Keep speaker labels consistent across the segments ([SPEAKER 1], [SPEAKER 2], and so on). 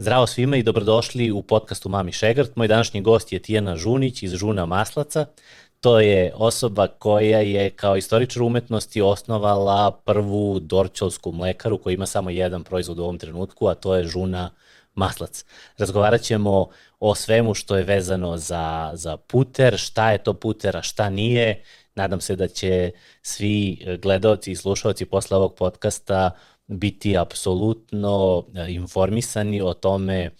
[SPEAKER 1] Zdravo svima i dobrodošli u podcastu Mami Šegart. Moj današnji gost je Tijana Žunić iz Žuna Maslaca. To je osoba koja je kao istoričar umetnosti osnovala prvu dorčolsku mlekaru koja ima samo jedan proizvod u ovom trenutku, a to je Žuna Maslac. Razgovarat ćemo o svemu što je vezano za, za puter, šta je to puter, a šta nije. Nadam se da će svi gledalci i slušalci posle ovog podcasta biti apsolutno e, informisani o tome e,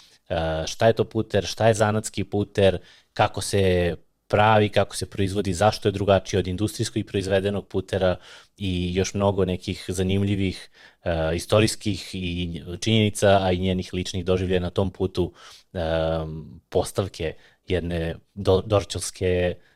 [SPEAKER 1] šta je to puter, šta je zanatski puter, kako se pravi, kako se proizvodi, zašto je drugačiji od industrijskog i proizvedenog putera i još mnogo nekih zanimljivih uh, istorijskih i činjenica, a i njenih ličnih doživljaja na tom putu um, postavke jedne do, dorčelske uh,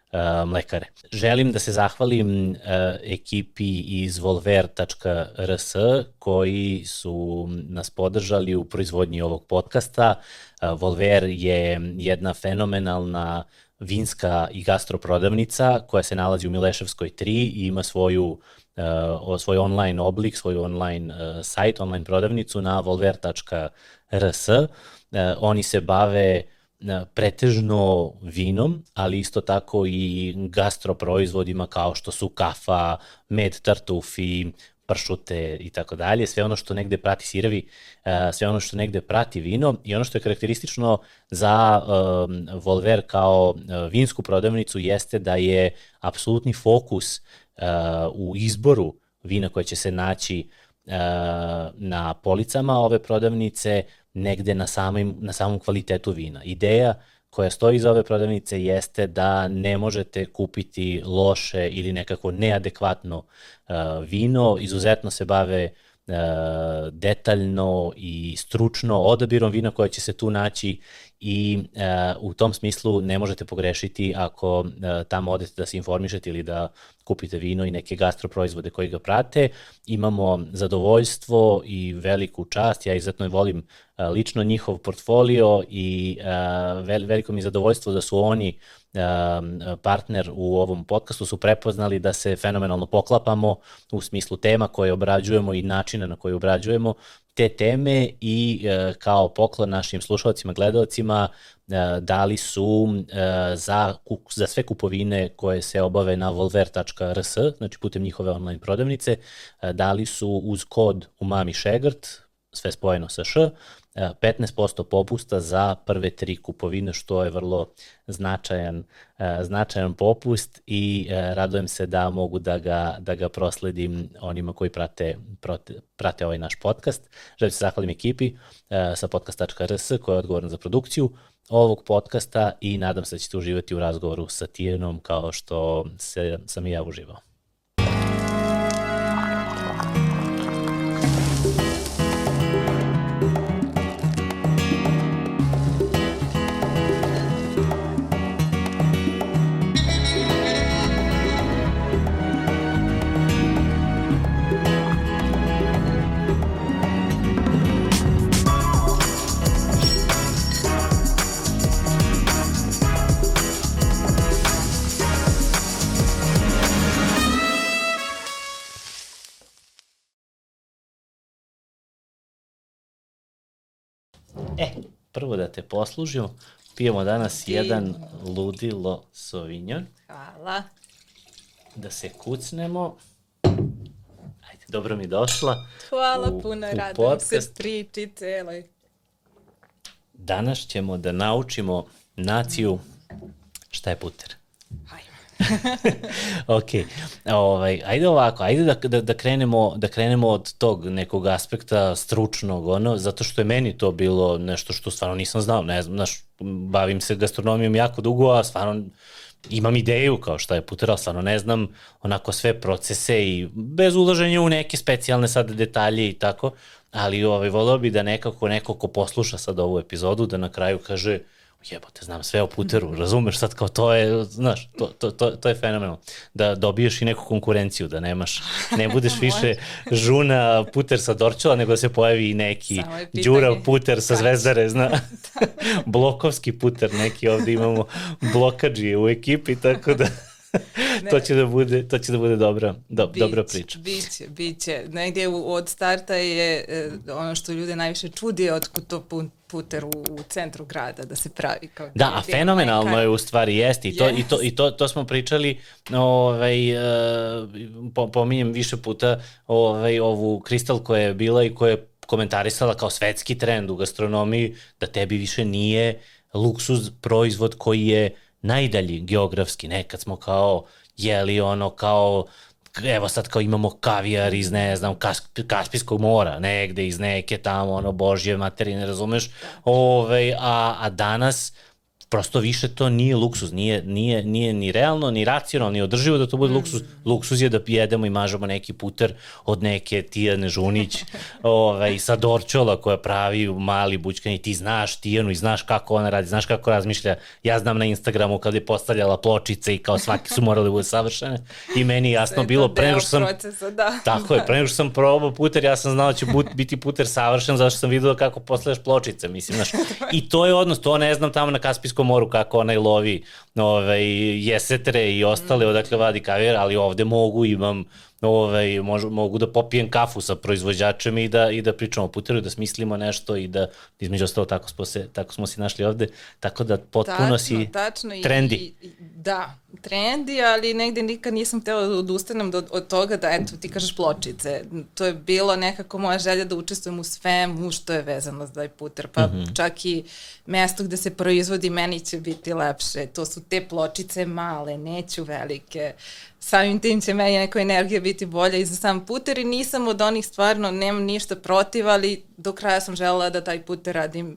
[SPEAKER 1] mlekare. Želim da se zahvalim uh, ekipi iz volver.rs koji su nas podržali u proizvodnji ovog podcasta. Uh, Volver je jedna fenomenalna vinska i gastroprodavnica koja se nalazi u Mileševskoj 3 i ima svoju uh, svoj online oblik, svoj online uh, sajt, online prodavnicu na volver.rs. Uh, oni se bave pretežno vinom, ali isto tako i gastroproizvodima kao što su kafa, med tartufi, pršute i tako dalje, sve ono što negde prati sirevi, sve ono što negde prati vino. I ono što je karakteristično za Volver kao vinsku prodavnicu jeste da je apsolutni fokus u izboru vina koje će se naći na policama ove prodavnice negde na, samim, na samom kvalitetu vina. Ideja koja stoji iza ove prodavnice jeste da ne možete kupiti loše ili nekako neadekvatno uh, vino, izuzetno se bave uh, detaljno i stručno odabirom vina koja će se tu naći i uh, u tom smislu ne možete pogrešiti ako uh, tamo odete da se informišete ili da kupite vino i neke gastroproizvode koji ga prate. Imamo zadovoljstvo i veliku čast, ja izuzetno volim lično njihov portfolio i vel, veliko mi zadovoljstvo da su oni partner u ovom podcastu, su prepoznali da se fenomenalno poklapamo u smislu tema koje obrađujemo i načina na koje obrađujemo te teme i kao poklon našim slušalcima, gledalcima dali su e, za, za sve kupovine koje se obave na volver.rs, znači putem njihove online prodavnice, dali su uz kod umami šegrt, sve spojeno sa š, 15% popusta za prve tri kupovine, što je vrlo značajan, e, značajan popust i e, radojem se da mogu da ga, da ga prosledim onima koji prate, prate, prate ovaj naš podcast. Želim se zahvalim ekipi e, sa podcast.rs koja je odgovorna za produkciju ovog podcasta i nadam se da ćete uživati u razgovoru sa Tijenom kao što se, sam i ja uživao. Prvo da te poslužimo, pijemo danas I... jedan ludilo sovinjon.
[SPEAKER 2] Hvala.
[SPEAKER 1] Da se kucnemo. Ajde, dobro mi došla.
[SPEAKER 2] Hvala u, puno, u radim podcast. se priči celoj.
[SPEAKER 1] Danas ćemo da naučimo naciju šta je puter.
[SPEAKER 2] Hajde.
[SPEAKER 1] ok, ovaj, ajde ovako, ajde da, da, da, krenemo, da krenemo od tog nekog aspekta stručnog, ono, zato što je meni to bilo nešto što stvarno nisam znao, ne znam, znaš, bavim se gastronomijom jako dugo, a stvarno imam ideju kao šta je puter, ali stvarno ne znam onako sve procese i bez ulaženja u neke specijalne sad detalje i tako, ali ovaj, voleo bi da nekako neko ko posluša sad ovu epizodu da na kraju kaže jebote, znam sve o puteru, razumeš sad kao to je, znaš, to, to, to, to je fenomenalno. Da dobiješ i neku konkurenciju, da nemaš, ne budeš više žuna puter sa Dorčela, nego da se pojavi i neki Đura puter sa Zvezdare, zna, blokovski puter neki ovde imamo blokađije u ekipi, tako da to će da bude, to će da bude dobra, do, bić, dobra priča.
[SPEAKER 2] Biće, biće. Negdje u, od starta je e, ono što ljude najviše čudi je otkud to pun, puter u, u centru grada da se pravi kao
[SPEAKER 1] Da, a fenomenalno je u stvari jesti i to yes. i to i to to smo pričali ovaj uh, po, pominjem više puta ovaj ovu kristal koja je bila i koja je komentarisala kao svetski trend u gastronomiji da tebi više nije luksuz proizvod koji je najdalji geografski. Nekad smo kao jeli ono kao evo sad kao imamo kavijar iz, ne znam, Kaspijskog mora, negde iz neke tamo, ono, božje materine, razumeš? Ove, ovaj, a, a danas prosto više to nije luksuz, nije, nije, nije ni realno, ni racionalno, ni održivo da to bude mm. luksuz. Luksuz je da jedemo i mažemo neki puter od neke Tijane Žunić ovaj, sa Dorčola koja pravi mali bućkan i ti znaš Tijanu i znaš kako ona radi, znaš kako razmišlja. Ja znam na Instagramu kada je postavljala pločice i kao svaki su morali da bude savršene i meni jasno bilo pre nego što sam procesa, da. tako je, pre nego što sam probao puter, ja sam znao da će biti puter savršen zašto sam vidio kako postavljaš pločice, mislim, znaš. I to je odnos, to ne znam tamo na Kaspijskom Baltičkom moru kako onaj lovi ovaj, jesetre i ostale mm. odakle vadi kavijer, ali ovde mogu, imam ovaj, mož, mogu da popijem kafu sa proizvođačem i da, i da pričamo o puteru, da smislimo nešto i da između ostalo tako smo se, tako smo se našli ovde, tako da potpuno tačno, si tačno, trendi. I,
[SPEAKER 2] i, da, trendi, ali negde nikad nisam htela da odustanem od, od toga da, eto, ti kažeš pločice. To je bilo nekako moja želja da učestvujem u svemu što je vezano za taj puter, pa mm -hmm. čak i mesto gde se proizvodi meni će biti lepše. To su te pločice male, neću velike samim tim će meni neka energija biti bolja i za sam puter i nisam od onih stvarno, nemam ništa protiv, ali do kraja sam želela da taj puter radim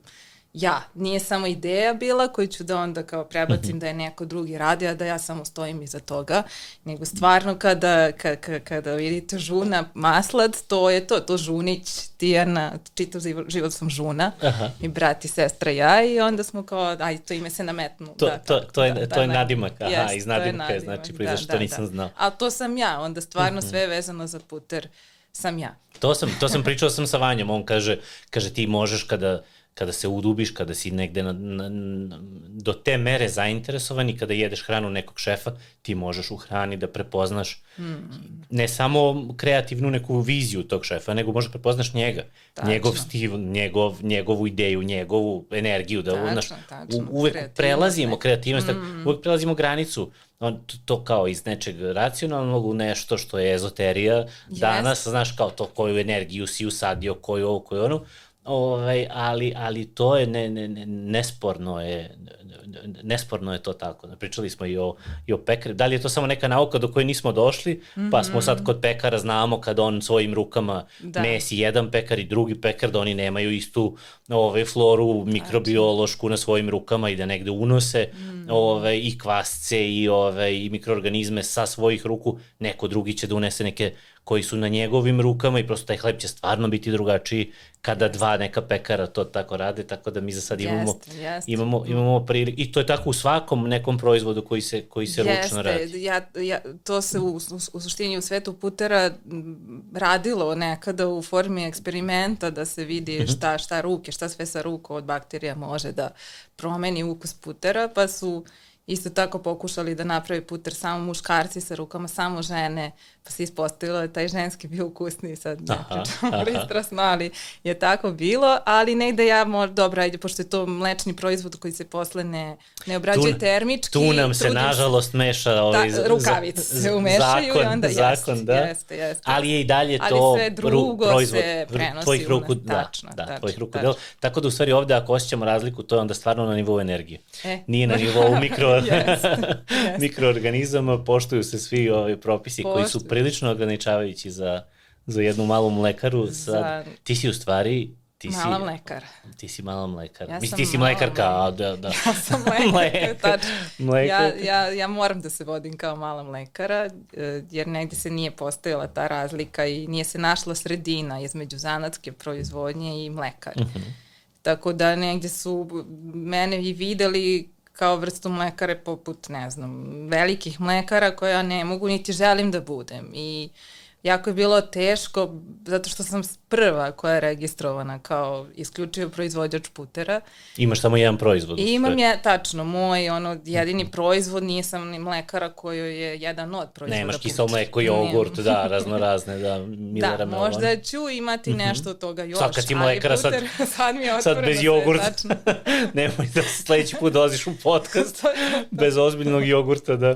[SPEAKER 2] ja. Nije samo ideja bila koju ću da onda kao prebacim mm -hmm. da je neko drugi radi, a da ja samo stojim iza toga, nego stvarno kada, kada, kada vidite žuna maslad, to je to, to žunić, Tijana, čitav život sam žuna Aha. i brat i sestra ja i onda smo kao, aj, to ime se nametnu.
[SPEAKER 1] To, da, to, to, je, da, to je da, nadimak, aha, yes, iz nadimka je, znači, proizvod da, što da, nisam da. znao.
[SPEAKER 2] A to sam ja, onda stvarno mm -hmm. sve vezano za puter sam ja.
[SPEAKER 1] To sam, to sam pričao sam sa Vanjom, on kaže, kaže ti možeš kada, kada se udubiš, kada si negde na, na, do te mere zainteresovan i kada jedeš hranu nekog šefa, ti možeš u hrani da prepoznaš mm. ne samo kreativnu neku viziju tog šefa, nego možeš da prepoznaš njega, tačno. njegov stil, njegov, njegovu ideju, njegovu energiju, da tačno, znaš, tačno. U, uvek kreativnost, prelazimo ne. kreativnost, mm. uvek prelazimo granicu, on, to kao iz nečeg racionalnog u nešto što je ezoterija, yes. danas, znaš, kao to koju energiju si usadio, koju ovo, koju ono, Ovaj, ali, ali to je ne, ne, ne, nesporno je nesporno je to tako. Pričali smo i o, i o pekari. Da li je to samo neka nauka do koje nismo došli, mm -hmm. pa smo sad kod pekara znamo kada on svojim rukama da. mesi jedan pekar i drugi pekar, da oni nemaju istu ovaj, floru mikrobiološku na svojim rukama i da negde unose mm. ovaj, i kvasce i, ovaj, i mikroorganizme sa svojih ruku. Neko drugi će da unese neke koji su na njegovim rukama i prosto taj hleb će stvarno biti drugačiji kada dva neka pekara to tako rade, tako da mi za sad imamo, jest, jest. imamo, imamo priliku. I to je tako u svakom nekom proizvodu koji se, koji se Jeste, ručno radi.
[SPEAKER 2] Ja, ja, to se u, u, u suštini u svetu putera radilo nekada u formi eksperimenta da se vidi mhm. šta, šta ruke, šta sve sa ruku od bakterija može da promeni ukus putera, pa su isto tako pokušali da napravi puter samo muškarci sa rukama, samo žene, pa se ispostavilo da taj ženski bio ukusniji, sad ne pričamo pristrasno, ali je tako bilo, ali negde ja možda, dobro, ajde, pošto je to mlečni proizvod koji se posle ne, ne obrađuje tu, termički.
[SPEAKER 1] Tu nam se, nažalost, meša ovaj,
[SPEAKER 2] da, rukavice se umešaju zakon, i onda zakon, jest, da. jeste, jeste.
[SPEAKER 1] Ali je i dalje
[SPEAKER 2] ali
[SPEAKER 1] to
[SPEAKER 2] sve drugo ru, proizvod se prenosi tvojih ruku, da, tačno, da, tačno, tvojih ruku tačno. Tako da u stvari ovde ako osjećamo razliku, to je onda stvarno na nivou energije. E. Nije na nivou mikro, yes, yes. mikroorganizama, poštuju se svi ovi propisi Poštuju. koji su prilično ograničavajući za, za jednu malu mlekaru. Sad, za... Ti si u stvari Ti mala si, mlekar.
[SPEAKER 1] Ti si mala mlekar. Ja Mislim, ti si mlekarka, a da, da.
[SPEAKER 2] Ja sam mlekar, tačno. Ja, ja, ja moram da se vodim kao mala mlekara, e, jer negde se nije postojala ta razlika i nije se našla sredina između zanatske proizvodnje i mlekar. Uh mhm. -huh. Tako da negde su mene i videli kao vrstu mlekare poput, ne znam, velikih mlekara koja ne mogu niti želim da budem. I jako je bilo teško, zato što sam prva koja je registrovana kao isključivo proizvođač putera.
[SPEAKER 1] Imaš samo jedan proizvod.
[SPEAKER 2] I imam je, tačno, moj ono, jedini proizvod, nisam ni mlekara koji je jedan od proizvoda
[SPEAKER 1] Nemaš kisao mleko, jogurt, da, razno razne, da,
[SPEAKER 2] Milera Da, možda ću imati mhm. nešto od toga još.
[SPEAKER 1] Sad kad ti mlekara, sad,
[SPEAKER 2] sad, mi je
[SPEAKER 1] sad bez jogurta. Nemoj da sledeći put doziš u podcast bez ozbiljnog jogurta, da...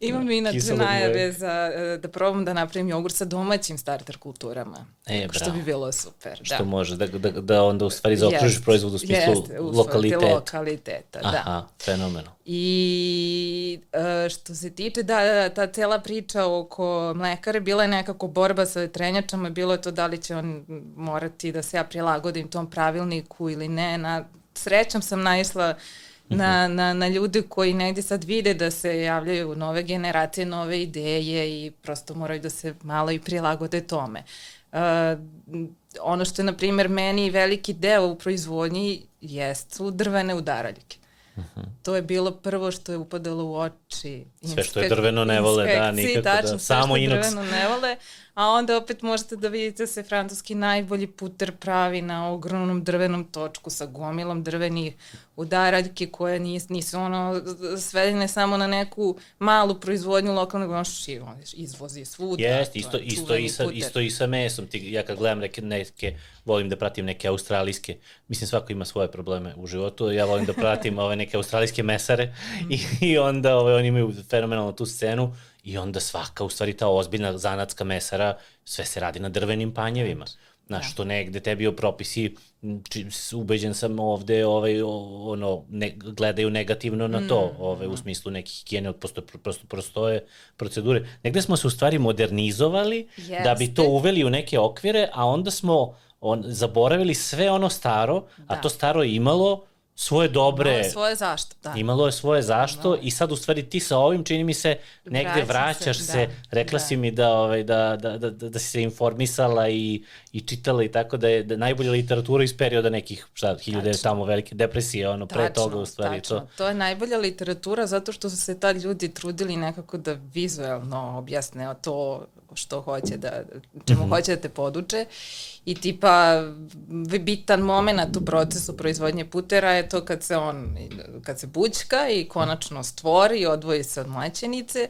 [SPEAKER 2] Imam inače najave za, e, da probam da napravim jogurt sa domaćim starter kulturama. E, bravo. Što bi bilo super.
[SPEAKER 1] Što da. može, da, da, da onda u stvari zaokružiš proizvod u smislu jeste, lokaliteta.
[SPEAKER 2] lokaliteta, da.
[SPEAKER 1] Aha, fenomeno.
[SPEAKER 2] I e, što se tiče, da, ta cela priča oko mlekare, bila je nekako borba sa vetrenjačama, bilo je to da li će on morati da se ja prilagodim tom pravilniku ili ne. Na, srećom sam naisla uh, na, na, na ljude koji negde sad vide da se javljaju nove generacije, nove ideje i prosto moraju da se malo i prilagode tome. Uh, ono što je, na primer, meni veliki deo u proizvodnji jest su drvene udaraljke. Uh -huh. To je bilo prvo što je upadalo u oči.
[SPEAKER 1] Sve što je drveno ne vole, da, nikako da. tačno, da. Samo inox.
[SPEAKER 2] drveno ne vole, a onda opet možete da vidite da se francuski najbolji puter pravi na ogromnom drvenom točku sa gomilom drvenih udaraljke koje nis, nisu ono svedene samo na neku malu proizvodnju lokalnog ono izvozi svuda.
[SPEAKER 1] Jeste, isto, isto, i sa, isto i sa mesom. Ti, ja kad gledam neke, neke, volim da pratim neke australijske, mislim svako ima svoje probleme u životu, ja volim da pratim ove neke australijske mesare i, i onda ove, oni imaju fenomenalnu tu scenu I onda svaka, u stvari, ta ozbiljna zanatska mesara, sve se radi na drvenim panjevima. Znaš, da. što negde tebi propisi, či, ubeđen sam ovde, ovaj, ono, ne, gledaju negativno na to, mm. ovaj, u smislu nekih higijene, prosto, prosto prostoje procedure. Negde smo se u stvari modernizovali Jeste. da bi to uveli u neke okvire, a onda smo on, zaboravili sve ono staro, da. a to staro je imalo svoje dobre... Imalo
[SPEAKER 2] je svoje zašto, da.
[SPEAKER 1] Imalo je svoje zašto da. i sad u stvari ti sa ovim čini mi se negde vraćaš se, se da, rekla da. si mi da, ovaj, da, da, da, da, da si se informisala i, i čitala i tako da je da najbolja literatura iz perioda nekih, šta, hiljade tamo velike depresije, ono, pre tačno, toga u stvari tačno. to.
[SPEAKER 2] To je najbolja literatura zato što su se tad ljudi trudili nekako da vizuelno objasne to što hoće da, čemu mm -hmm. hoće da te poduče i tipa bitan moment u procesu proizvodnje putera je to kad se on, kad se bućka i konačno stvori, odvoji se od mlaćenice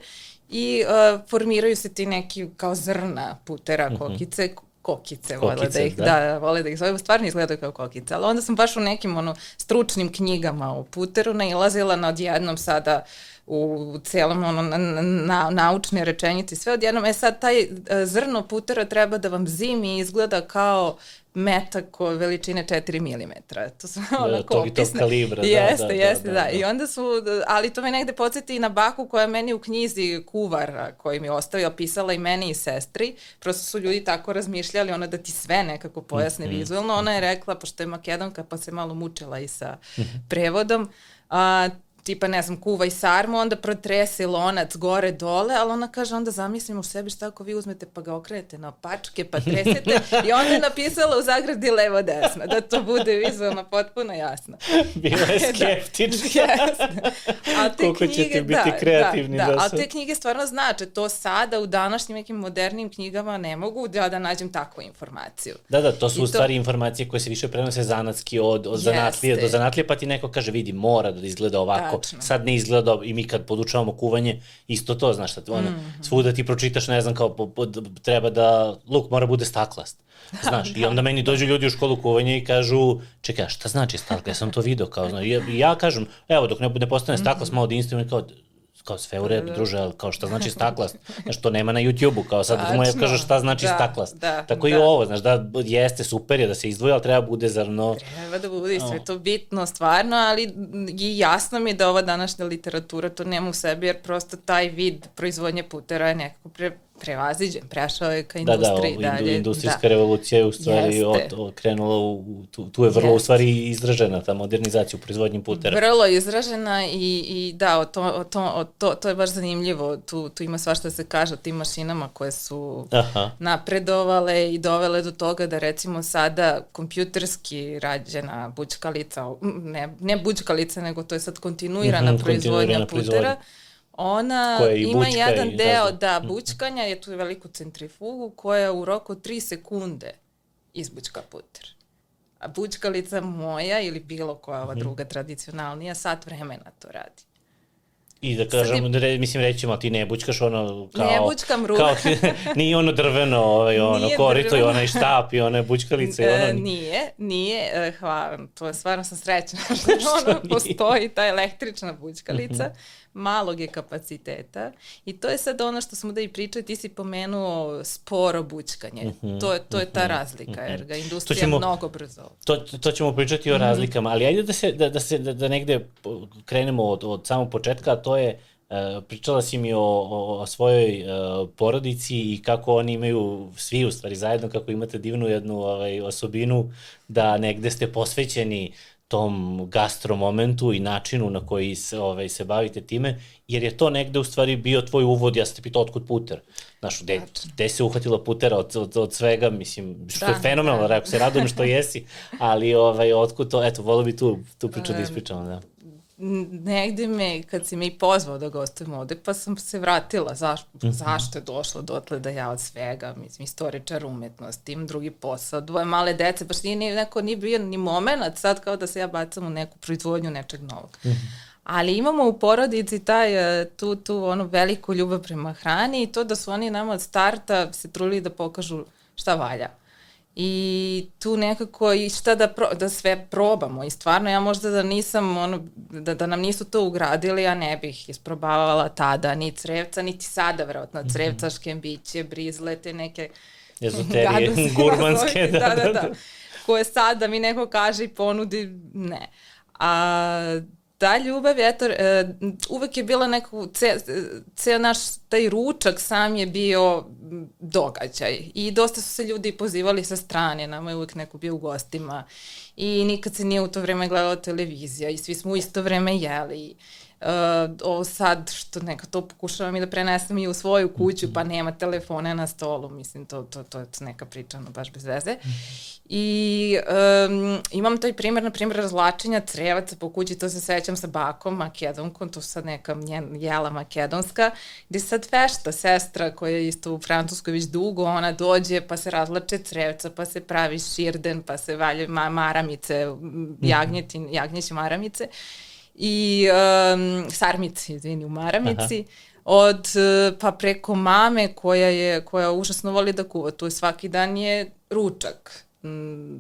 [SPEAKER 2] i uh, formiraju se ti neki kao zrna putera, kokice, kokice, kokice vole da ih, da. da, vole da ih zove, stvarno izgledaju kao kokice, ali onda sam baš u nekim ono, stručnim knjigama o puteru nailazila na odjednom sada uh, u celom ono, na, na, naučne rečenice sve odjednom. E sad, taj e, zrno putera treba da vam zimi izgleda kao metak veličine 4 mm. To su da, onako
[SPEAKER 1] tog opisne. Tog kalibra, da,
[SPEAKER 2] jeste,
[SPEAKER 1] da,
[SPEAKER 2] jeste, da, da, da. I onda su, ali to me negde podsjeti i na baku koja meni u knjizi kuvar koji mi ostavio pisala i meni i sestri. Prosto su ljudi tako razmišljali, ona da ti sve nekako pojasne mm -hmm. vizualno. Ona je rekla, pošto je makedonka, pa se malo mučila i sa -hmm. prevodom, a, tipa ne znam, kuvaj sarmu, onda protrese lonac gore dole, ali ona kaže onda zamislim u sebi šta ako vi uzmete pa ga okrenete na pačke pa tresete i onda je napisala u zagradi levo desno, da to bude vizualno potpuno jasno.
[SPEAKER 1] Bila je da. skeptična. da, Koliko knjige, ćete biti da, kreativni da, da, da
[SPEAKER 2] ali te knjige stvarno znače, to sada u današnjim nekim modernim knjigama ne mogu da, da nađem takvu informaciju.
[SPEAKER 1] Da, da, to su I u stvari to... informacije koje se više prenose zanatski od, od zanatlije do zanatlije, pa ti neko kaže vidi mora da izgleda ovako, Tačno. sad ne izgleda i mi kad podučavamo kuvanje, isto to, znaš, šta, ono, mm -hmm. svuda ti pročitaš, ne znam, kao po, po, treba da luk mora bude staklast. Znaš, da, i onda meni dođu ljudi u školu kuvanja i kažu, čekaj, šta znači staklast, ja sam to video, kao, znaš, ja, ja kažem, evo, dok ne, ne postane staklast, mm -hmm. malo da instrument, kao, kao sve u redu, da, da. druže, ali kao šta znači staklast? Znaš, to nema na YouTube-u, kao sad da mu kažu šta znači da, staklast. Da, Tako da. i ovo, znaš, da jeste super je da se izdvoji, ali treba bude zrno...
[SPEAKER 2] Treba da bude, sve to bitno, stvarno, ali i jasno mi da ova današnja literatura to nema u sebi, jer prosto taj vid proizvodnje putera je nekako pre, prevaziđen, prešao je ka industriji
[SPEAKER 1] da, da,
[SPEAKER 2] dalje.
[SPEAKER 1] industrijska da. revolucija je u stvari od, od, krenula, u, tu, tu je vrlo Jeste. u stvari izražena ta modernizacija u proizvodnji putera.
[SPEAKER 2] Vrlo izražena i, i da, o to, o to, o to, to je baš zanimljivo, tu, tu ima svašta da se kaže o tim mašinama koje su Aha. napredovale i dovele do toga da recimo sada kompjuterski rađena bućkalica, ne, ne bućkalica, nego to je sad kontinuirana mm -hmm, proizvodnja putera, proizvodnja Ona ima jedan deo, da, bućkanja, je tu veliku centrifugu koja u roku 3 sekunde izbućka puter. A bućkalica moja ili bilo koja ova mhm. druga tradicionalnija sat vremena to radi.
[SPEAKER 1] I da kažem, je... re, mislim rećemo, ti ne bućkaš ono kao...
[SPEAKER 2] Ne bućkam ruku.
[SPEAKER 1] Kao, nije ono drveno, ovaj, ono, nije korito drveno. i onaj štap i one bućkalice. I ono...
[SPEAKER 2] E, nije, nije, e, hvala, to je stvarno sam srećna što ono postoji ta električna bućkalica. Mm -hmm malog je kapaciteta i to je sad ono što smo da i pričali, ti si pomenuo sporo bućkanje. Mm -hmm, to, je, to je ta mhm, razlika, jer ga industrija ćemo, mnogo brzo.
[SPEAKER 1] To, to ćemo pričati o -hmm. razlikama, ali ajde da se, da, da, se, da, da negde krenemo od, od samog početka, a to je Uh, pričala si mi o, o, o svojoj uh, porodici i kako oni imaju, svi u stvari zajedno, kako imate divnu jednu ovaj, osobinu da negde ste posvećeni tom gastro momentu i načinu na koji se, ovaj, se bavite time, jer je to negde u stvari bio tvoj uvod, ja sam te pitao otkud puter. Znaš, gde, gde se uhvatila putera od, od, od svega, mislim, što da, je fenomenalno, da. rekao se, radujem što jesi, ali ovaj, otkud to, eto, volio bi tu, tu priču da ispričamo, da
[SPEAKER 2] negde me, kad si me i pozvao da gostujem ovde, pa sam se vratila zaš, mm -hmm. zašto je došlo dotle da ja od svega, mislim, istoričar umetnosti, imam drugi posao, dvoje male dece, baš nije, nije, neko, nije bio ni moment sad kao da se ja bacam u neku proizvodnju nečeg novog. Mm -hmm. Ali imamo u porodici taj, e, tu, tu onu veliku ljubav prema hrani i to da su oni nama od starta se truli da pokažu šta valja. Mm i tu nekako i šta da, pro, da sve probamo. I stvarno ja možda da nisam ono, da, da nam nisu to ugradili ja ne bih isprobavala tada ni crevca niti sada verovatno mhm. crevca škembiće brizlete neke
[SPEAKER 1] ezoterije gurmanske
[SPEAKER 2] da, da, da, da, koje sada mi neko kaže i ponudi ne. A ta ljubav, eto, uh, uvek je bila neko, ce, ceo naš taj ručak sam je bio događaj i dosta su se ljudi pozivali sa strane, nama je uvek neko bio u gostima i nikad se nije u to vreme gledala televizija i svi smo u isto vreme jeli. Uh, ovo sad što neka to pokušavam i da prenesem i u svoju kuću, pa nema telefone na stolu, mislim, to, to, to je neka priča, no, baš bez veze. I um, imam taj primjer, na primjer, razlačenja crevaca po kući, to se sećam sa bakom makedonkom, to sad neka njen, jela makedonska, gde sad fešta sestra koja je isto u Francuskoj već dugo, ona dođe pa se razlače crevca, pa se pravi širden, pa se valje ma, maramice, jagnjetin, jagnjeće maramice i um, sarmice, izvini, u maramici. Aha od pa preko mame koja je koja užasno voli da kuva, tu je svaki dan je ručak mm,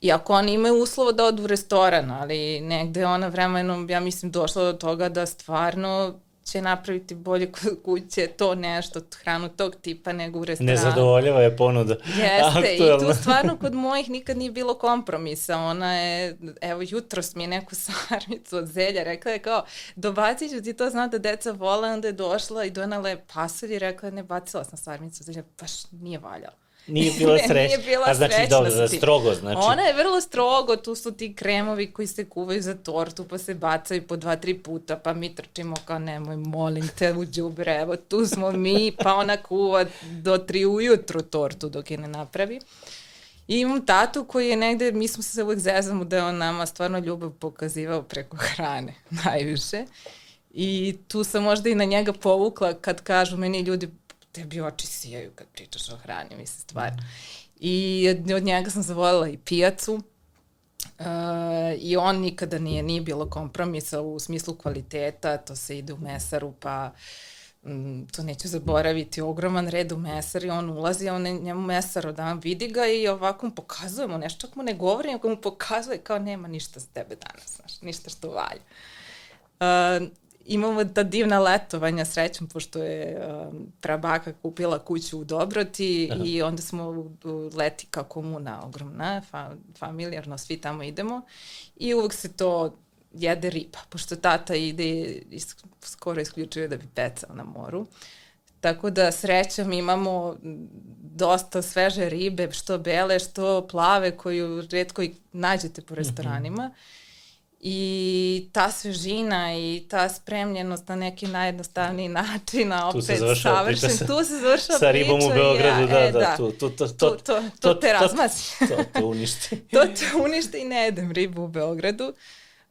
[SPEAKER 2] iako oni imaju uslova da odu u restoran, ali negde ona vremenom, ja mislim, došla do toga da stvarno će napraviti bolje kod kuće to nešto, hranu tog tipa nego u restoranu.
[SPEAKER 1] Nezadovoljava je ponuda.
[SPEAKER 2] Jeste, i tu stvarno kod mojih nikad nije bilo kompromisa. Ona je, evo, jutros mi je neku sarmicu od zelja rekla je kao, dobacit ću ti to, znam da deca vole, onda je došla i donala je pasulj i rekla je, ne, bacila sam sarmicu od zelja, baš nije valjala.
[SPEAKER 1] Nije bila srećna. nije bila A znači, dobro, da, strogo, znači.
[SPEAKER 2] Ona je vrlo strogo, tu su ti kremovi koji se kuvaju za tortu, pa se bacaju po dva, tri puta, pa mi trčimo kao nemoj, molim te, u džubre, evo tu smo mi, pa ona kuva do tri ujutru tortu dok je ne napravi. I imam tatu koji je negde, mi smo se uvek zezamo da je on nama stvarno ljubav pokazivao preko hrane, najviše. I tu sam možda i na njega povukla kad kažu meni ljudi, tebi oči sijaju kad pričaš o hrani, mislim, stvarno. I od njega sam zavoljela i pijacu, Uh, I on nikada nije, nije bilo kompromisa u smislu kvaliteta, to se ide u mesaru, pa um, to neću zaboraviti, ogroman red u mesar i on ulazi, on njemu mesar odan vidi ga i ovako mu pokazuje mu nešto, čak mu ne govori, nego mu pokazuje kao nema ništa za tebe danas, znaš, ništa što valja. Uh, imamo ta divna letovanja srećom, pošto je um, prabaka kupila kuću u Dobroti Aha. i onda smo u, u leti kao komuna ogromna, fa, familijarno, svi tamo idemo i uvek se to jede riba, pošto tata ide is, skoro isključuje da bi pecao na moru. Tako da srećom imamo dosta sveže ribe, što bele, što plave, koju redko i nađete po mhm. restoranima. Mm -hmm I ta svežina i ta spremljenost na neki najjednostavniji način, a opet savršen, sa, tu se završava
[SPEAKER 1] sa ribom u Beogradu, ja, da, e, da, da,
[SPEAKER 2] tu, tu, to, to, to, to, to te razmazi.
[SPEAKER 1] To, to, to uništi.
[SPEAKER 2] to te uništi i ne jedem ribu u Beogradu.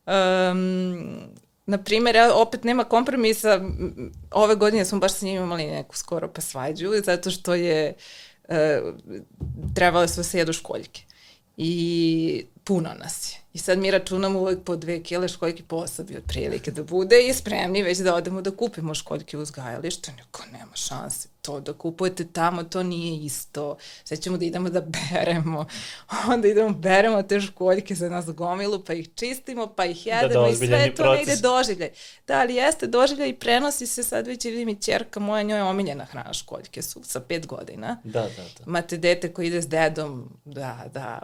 [SPEAKER 2] Um, na primjer, opet nema kompromisa, ove godine smo baš sa njim imali neku skoro pa svađu, zato što je e, trebale su da se jedu školjke. I puno nas je. I sad mi računamo uvek po dve kile školjke po osobi otprilike da bude i spremni već da odemo da kupimo školjke u uzgajalište. Neko nema šanse to da kupujete tamo, to nije isto. Sad ćemo da idemo da beremo. Onda idemo beremo te školjke za nas gomilu, pa ih čistimo, pa ih da, jedemo da, i sve to proces. negde doživljaj. Da, ali jeste doživljaj i prenosi se sad već vidim i čerka moja, njoj je omiljena hrana školjke su sa pet godina.
[SPEAKER 1] Da, da, da.
[SPEAKER 2] Imate dete koji ide s dedom da, da,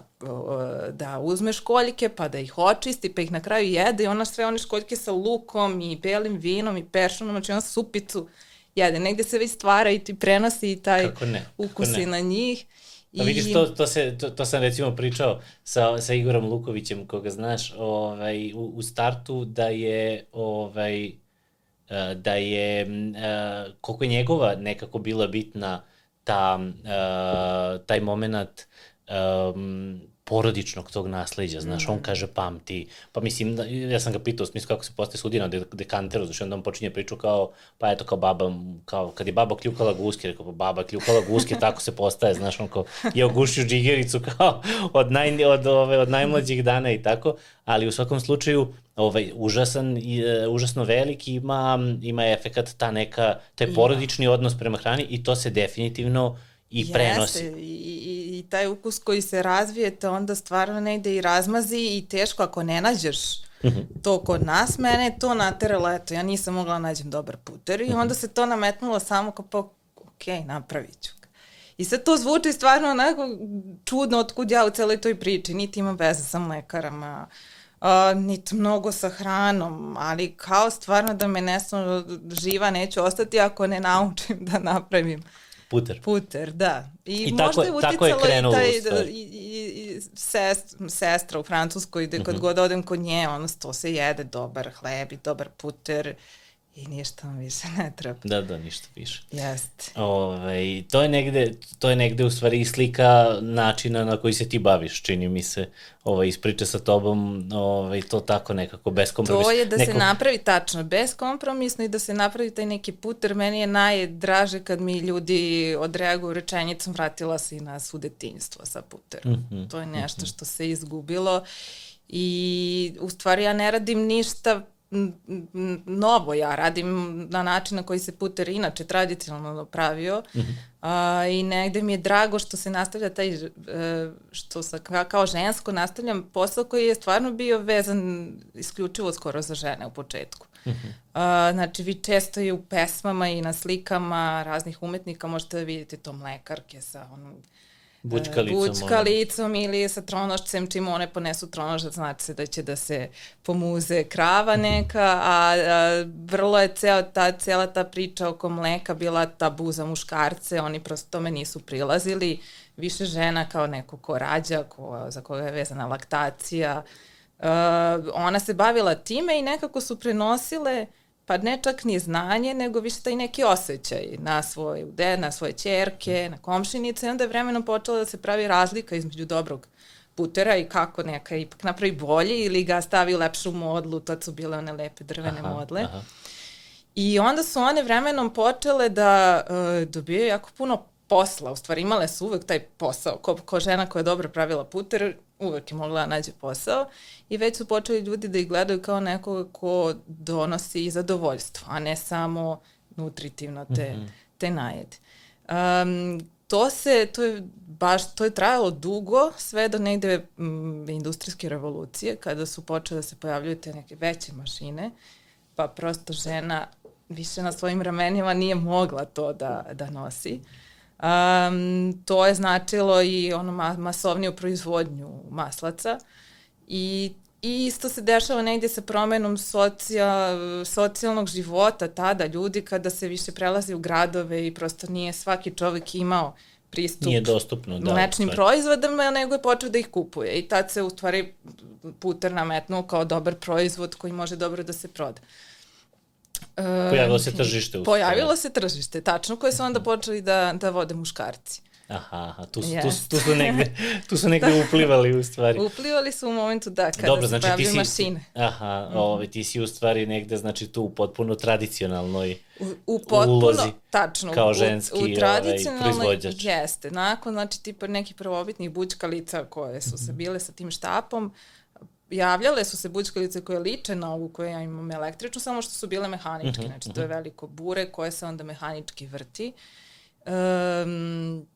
[SPEAKER 2] da uzme školjke, pa da ih očisti, pa ih na kraju jede i ona sve one školjke sa lukom i belim vinom i peršanom, znači ona supicu jede. Negde se već stvara i ti prenosi i taj kako ne, kako ukus ne. na njih.
[SPEAKER 1] Pa vidiš, to, to, se, to, to sam recimo pričao sa, sa Igorom Lukovićem, koga znaš, ovaj, u, u startu, da je, ovaj, eh, da je, eh, koliko je njegova nekako bila bitna ta, eh, taj moment um, porodičnog tog nasleđa, znaš, mm. on kaže pamti, pa mislim, da, ja sam ga pitao, smislu kako se postaje sudija na de, dekanteru, znaš, onda on počinje priču kao, pa eto, kao baba, kao, kad je baba kljukala guske, rekao, pa baba kljukala guske, tako se postaje, znaš, on kao, je ogušio džigericu, kao, od, naj, od, ove, od najmlađih dana i tako, ali u svakom slučaju, ovaj, užasan, uh, užasno velik, ima, ima efekat ta neka, taj porodični odnos prema hrani i to se definitivno i Jeste, prenosi.
[SPEAKER 2] I, i, i taj ukus koji se razvije, to onda stvarno ne ide i razmazi i teško ako ne nađeš uh mhm. to kod nas, mene je to nateralo, eto, ja nisam mogla da nađem dobar puter i uh mhm. onda se to nametnulo samo kao pa, ok, napravit ću ga. I sad to zvuči stvarno onako čudno otkud ja u celoj toj priči, niti imam veze sa mlekarama, uh, niti mnogo sa hranom, ali kao stvarno da me nesno živa neću ostati ako ne naučim da napravim
[SPEAKER 1] Puter.
[SPEAKER 2] Puter, da. I, I možda je tako je krenulo i, taj, i, i, i sest, sestra u Francuskoj, gde kad mhm. -huh. god odem kod nje, ono, to se jede dobar hleb i dobar puter i ništa vam više ne treba.
[SPEAKER 1] Da, da, ništa više.
[SPEAKER 2] Jeste.
[SPEAKER 1] Ove, to je negde, to je negde u stvari slika načina na koji se ti baviš, čini mi se, ovaj, ispriča sa tobom, ovaj, to tako nekako, beskompromisno.
[SPEAKER 2] To je da
[SPEAKER 1] Neko...
[SPEAKER 2] se napravi tačno, beskompromisno i da se napravi taj neki puter. Meni je najdraže kad mi ljudi odreaguju rečenicom vratila se i na svu detinjstvo sa puterom. Mm -hmm, to je nešto mm -hmm. što se izgubilo i u stvari ja ne radim ništa novo ja radim na način na koji se puter inače tradicionalno pravio mm -hmm. a, i negde mi je drago što se nastavlja taj e, što sa, kao žensko nastavljam posao koji je stvarno bio vezan isključivo skoro za žene u početku. Mm -hmm. a, znači vi često i u pesmama i na slikama raznih umetnika možete da vidite to mlekarke sa onom
[SPEAKER 1] Bučkalicom.
[SPEAKER 2] Bučkalicom ili sa tronošcem, čim one ponesu tronošac, znači se da će da se pomuze krava neka, a, a vrlo je ceo ta, cela ta priča oko mleka bila tabu za muškarce, oni prosto tome nisu prilazili, više žena kao neko ko rađa, ko, za koga je vezana laktacija, uh, ona se bavila time i nekako su prenosile uh, pa ne čak ni znanje, nego više taj neki osjećaj na svoj ude, na svoje čerke, na komšinice i onda je vremenom počela da se pravi razlika između dobrog putera i kako neka ipak napravi bolje ili ga stavi u lepšu modlu, to su bile one lepe drvene aha, modle. Aha. I onda su one vremenom počele da uh, dobijaju jako puno posla, u stvari imale su uvek taj posao, ko, ko žena koja je dobro pravila puter, uvek je mogla da nađe posao i već su počeli ljudi da ih gledaju kao nekoga ko donosi zadovoljstvo, a ne samo nutritivno te, mm -hmm. te najede. Um, to se, to je baš, to je trajalo dugo, sve do negde m, industrijske revolucije, kada su počele da se pojavljuju te neke veće mašine, pa prosto žena više na svojim ramenima nije mogla to da, da nosi. Um, to je značilo i ono ma masovniju proizvodnju maslaca i I isto se dešava negde sa promenom socija, socijalnog života tada, ljudi kada se više prelazi u gradove i prosto nije svaki čovek imao pristup
[SPEAKER 1] nije dostupno, da,
[SPEAKER 2] mlečnim proizvodama, nego je počeo da ih kupuje. I tad se u stvari puter nametnuo kao dobar proizvod koji može dobro da se proda.
[SPEAKER 1] Pojavilo se tržište.
[SPEAKER 2] Pojavilo se tržište, tačno, koje su onda počeli da, da vode muškarci.
[SPEAKER 1] Aha, aha tu, su, yes. tu, su, tu, su negde, tu su negde uplivali u stvari.
[SPEAKER 2] Uplivali su u momentu da, kada Dobro, se znači, pojavljaju mašine.
[SPEAKER 1] Aha, mm -hmm. ovaj, ti si u stvari negde, znači tu potpuno tradicionalnoj
[SPEAKER 2] u, u potpuno,
[SPEAKER 1] ulozi.
[SPEAKER 2] Tačno,
[SPEAKER 1] kao ženski u, u tradicionalnoj, ovaj, proizvođač.
[SPEAKER 2] Jeste, nakon, znači, tipa nekih prvobitnih bućkalica koje su se bile sa tim štapom, javljale su se bućkalice koje liče na ovu koju ja imam električnu, samo što su bile mehaničke. Mm -hmm, znači, to je mhm. veliko bure koje se onda mehanički vrti. Um,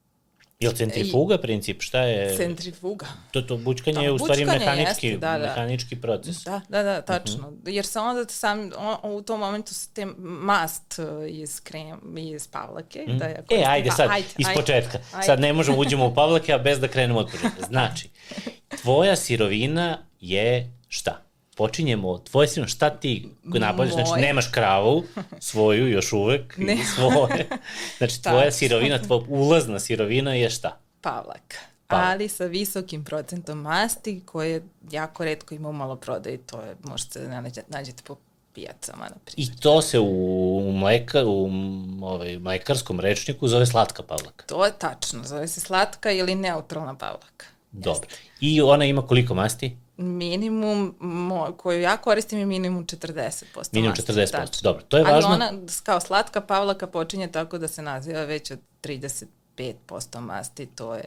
[SPEAKER 1] Je li centrifuga princip? Šta je?
[SPEAKER 2] Centrifuga.
[SPEAKER 1] To, to bučkanje da, je u stvari mehanički, jeste, da, da. mehanički proces.
[SPEAKER 2] Da, da, da, tačno. Uh mhm. -huh. Jer se onda sam, on, u tom momentu se te mast uh, iz krem, iz pavlake. Mm. Da ja
[SPEAKER 1] e, ajde sad, ajde, iz početka. Ajde. Sad ne možemo uđemo u pavlake, a bez da krenemo od početka. Znači, tvoja sirovina je šta? Počinjemo, tvoje sino, šta ti nabavljaš, znači nemaš kravu svoju još uvek, ne. svoje, znači tvoja sirovina, tvoja ulazna sirovina je šta?
[SPEAKER 2] Pavlak. Pavlak. ali sa visokim procentom masti koje jako redko ima u maloprodaji, to je, možete da nađete po pijacama, na primjer.
[SPEAKER 1] I to se u, mleka, u ovaj, mlekarskom rečniku zove slatka pavlaka.
[SPEAKER 2] To je tačno, zove se slatka ili neutralna pavlaka.
[SPEAKER 1] Dobro. I ona ima koliko masti?
[SPEAKER 2] Minimum mo, koju ja koristim je minimum 40%.
[SPEAKER 1] Minimum 40%, tačno. dobro. To je važno.
[SPEAKER 2] Ali ona kao slatka pavlaka počinje tako da se naziva već od 35% masti, to je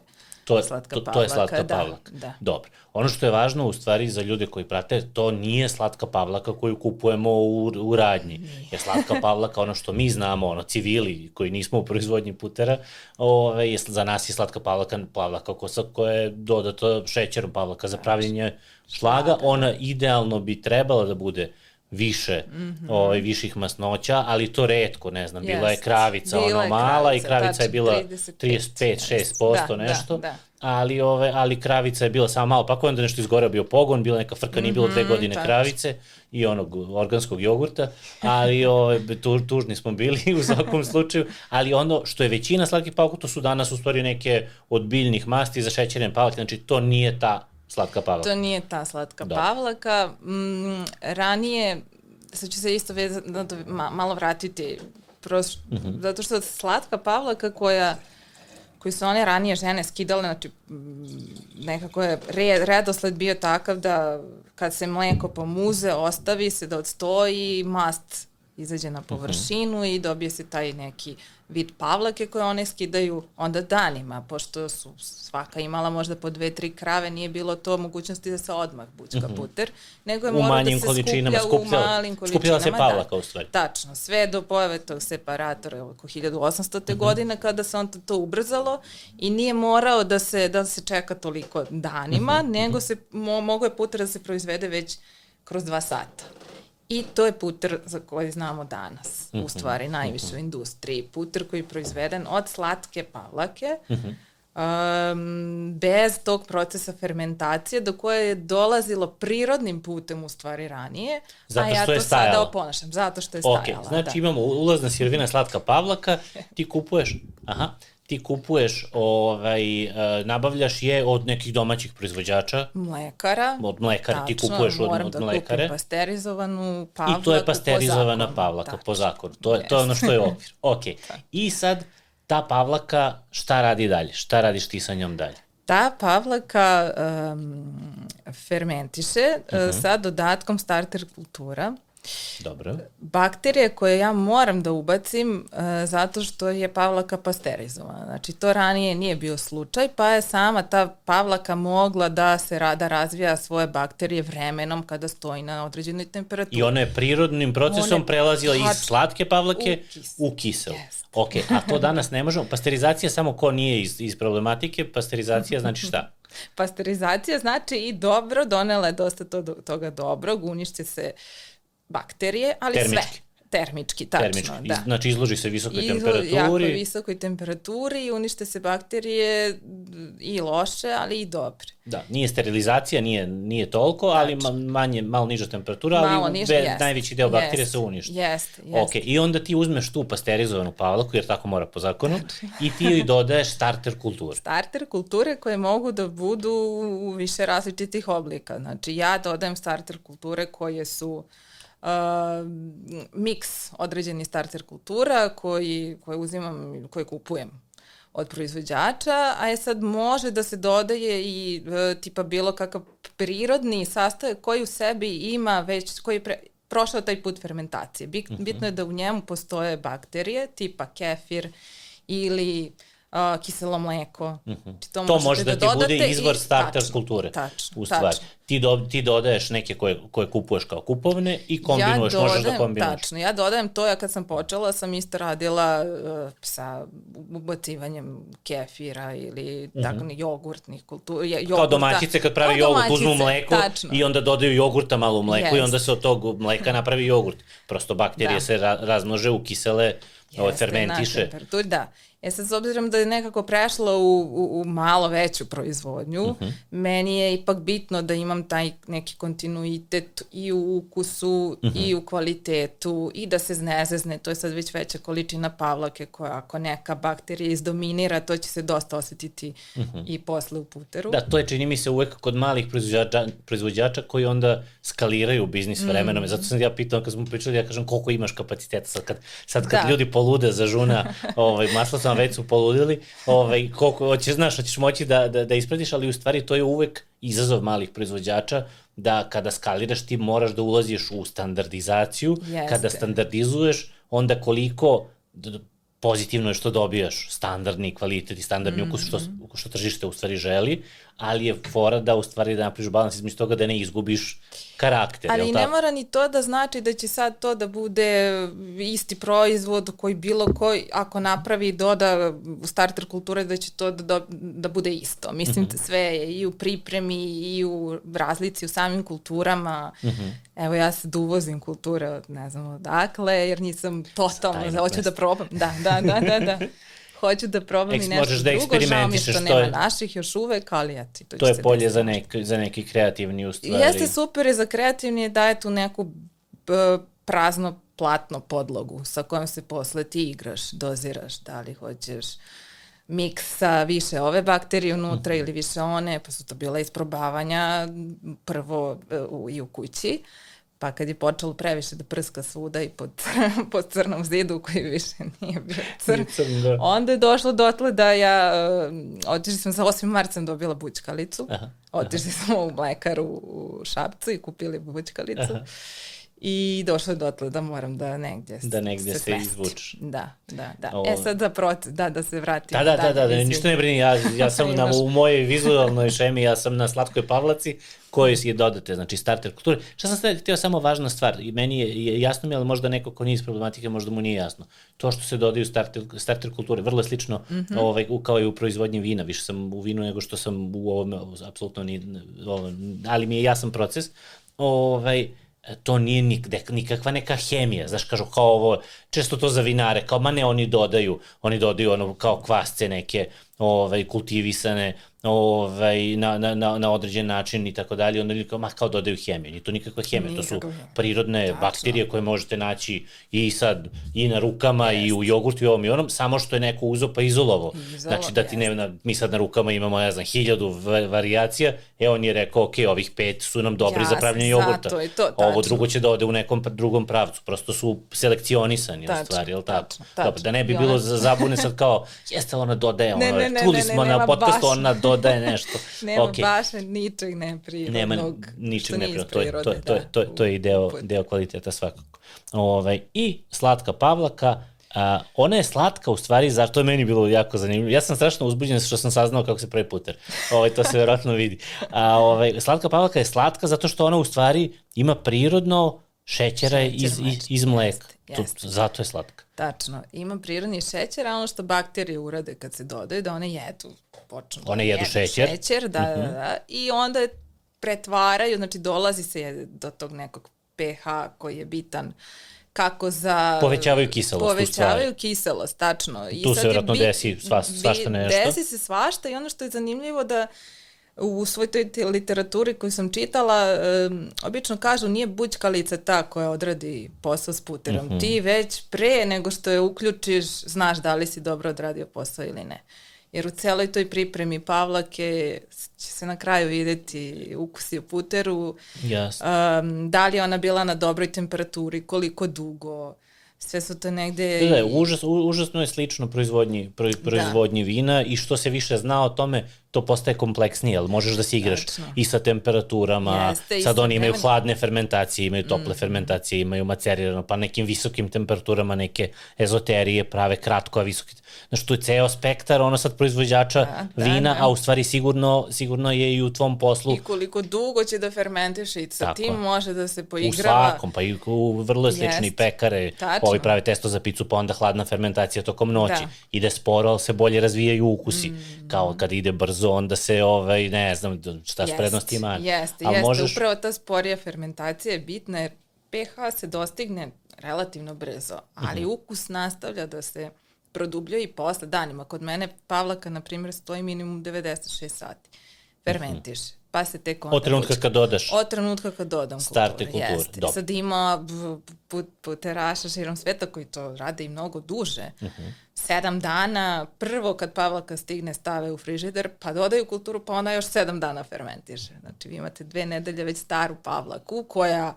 [SPEAKER 1] to je, slatka to, to je slatka da, pavlaka. Da. Dobro. Ono što je važno u stvari za ljude koji prate, to nije slatka pavlaka koju kupujemo u, u radnji. Nije. Je slatka pavlaka ono što mi znamo, ono civili koji nismo u proizvodnji putera, ove, je, za nas je slatka pavlaka pavlaka kosa koja je dodato šećerom pavlaka za pravljenje šlaga. Ona idealno bi trebala da bude uh, više, mm -hmm. ovaj, viših masnoća, ali to redko, ne znam, yes. bila je kravica bila ono mala kravica, i kravica je bila 35-6% da, nešto, da, da. ali ove, ali kravica je bila samo malo, pa onda nešto izgoreo bio pogon, bila neka frka, nije bilo dve mhm, godine tačno. kravice i onog organskog jogurta, ali ove, tu, tužni smo bili u svakom slučaju, ali ono što je većina slatkih pavka, to su danas u stvari neke od biljnih masti za šećerne pavlake, znači to nije ta Slatka pavlaka.
[SPEAKER 2] To nije ta slatka da. pavlaka. Mm, ranije, sad ću se isto vezati, ma, malo vratiti, prosto, mm -hmm. zato što slatka pavlaka koja koji su one ranije žene skidale, znači nekako je red, redosled bio takav da kad se mleko pomuze, ostavi se da odstoji, mast izađe na mhm. površinu uh -huh. i dobije se taj neki vid pavlake koje one skidaju onda danima, pošto su svaka imala možda po dve, tri krave, nije bilo to mogućnosti da se odmah bućka uh mhm. -huh. puter, nego je moralo da se skuplja u malim količinama.
[SPEAKER 1] Skupljala se pavlaka da, u stvari.
[SPEAKER 2] Tačno, sve do pojave tog separatora oko 1800. Uh -huh. godine kada se on to ubrzalo i nije morao da se, da se čeka toliko danima, uh mhm. -huh. nego se mo, mogo je puter da se proizvede već kroz dva sata. I to je puter za koji znamo danas, mm -hmm. u mhm. stvari najviše mm -hmm. u industriji. Puter koji je proizveden od slatke pavlake, mm -hmm. um, bez tog procesa fermentacije do koje je dolazilo prirodnim putem u stvari ranije, Zato a ja to stajalo. sada oponašam. Zato što je okay. stajala.
[SPEAKER 1] Znači da. imamo ulazna sirovina slatka pavlaka, ti kupuješ, aha, ti kupuješ, ovaj, uh, nabavljaš je od nekih domaćih proizvođača.
[SPEAKER 2] Mlekara.
[SPEAKER 1] Od mlekara, Tačno, ti kupuješ od, od da mlekare.
[SPEAKER 2] Moram da pasterizovanu pavlaku
[SPEAKER 1] I to je pasterizovana po pavlaka Tačno. po zakonu. To je, to je ono što je okvir. Ok. I sad, ta pavlaka šta radi dalje? Šta radiš ti sa njom dalje?
[SPEAKER 2] Ta pavlaka um, fermentiše uh -huh. uh, sa dodatkom starter kultura
[SPEAKER 1] Dobro.
[SPEAKER 2] Bakterije koje ja moram da ubacim uh, zato što je pavlaka pasterizovana. Znači to ranije nije bio slučaj, pa je sama ta pavlaka mogla da se rada razvija svoje bakterije vremenom kada stoji na određenoj temperaturi.
[SPEAKER 1] I ona je prirodnim procesom prelazila iz slatke pavlake u, kis. u kiselu. Yes. Ok, a to danas ne možemo. Pasterizacija samo ko nije iz, iz problematike, pasterizacija znači šta?
[SPEAKER 2] Pasterizacija znači i dobro, donela je dosta to, toga dobrog, unišće se uh, bakterije, ali Termički. sve termički, tačno. Termički.
[SPEAKER 1] Da. Znači izloži se visokoj Izlo, temperaturi. Jako
[SPEAKER 2] visokoj temperaturi i unište se bakterije i loše, ali i dobre.
[SPEAKER 1] Da, nije sterilizacija, nije, nije toliko, ali manje, malo niža temperatura, malo ali niža, be, jest, najveći deo bakterije jest, se uništa.
[SPEAKER 2] Jeste,
[SPEAKER 1] jeste. Ok, i onda ti uzmeš tu pasterizovanu pavlaku, jer tako mora po zakonu, i ti joj dodaješ starter kulture.
[SPEAKER 2] Starter kulture koje mogu da budu u više različitih oblika. Znači ja dodajem starter kulture koje su uh, miks određeni starter kultura koji, koje uzimam, koje kupujem od proizvođača, a je sad može da se dodaje i e, tipa bilo kakav prirodni sastojak koji u sebi ima već, koji pre, prošao taj put fermentacije. Bit, mhm. Bitno je da u njemu postoje bakterije tipa kefir ili uh, kiselo mleko. Mm -hmm.
[SPEAKER 1] To, to može da, da ti bude izvor starter tačno, kulture. Tačno, u stvari. Tačno. Ti, do, ti dodaješ neke koje, koje kupuješ kao kupovne i kombinuješ, ja dodajem, možeš da kombinuješ.
[SPEAKER 2] Tačno, ja dodajem to, ja kad sam počela sam isto radila uh, sa ubacivanjem kefira ili mm -hmm. tako jogurtnih kultura. Jogurta.
[SPEAKER 1] Kao domaćice kad pravi jogurt, uzmu mleko tačno. i onda dodaju jogurta malo u mleku yes. i onda se od tog mleka napravi jogurt. Prosto bakterije da. se ra razmnože u kisele Jeste, fermentiše.
[SPEAKER 2] Da. E sad, s obzirom da je nekako prešla u, u, u malo veću proizvodnju, uh mhm. -huh. meni je ipak bitno da imam taj neki kontinuitet i u ukusu uh -huh. i mhm. u kvalitetu i da se znezezne, to je sad već veća količina pavlake koja ako neka bakterija izdominira, to će se dosta osetiti uh mhm. -huh. i posle u puteru.
[SPEAKER 1] Da, to je čini mi se uvek kod malih proizvođača, proizvođača koji onda skaliraju biznis vremenom. Mm. Zato sam ja pitao kad smo pričali, ja kažem koliko imaš kapaciteta sad kad, sad kad da. ljudi polude za žuna ovaj, maslaca sam već su poludili, ovaj, koliko, hoćeš, znaš, hoćeš moći da, da, da ispratiš, ali u stvari to je uvek izazov malih proizvođača, da kada skaliraš ti moraš da ulaziš u standardizaciju, Jeste. kada standardizuješ, onda koliko pozitivno je što dobijaš standardni kvalitet i standardni mm -hmm. ukus što, što tržište u stvari želi, ali je fora da u stvari da napraviš balans između toga da ne izgubiš karakter.
[SPEAKER 2] Ali ne mora ni to da znači da će sad to da bude isti proizvod koji bilo koji, ako napravi doda u starter kulture da će to da, da, da bude isto. Mislim, mm -hmm. sve je i u pripremi i u razlici u samim kulturama. Mm -hmm. Evo ja sad uvozim kulture od ne znam odakle, jer nisam totalno, hoću da probam. Da, da, da, da, da. hoću da probam Eks, i nešto da drugo, žao mi što nema je, naših još uvek, ali eto,
[SPEAKER 1] to, to je polje za, nek, za neki kreativni u stvari.
[SPEAKER 2] Jeste super i za kreativni daje tu neku b, prazno platno podlogu sa kojom se posle ti igraš, doziraš, da li hoćeš miksa više ove bakterije unutra mm -hmm. ili više one, pa su to bila isprobavanja prvo uh, i u kući. Uh, Pa kad je počelo previše da prska svuda i pod, pod crnom zidu koji više nije bio crn, crn da. onda je došlo dotle da ja, uh, otišli smo za 8. marca dobila bućkalicu, aha, otišli aha. smo u mlekaru u Šapcu i kupili bućkalicu. Aha. I došlo je dotle da moram da negdje
[SPEAKER 1] da negdje se, se izvučeš.
[SPEAKER 2] Da, da, da. Ovo... E sad da protiv, da, da se vratim.
[SPEAKER 1] Da, da, da, da, da ništa ne brini, ja, ja sam na, u mojoj vizualnoj šemi, ja sam na Slatkoj Pavlaci, koji je dodate, znači starter kulture. Šta sam sve htio samo važna stvar, i meni je jasno mi, ali možda neko ko nije iz problematike, možda mu nije jasno. To što se dodaju starter, starter kulture, vrlo slično mm -hmm. ovaj, kao i u proizvodnji vina, više sam u vinu nego što sam u ovome, apsolutno ni, ovo, ali mi je jasan proces. Ovaj, to nije nik, nikakva neka hemija, znaš, kažu kao ovo, često to za vinare, kao ma ne, oni dodaju, oni dodaju ono kao kvasce neke, ovaj, kultivisane, ovaj, na, na, na, na određen način i tako dalje, onda kao, ma kao dodaju hemiju, nije to nikakva hemija, to su prirodne Tačno. bakterije koje možete naći i sad i na rukama Jest. i u jogurtu i ovom i onom, samo što je neko uzo pa izolovo. Izolo, znači da ti ne, na, mi sad na rukama imamo, ne znam, hiljadu varijacija, e on je rekao, ok, ovih pet su nam dobri ja, za pravljanje jogurta. To, tačno. Ovo drugo će da ode u nekom drugom pravcu, prosto su selekcionisani tačno, u stvari, jel tako? Tačno, tačno. Dobro, da ne bi bilo za zabune sad kao, jeste ona dodaje, ono, ne, ne, ne, čuli ne, ne, smo na podcastu, ona dodaje nešto.
[SPEAKER 2] Nema okay. baš ničeg neprirodnog. Nema ničeg neprirodnog,
[SPEAKER 1] to, je, to, to, to, to, to je deo, deo kvaliteta svakako. Ovaj, I slatka pavlaka, A, ona je slatka u stvari, zašto je meni bilo jako zanimljivo. Ja sam strašno uzbuđen što sam saznao kako se prvi puter. Ovaj, to se verovatno vidi. A, ovaj, slatka pavlaka je slatka zato što ona u stvari ima prirodno šećera Šećer, iz, iz, iz mleka. Jeste. To, zato je slatka.
[SPEAKER 2] Tačno. Ima prirodni šećer, a ono što bakterije urade kad se dodaju, da one jedu. Počnu
[SPEAKER 1] one da jedu šećer.
[SPEAKER 2] Šećer, da, uh -huh. da, mhm. da. I onda pretvaraju, znači dolazi se do tog nekog pH koji je bitan kako za...
[SPEAKER 1] Povećavaju kiselost
[SPEAKER 2] Povećavaju kiselost, tačno.
[SPEAKER 1] I tu se vjerojatno desi sva, svašta nešto.
[SPEAKER 2] Desi se svašta i ono što je zanimljivo da u svoj toj literaturi koju sam čitala, um, obično kažu nije bućkalica ta koja odradi posao s puterom. Mm -hmm. Ti već pre nego što je uključiš, znaš da li si dobro odradio posao ili ne. Jer u celoj toj pripremi Pavlake će se na kraju videti ukusi u puteru.
[SPEAKER 1] Jasno.
[SPEAKER 2] Um, da li je ona bila na dobroj temperaturi, koliko dugo, sve su to negde...
[SPEAKER 1] Da, da, užas, užasno je slično proizvodnji, pro, proizvodnji da. vina i što se više zna o tome, to postaje kompleksnije, ali možeš da se igraš Tačno. i sa temperaturama, Jeste, sad oni imaju hladne fermentacije, imaju tople mm. fermentacije, imaju macerirano, pa nekim visokim temperaturama neke ezoterije prave kratko, a visoki... Znaš, tu je ceo spektar, ono sad proizvođača da, da, vina, da. a u stvari sigurno, sigurno je i u tvom poslu...
[SPEAKER 2] I koliko dugo će da fermentiš i sa tim može da se poigrava.
[SPEAKER 1] U svakom, pa i u vrlo slični Jest. pekare, Tačno. ovi prave testo za picu, pa onda hladna fermentacija tokom noći. Da. Ide sporo, ali se bolje razvijaju ukusi. Mm. Kao kad ide brzo, onda se, ovaj, ne znam šta s prednosti ima.
[SPEAKER 2] Jeste, jeste. Možeš... Upravo ta sporija fermentacija je bitna jer pH se dostigne relativno brzo, ali mm -hmm. ukus nastavlja da se produbljuje i posle danima. Kod mene pavlaka, na primjer, stoji minimum 96 sati. Fermentiš. Mm -hmm pa se tek onda...
[SPEAKER 1] Od trenutka kad dodaš?
[SPEAKER 2] Od trenutka kad dodam
[SPEAKER 1] Starte kulturu. Jeste.
[SPEAKER 2] Dobro. Sad ima put, puteraša širom sveta koji to rade i mnogo duže. Uh mhm. -huh. Sedam dana, prvo kad pavlaka stigne stave u frižider, pa dodaju kulturu, pa ona još sedam dana fermentiše. Znači vi imate dve nedelje već staru pavlaku koja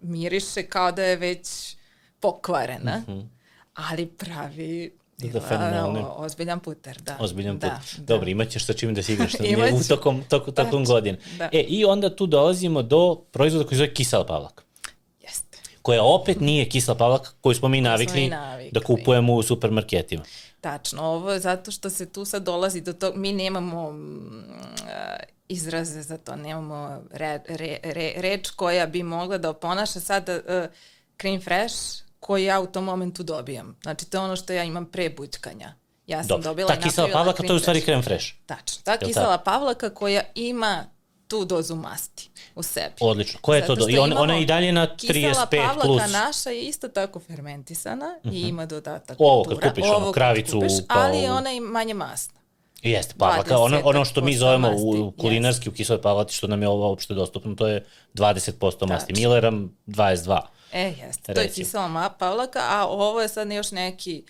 [SPEAKER 2] miriše kao da je već pokvarena, uh mhm. -huh. ali pravi Da, fenomenalni. Ozbiljan puter, da.
[SPEAKER 1] Ozbiljan da, put. Da, Dobro, imaćeš sa čim da si igraš u tokom, tokom, tokom godine. Da. E, i onda tu dolazimo do proizvoda koji zove kisela pavlaka.
[SPEAKER 2] Jeste.
[SPEAKER 1] Koja opet nije kisela pavlaka koju smo mi navikli, smo navikli. da kupujemo u supermarketima.
[SPEAKER 2] Tačno, ovo je zato što se tu sad dolazi do toga, mi nemamo mm, izraze za to, nemamo re, re, re, reč koja bi mogla da oponaša sada uh, cream fresh koji ja u tom momentu dobijam. Znači, to je ono što ja imam pre bućkanja. Ja sam Dobre. dobila...
[SPEAKER 1] Ta kisela pavlaka, to je u stvari krem fresh.
[SPEAKER 2] Tačno. Ta kisela pavlaka koja ima tu dozu masti u sebi.
[SPEAKER 1] Odlično. Koja je to do? I on, ona je i dalje na 35 plus. Kisela
[SPEAKER 2] pavlaka naša je isto tako fermentisana uh -huh. i mhm. ima dodatak
[SPEAKER 1] Ovo kad kupiš, ono, kravicu. Kupiš,
[SPEAKER 2] pa ali ona je manje masna.
[SPEAKER 1] Jeste, pavlaka, ono, ono što mi zovemo u kulinarski, yes. u kisove pavlati, što nam je ovo uopšte dostupno, to je 20% masti. Milleram 22.
[SPEAKER 2] E, jeste. To je kisela pavlaka, a ovo je sad još neki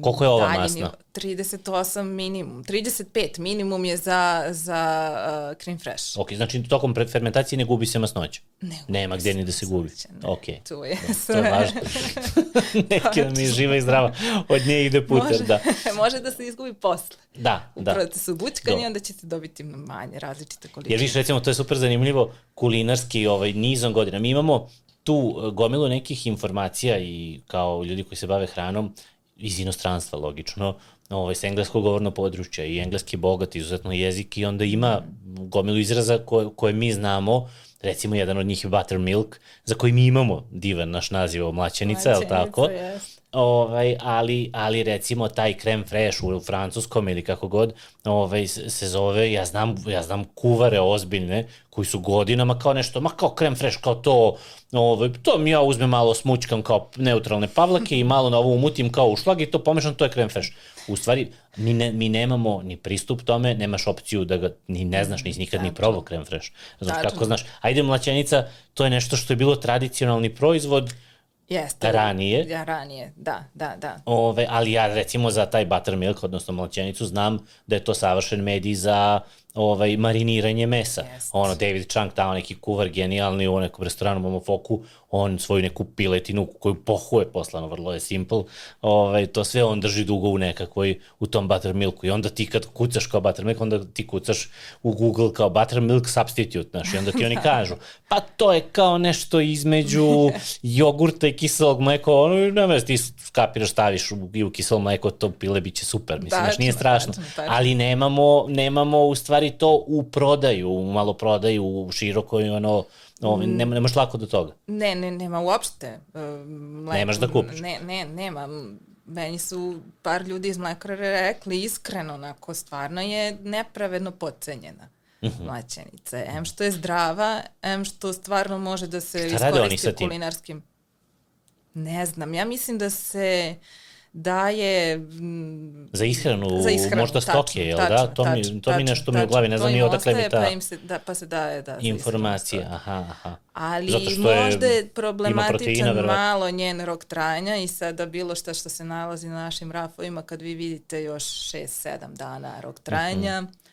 [SPEAKER 1] Koliko je ova masna?
[SPEAKER 2] 38 minimum. 35 minimum je za, za uh, cream fresh.
[SPEAKER 1] Ok, znači tokom fermentacije ne gubi se masnoća?
[SPEAKER 2] Ne
[SPEAKER 1] Nema gde ni da se gubi.
[SPEAKER 2] Ne.
[SPEAKER 1] Ok.
[SPEAKER 2] Tu je
[SPEAKER 1] sve. To je važno. Neki nam je živa i zdrava. Od nje ide puter, može, da.
[SPEAKER 2] može da se izgubi posle.
[SPEAKER 1] Da,
[SPEAKER 2] U
[SPEAKER 1] da.
[SPEAKER 2] U procesu bućkanja, onda ćete dobiti manje različite količine.
[SPEAKER 1] Jer viš, recimo, to je super zanimljivo, kulinarski ovaj, nizom godina. Mi imamo tu e, gomilu nekih informacija i kao ljudi koji se bave hranom iz inostranstva, logično, ovaj, s engleskog govorno područja i engleski bogat, izuzetno jezik i onda ima gomilu izraza koje, koje mi znamo, recimo jedan od njih je buttermilk, za koji mi imamo divan naš naziv mlaćenica, je li tako? Yes. Ovaj, ali, ali recimo taj krem fresh u, francuskom ili kako god ovaj, se zove, ja znam, ja znam kuvare ozbiljne koji su godinama kao nešto, ma kao krem fresh, kao to, ovaj, to mi ja uzmem malo smućkam kao neutralne pavlake i malo na ovo umutim kao u šlag i to pomešam, to je krem fresh. U stvari, mi, ne, mi nemamo ni pristup tome, nemaš opciju da ga ni ne znaš, nisi nikad ni probao krem fresh. Znaš kako znaš, ajde mlaćenica, to je nešto što je bilo tradicionalni proizvod,
[SPEAKER 2] Jeste.
[SPEAKER 1] Ranije.
[SPEAKER 2] Ja, ranije, da, da, da.
[SPEAKER 1] Ove, ali ja recimo za taj buttermilk, odnosno mlačenicu, znam da je to savršen medij za ovaj, mariniranje mesa. Yes. Ono, David Chang, tamo neki kuvar genijalni u nekom restoranu Momofoku, on svoju neku piletinu koju pohuje poslano, vrlo je simple, ovaj, to sve on drži dugo u nekakvoj, u tom buttermilku i onda ti kad kucaš kao buttermilk, onda ti kucaš u Google kao buttermilk substitute, znaš, i onda ti oni kažu, pa to je kao nešto između jogurta i kiselog mleka, ono, nema ti skapiraš, staviš u, i u kiselo mleko, to pile biće super, mislim, znaš, nije strašno, ali nemamo, nemamo u stvari to u prodaju, u maloprodaju, u širokoj, ono, Ovo, mm. nema, nemaš lako do toga.
[SPEAKER 2] Ne, ne, nema uopšte. Uh,
[SPEAKER 1] mleko, Nemaš da kupiš?
[SPEAKER 2] Ne, ne, nema. Meni su par ljudi iz mlekara rekli iskreno, onako, stvarno je nepravedno pocenjena mhm. -huh. mlaćenica. M što je zdrava, M što stvarno može da se Šta iskoristi kulinarskim. Ne znam, ja mislim da se... Uh, daje...
[SPEAKER 1] Mm, za ishranu, za ishranu možda stoke, jel da? To, tačno, mi, to tačno, mi nešto mi u glavi, ne znam ni odakle mi ta
[SPEAKER 2] pa, im se, da, pa se daje da,
[SPEAKER 1] informacija. Aha, aha.
[SPEAKER 2] Ali Zato što je, možda je problematičan proteina, malo njen rok trajanja i sada bilo šta što se nalazi na našim rafovima kad vi vidite još 6-7 dana rok trajanja, uh -huh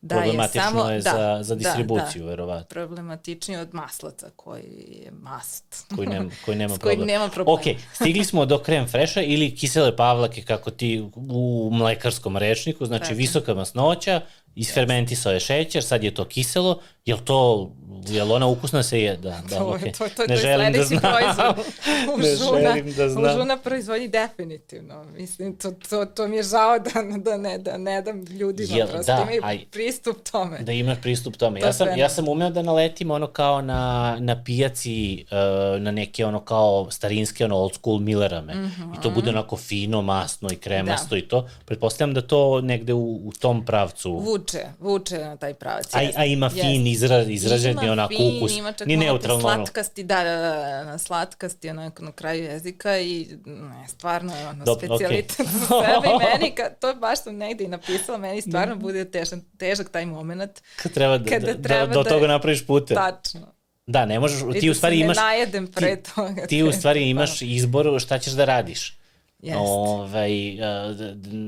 [SPEAKER 2] Da, je
[SPEAKER 1] Problematično
[SPEAKER 2] samo,
[SPEAKER 1] je
[SPEAKER 2] da,
[SPEAKER 1] za, za
[SPEAKER 2] da,
[SPEAKER 1] distribuciju,
[SPEAKER 2] da.
[SPEAKER 1] verovatno.
[SPEAKER 2] Problematičniji od maslaca koji je mast.
[SPEAKER 1] koji, nema, koji nema
[SPEAKER 2] S kojim
[SPEAKER 1] problem.
[SPEAKER 2] nema problema.
[SPEAKER 1] Ok, stigli smo do krem freša ili kisele pavlake kako ti u mlekarskom rečniku, znači
[SPEAKER 2] Tako.
[SPEAKER 1] visoka masnoća, isfermentisao je šećer, sad je to kiselo, jel to, jel ona ukusna se je? Da, da,
[SPEAKER 2] to,
[SPEAKER 1] ok.
[SPEAKER 2] je, to, to,
[SPEAKER 1] ne
[SPEAKER 2] to
[SPEAKER 1] želim da znam.
[SPEAKER 2] proizvod. U
[SPEAKER 1] ne
[SPEAKER 2] žuna,
[SPEAKER 1] želim da
[SPEAKER 2] U
[SPEAKER 1] znam.
[SPEAKER 2] žuna proizvodnji definitivno. Mislim, to, to, to mi je žao da, da, ne, da ne dam ljudima
[SPEAKER 1] Jel,
[SPEAKER 2] prosto
[SPEAKER 1] da,
[SPEAKER 2] imaju
[SPEAKER 1] aj-
[SPEAKER 2] pristup tome.
[SPEAKER 1] Da imaš pristup tome.
[SPEAKER 2] To
[SPEAKER 1] Ja sam, ja
[SPEAKER 2] fenomen.
[SPEAKER 1] sam umeo da naletim ono kao na, na pijaci, uh, na neke ono kao starinske ono old school Millerame. Mm -hmm. I to bude onako fino, masno i kremasto
[SPEAKER 2] Da.
[SPEAKER 1] i to. Pretpostavljam da to negde u, u tom pravcu...
[SPEAKER 2] Vuče, vuče na taj pravac.
[SPEAKER 1] A, a ima fin izra, izraženi
[SPEAKER 2] Ima
[SPEAKER 1] onako
[SPEAKER 2] fin,
[SPEAKER 1] ukus.
[SPEAKER 2] Ima čak
[SPEAKER 1] Ni
[SPEAKER 2] malo te
[SPEAKER 1] neutralno
[SPEAKER 2] slatkasti, da, da, da, da, slatkasti onako na kraju jezika i ne, stvarno je ono
[SPEAKER 1] Dobro,
[SPEAKER 2] specijalitet
[SPEAKER 1] okej.
[SPEAKER 2] za sebe i meni, kad, to baš sam negde i napisala, meni stvarno bude težan, težak taj moment.
[SPEAKER 1] Kad treba da,
[SPEAKER 2] Kada
[SPEAKER 1] da,
[SPEAKER 2] treba
[SPEAKER 1] da, do
[SPEAKER 2] da-
[SPEAKER 1] toga napraviš puter.
[SPEAKER 2] Tačno.
[SPEAKER 1] Da, ne možeš, ti
[SPEAKER 2] da
[SPEAKER 1] u stvari imaš...
[SPEAKER 2] Ne najedem pre toga.
[SPEAKER 1] Ti u stvari imaš izbor šta ćeš da radiš. Ovaj,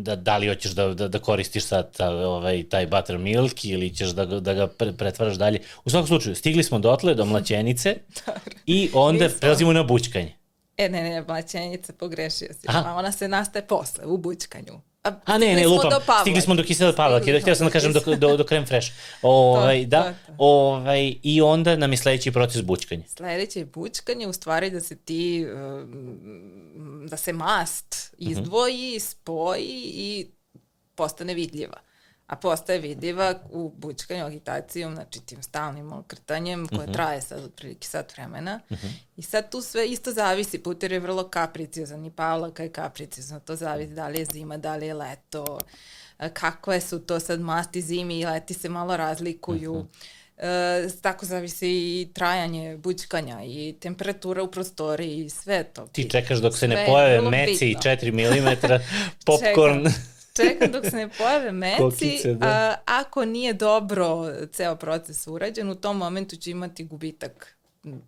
[SPEAKER 1] da, da, li hoćeš da, da, da koristiš sad ta, ovaj, taj buttermilk ili ćeš da, da ga pre, pretvaraš dalje. U svakom slučaju, stigli smo dotle do mlaćenice i onda
[SPEAKER 2] Nismo.
[SPEAKER 1] prelazimo na bućkanje.
[SPEAKER 2] E, ne, ne, mlaćenjica, pogrešio si.
[SPEAKER 1] Aha.
[SPEAKER 2] Ona se nastaje posle, u bućkanju.
[SPEAKER 1] A ne, ne,
[SPEAKER 2] smo
[SPEAKER 1] lupam,
[SPEAKER 2] do
[SPEAKER 1] stigli smo do kisele pavlake,
[SPEAKER 2] Stigli
[SPEAKER 1] htio sam da kažem do, do, do krem fresh. Ovaj, da,
[SPEAKER 2] to, to.
[SPEAKER 1] Ovaj, i onda nam je sledeći proces bućkanja.
[SPEAKER 2] Sledeće je bućkanje, u stvari da se ti, um, da se mast
[SPEAKER 1] Mhm.
[SPEAKER 2] izdvoji, spoji i postane vidljiva. A postaje vidljiva u bućkanju agitacijom, znači tim stalnim okrtanjem koje
[SPEAKER 1] Mhm.
[SPEAKER 2] traje sad otprilike sat vremena. I sad tu sve isto zavisi, puter je vrlo kapriciozan i Pavlaka je kapriciozan, to zavisi da li je zima, da li je leto, e, kakve su to sad masti zimi i leti se malo razlikuju.
[SPEAKER 1] Mhm.
[SPEAKER 2] E, tako zavisi i trajanje bućkanja i temperatura u prostoriji i sve to.
[SPEAKER 1] Ti čekaš dok se ne pojave meci i
[SPEAKER 2] bitno.
[SPEAKER 1] 4 mm, popcorn.
[SPEAKER 2] Čekam. Dok se ne pojave meci.
[SPEAKER 1] Kokice, da.
[SPEAKER 2] a, ako nije dobro ceo proces urađen, u tom momentu će imati gubitak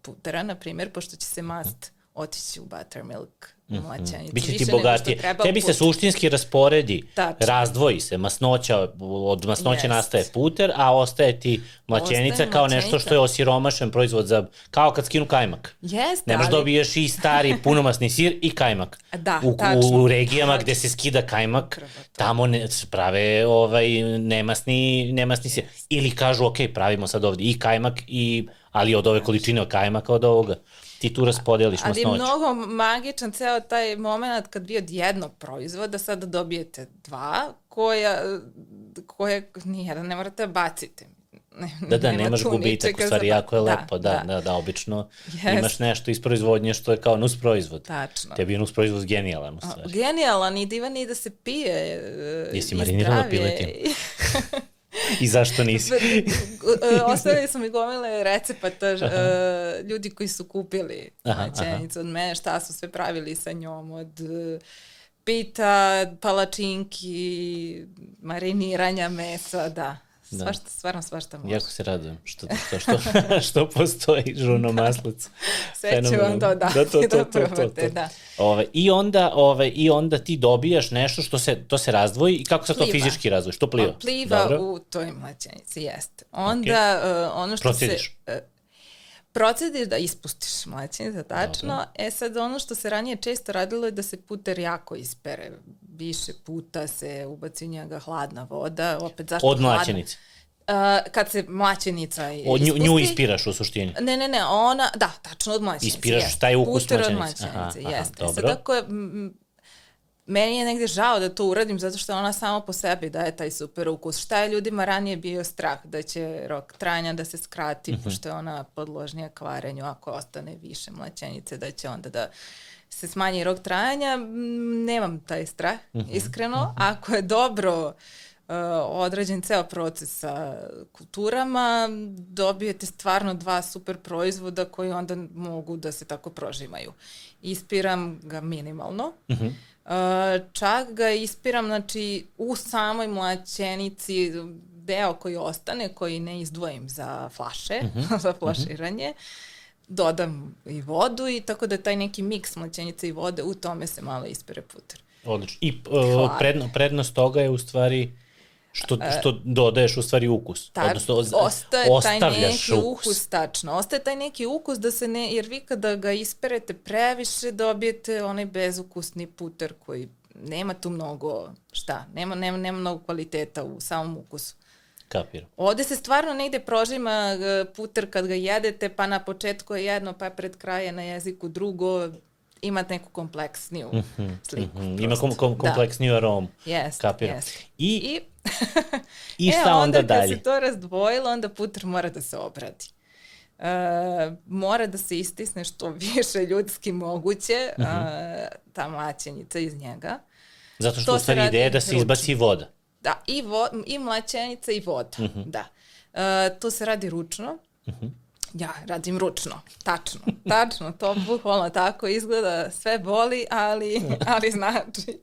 [SPEAKER 2] putera, na primjer, pošto će se mast otići u buttermilk mlaćenicu.
[SPEAKER 1] Biće ti
[SPEAKER 2] više nego što
[SPEAKER 1] bogatije. Tebi se
[SPEAKER 2] puter.
[SPEAKER 1] suštinski rasporedi,
[SPEAKER 2] Tačno.
[SPEAKER 1] razdvoji se masnoća, od masnoće
[SPEAKER 2] Jest.
[SPEAKER 1] nastaje puter, a ostaje ti mlaćenica
[SPEAKER 2] Ostaje
[SPEAKER 1] kao nešto
[SPEAKER 2] mlaćenica.
[SPEAKER 1] što je osiromašen proizvod za, kao kad skinu kajmak.
[SPEAKER 2] Jeste,
[SPEAKER 1] Ne možeš
[SPEAKER 2] ali...
[SPEAKER 1] dobiješ i stari punomasni sir i kajmak.
[SPEAKER 2] Da,
[SPEAKER 1] u,
[SPEAKER 2] tačno.
[SPEAKER 1] u regijama
[SPEAKER 2] Tačno.
[SPEAKER 1] gde se skida kajmak, tamo ne, se prave ovaj, nemasni, nemasni sir. Ili kažu, ok, pravimo sad ovde i kajmak, i, ali od ove količine od kajmaka od ovoga. Ti tu raspodeliš
[SPEAKER 2] Ali je
[SPEAKER 1] masnoću.
[SPEAKER 2] mnogo magičan ceo taj moment kad vi od jednog proizvoda sada dobijete dva koja, koje nijedan ne morate da bacite. Ne,
[SPEAKER 1] Da, da,
[SPEAKER 2] nema
[SPEAKER 1] nemaš gubitak, u stvari
[SPEAKER 2] za-
[SPEAKER 1] jako je lepo, da, da, da, obično
[SPEAKER 2] Jest.
[SPEAKER 1] imaš nešto iz proizvodnje što je kao nus proizvod.
[SPEAKER 2] Tačno.
[SPEAKER 1] Tebi je nus proizvod genijalan u stvari.
[SPEAKER 2] Genijalan i divan i da se pije. e,
[SPEAKER 1] Jesi marinirala
[SPEAKER 2] zdrav je.
[SPEAKER 1] piletin? I zašto nisi?
[SPEAKER 2] E, Ostavili su mi gomile recepata uh, ljudi koji su kupili maćenicu od mene, šta su sve pravili sa njom, od uh, pita, palačinki, mariniranja mesa, da. Svašta, stvarno svašta može.
[SPEAKER 1] Jako se radujem što, što, što, što postoji žuno maslac.
[SPEAKER 2] Sve ću vam to dati
[SPEAKER 1] da, to, to,
[SPEAKER 2] da
[SPEAKER 1] to, to, to, to.
[SPEAKER 2] da.
[SPEAKER 1] Ove, i, onda, ove, I onda ti dobijaš nešto što se, to se razdvoji i kako se to
[SPEAKER 2] Pliva.
[SPEAKER 1] fizički razdvoji? Što pliva?
[SPEAKER 2] On pliva
[SPEAKER 1] Dobro.
[SPEAKER 2] u toj mlaćenici, jeste. Onda uh, ono što
[SPEAKER 1] Procediš.
[SPEAKER 2] se... Uh, procediš da ispustiš mlaćenicu, tačno. E sad ono što se ranije često radilo je da se puter jako ispere. Više puta se ubaci u njega hladna voda. Opet zašto
[SPEAKER 1] Od
[SPEAKER 2] hladna?
[SPEAKER 1] mlaćenice.
[SPEAKER 2] Uh, kad se mlaćenica
[SPEAKER 1] Od nju,
[SPEAKER 2] ispusti,
[SPEAKER 1] nju ispiraš u suštini.
[SPEAKER 2] Ne, ne, ne, ona, da, tačno od mlaćenice.
[SPEAKER 1] Ispiraš
[SPEAKER 2] jeste.
[SPEAKER 1] taj ukus
[SPEAKER 2] Puter od
[SPEAKER 1] mlaćenice. Aha,
[SPEAKER 2] mlaćenice,
[SPEAKER 1] aha,
[SPEAKER 2] jeste.
[SPEAKER 1] dobro.
[SPEAKER 2] Sad tako je, m, meni je negde žao da to uradim zato što ona samo po sebi daje taj super ukus. Šta je ljudima ranije bio strah? Da će rok trajanja da se skrati,
[SPEAKER 1] Mhm.
[SPEAKER 2] pošto je ona podložnija kvarenju, ako ostane više mlaćenice, da će onda da se smanji rok trajanja. Nemam taj strah,
[SPEAKER 1] Mhm.
[SPEAKER 2] iskreno. Ako je dobro uh, odrađen ceo proces sa kulturama, dobijete stvarno dva super proizvoda koji onda mogu da se tako prožimaju. Ispiram ga minimalno.
[SPEAKER 1] Mhm.
[SPEAKER 2] Uh, čak ga ispiram, znači, u samoj mlaćenici, deo koji ostane, koji ne izdvojim za flaše,
[SPEAKER 1] Mhm.
[SPEAKER 2] za flaširanje, dodam i vodu i tako da taj neki miks mlaćenice i vode, u tome se malo ispire puter.
[SPEAKER 1] Odlično. I uh, predno, prednost toga je u stvari Što, što dodaješ u stvari ukus.
[SPEAKER 2] Tak,
[SPEAKER 1] Odnosno,
[SPEAKER 2] ostaje taj neki
[SPEAKER 1] ukus.
[SPEAKER 2] ukus. tačno. Ostaje taj neki ukus da se ne, jer vi kada ga isperete previše dobijete onaj bezukusni puter koji nema tu mnogo, šta, nema, nema, nema mnogo kvaliteta u samom ukusu.
[SPEAKER 1] Kapiram.
[SPEAKER 2] Ovde se stvarno negde prožima e, puter kad ga jedete, pa na početku je jedno, pa pred kraje na jeziku drugo, imate neku kompleksniju sliku.
[SPEAKER 1] Mm, Ima kom, kom, kompleksniju aromu.
[SPEAKER 2] Da. Jeste,
[SPEAKER 1] Kapiram.
[SPEAKER 2] jeste.
[SPEAKER 1] I,
[SPEAKER 2] I,
[SPEAKER 1] i
[SPEAKER 2] e,
[SPEAKER 1] šta onda,
[SPEAKER 2] kad
[SPEAKER 1] dalje?
[SPEAKER 2] se to razdvojilo, onda puter mora da se obradi. E, mora da se istisne što više ljudski moguće,
[SPEAKER 1] Mhm.
[SPEAKER 2] e, ta mlaćenica iz njega.
[SPEAKER 1] Zato što
[SPEAKER 2] to
[SPEAKER 1] u stvari ideja je da se izbaci voda.
[SPEAKER 2] Da, i, vo, i mlaćenica i voda,
[SPEAKER 1] Mhm.
[SPEAKER 2] da. E, to se radi ručno. Ja radim ručno, tačno, tačno, to bukvalno tako izgleda, sve boli, ali, ali znači.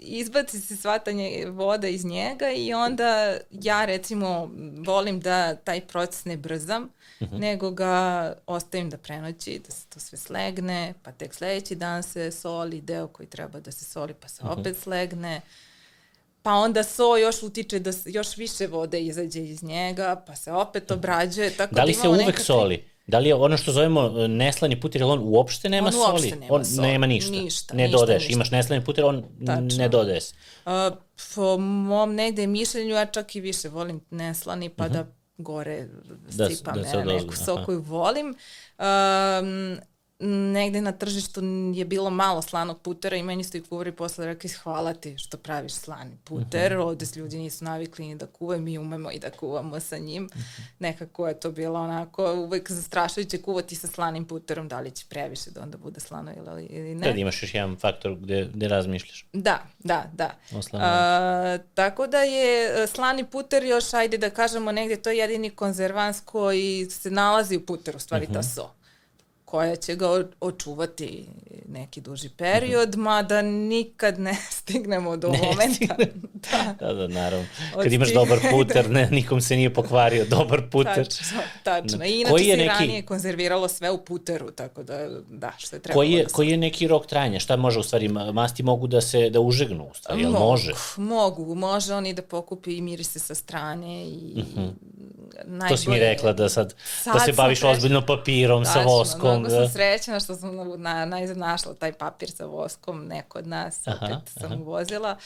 [SPEAKER 2] Izbaci se svatanje vode iz njega i onda ja recimo volim da taj proces ne brzam, nego ga ostavim da prenoći, da se to sve slegne, pa tek sledeći dan se soli deo koji treba da se soli, pa se opet slegne. Pa onda so još utiče da još više vode izađe iz njega, pa se opet obrađuje. Tako
[SPEAKER 1] Da li
[SPEAKER 2] da
[SPEAKER 1] se uvek
[SPEAKER 2] neka tri-
[SPEAKER 1] soli? Da li je ono što zovemo e, neslani puter, on uopšte nema
[SPEAKER 2] On uopšte
[SPEAKER 1] soli?
[SPEAKER 2] nema
[SPEAKER 1] on
[SPEAKER 2] soli.
[SPEAKER 1] nema ništa.
[SPEAKER 2] Ništa,
[SPEAKER 1] ne
[SPEAKER 2] ništa,
[SPEAKER 1] dodaješ.
[SPEAKER 2] ništa.
[SPEAKER 1] Imaš neslani puter, on
[SPEAKER 2] Tačno.
[SPEAKER 1] ne dodaje se.
[SPEAKER 2] A, po mom negde mišljenju ja čak i više volim neslani pa da gore
[SPEAKER 1] Da
[SPEAKER 2] sipam
[SPEAKER 1] da
[SPEAKER 2] da ne, neku sok
[SPEAKER 1] aha.
[SPEAKER 2] koju volim. Um, negde na tržištu je bilo malo slanog putera i meni su i kuvari posle rekli hvala ti što praviš slani puter,
[SPEAKER 1] Mhm.
[SPEAKER 2] ovde se ljudi nisu navikli ni da kuvaju, mi umemo i da kuvamo sa njim.
[SPEAKER 1] Mhm.
[SPEAKER 2] Nekako je to bilo onako uvek zastrašujuće kuvati sa slanim puterom, da li će previše da onda bude slano ili, ili ne.
[SPEAKER 1] Tad imaš još jedan faktor gde, gde razmišljaš.
[SPEAKER 2] Da, da, da. A, tako da je e, slani puter još, ajde da kažemo negde, to je jedini konzervans koji se nalazi u puteru, u stvari
[SPEAKER 1] Mhm.
[SPEAKER 2] ta so koja će ga očuvati neki duži period, mada nikad ne stignemo do
[SPEAKER 1] Ne
[SPEAKER 2] momenta. da,
[SPEAKER 1] Da, da, naravno.
[SPEAKER 2] Od
[SPEAKER 1] Kad imaš dobar puter, ne, nikom se nije pokvario dobar puter.
[SPEAKER 2] tačno, tačno. I inače se
[SPEAKER 1] neki-
[SPEAKER 2] ranije konzerviralo sve u puteru, tako da, da, što je trebalo
[SPEAKER 1] Koji je,
[SPEAKER 2] da se
[SPEAKER 1] koji je neki rok trajanja? Šta može u stvari? ma- Masti mogu da se da užegnu u stvari, jel
[SPEAKER 2] Mogu,
[SPEAKER 1] može?
[SPEAKER 2] Mogu, može on i da pokupi i mirise sa strane i najbolje...
[SPEAKER 1] To si mi rekla da sad, da
[SPEAKER 2] Sad
[SPEAKER 1] se
[SPEAKER 2] sam
[SPEAKER 1] baviš
[SPEAKER 2] srećna.
[SPEAKER 1] ozbiljno papirom sa
[SPEAKER 2] Tačno,
[SPEAKER 1] voskom.
[SPEAKER 2] Mnogo sam srećna što sam na, na, našla taj papir sa voskom, neko od nas,
[SPEAKER 1] Aha,
[SPEAKER 2] opet sam uvozila,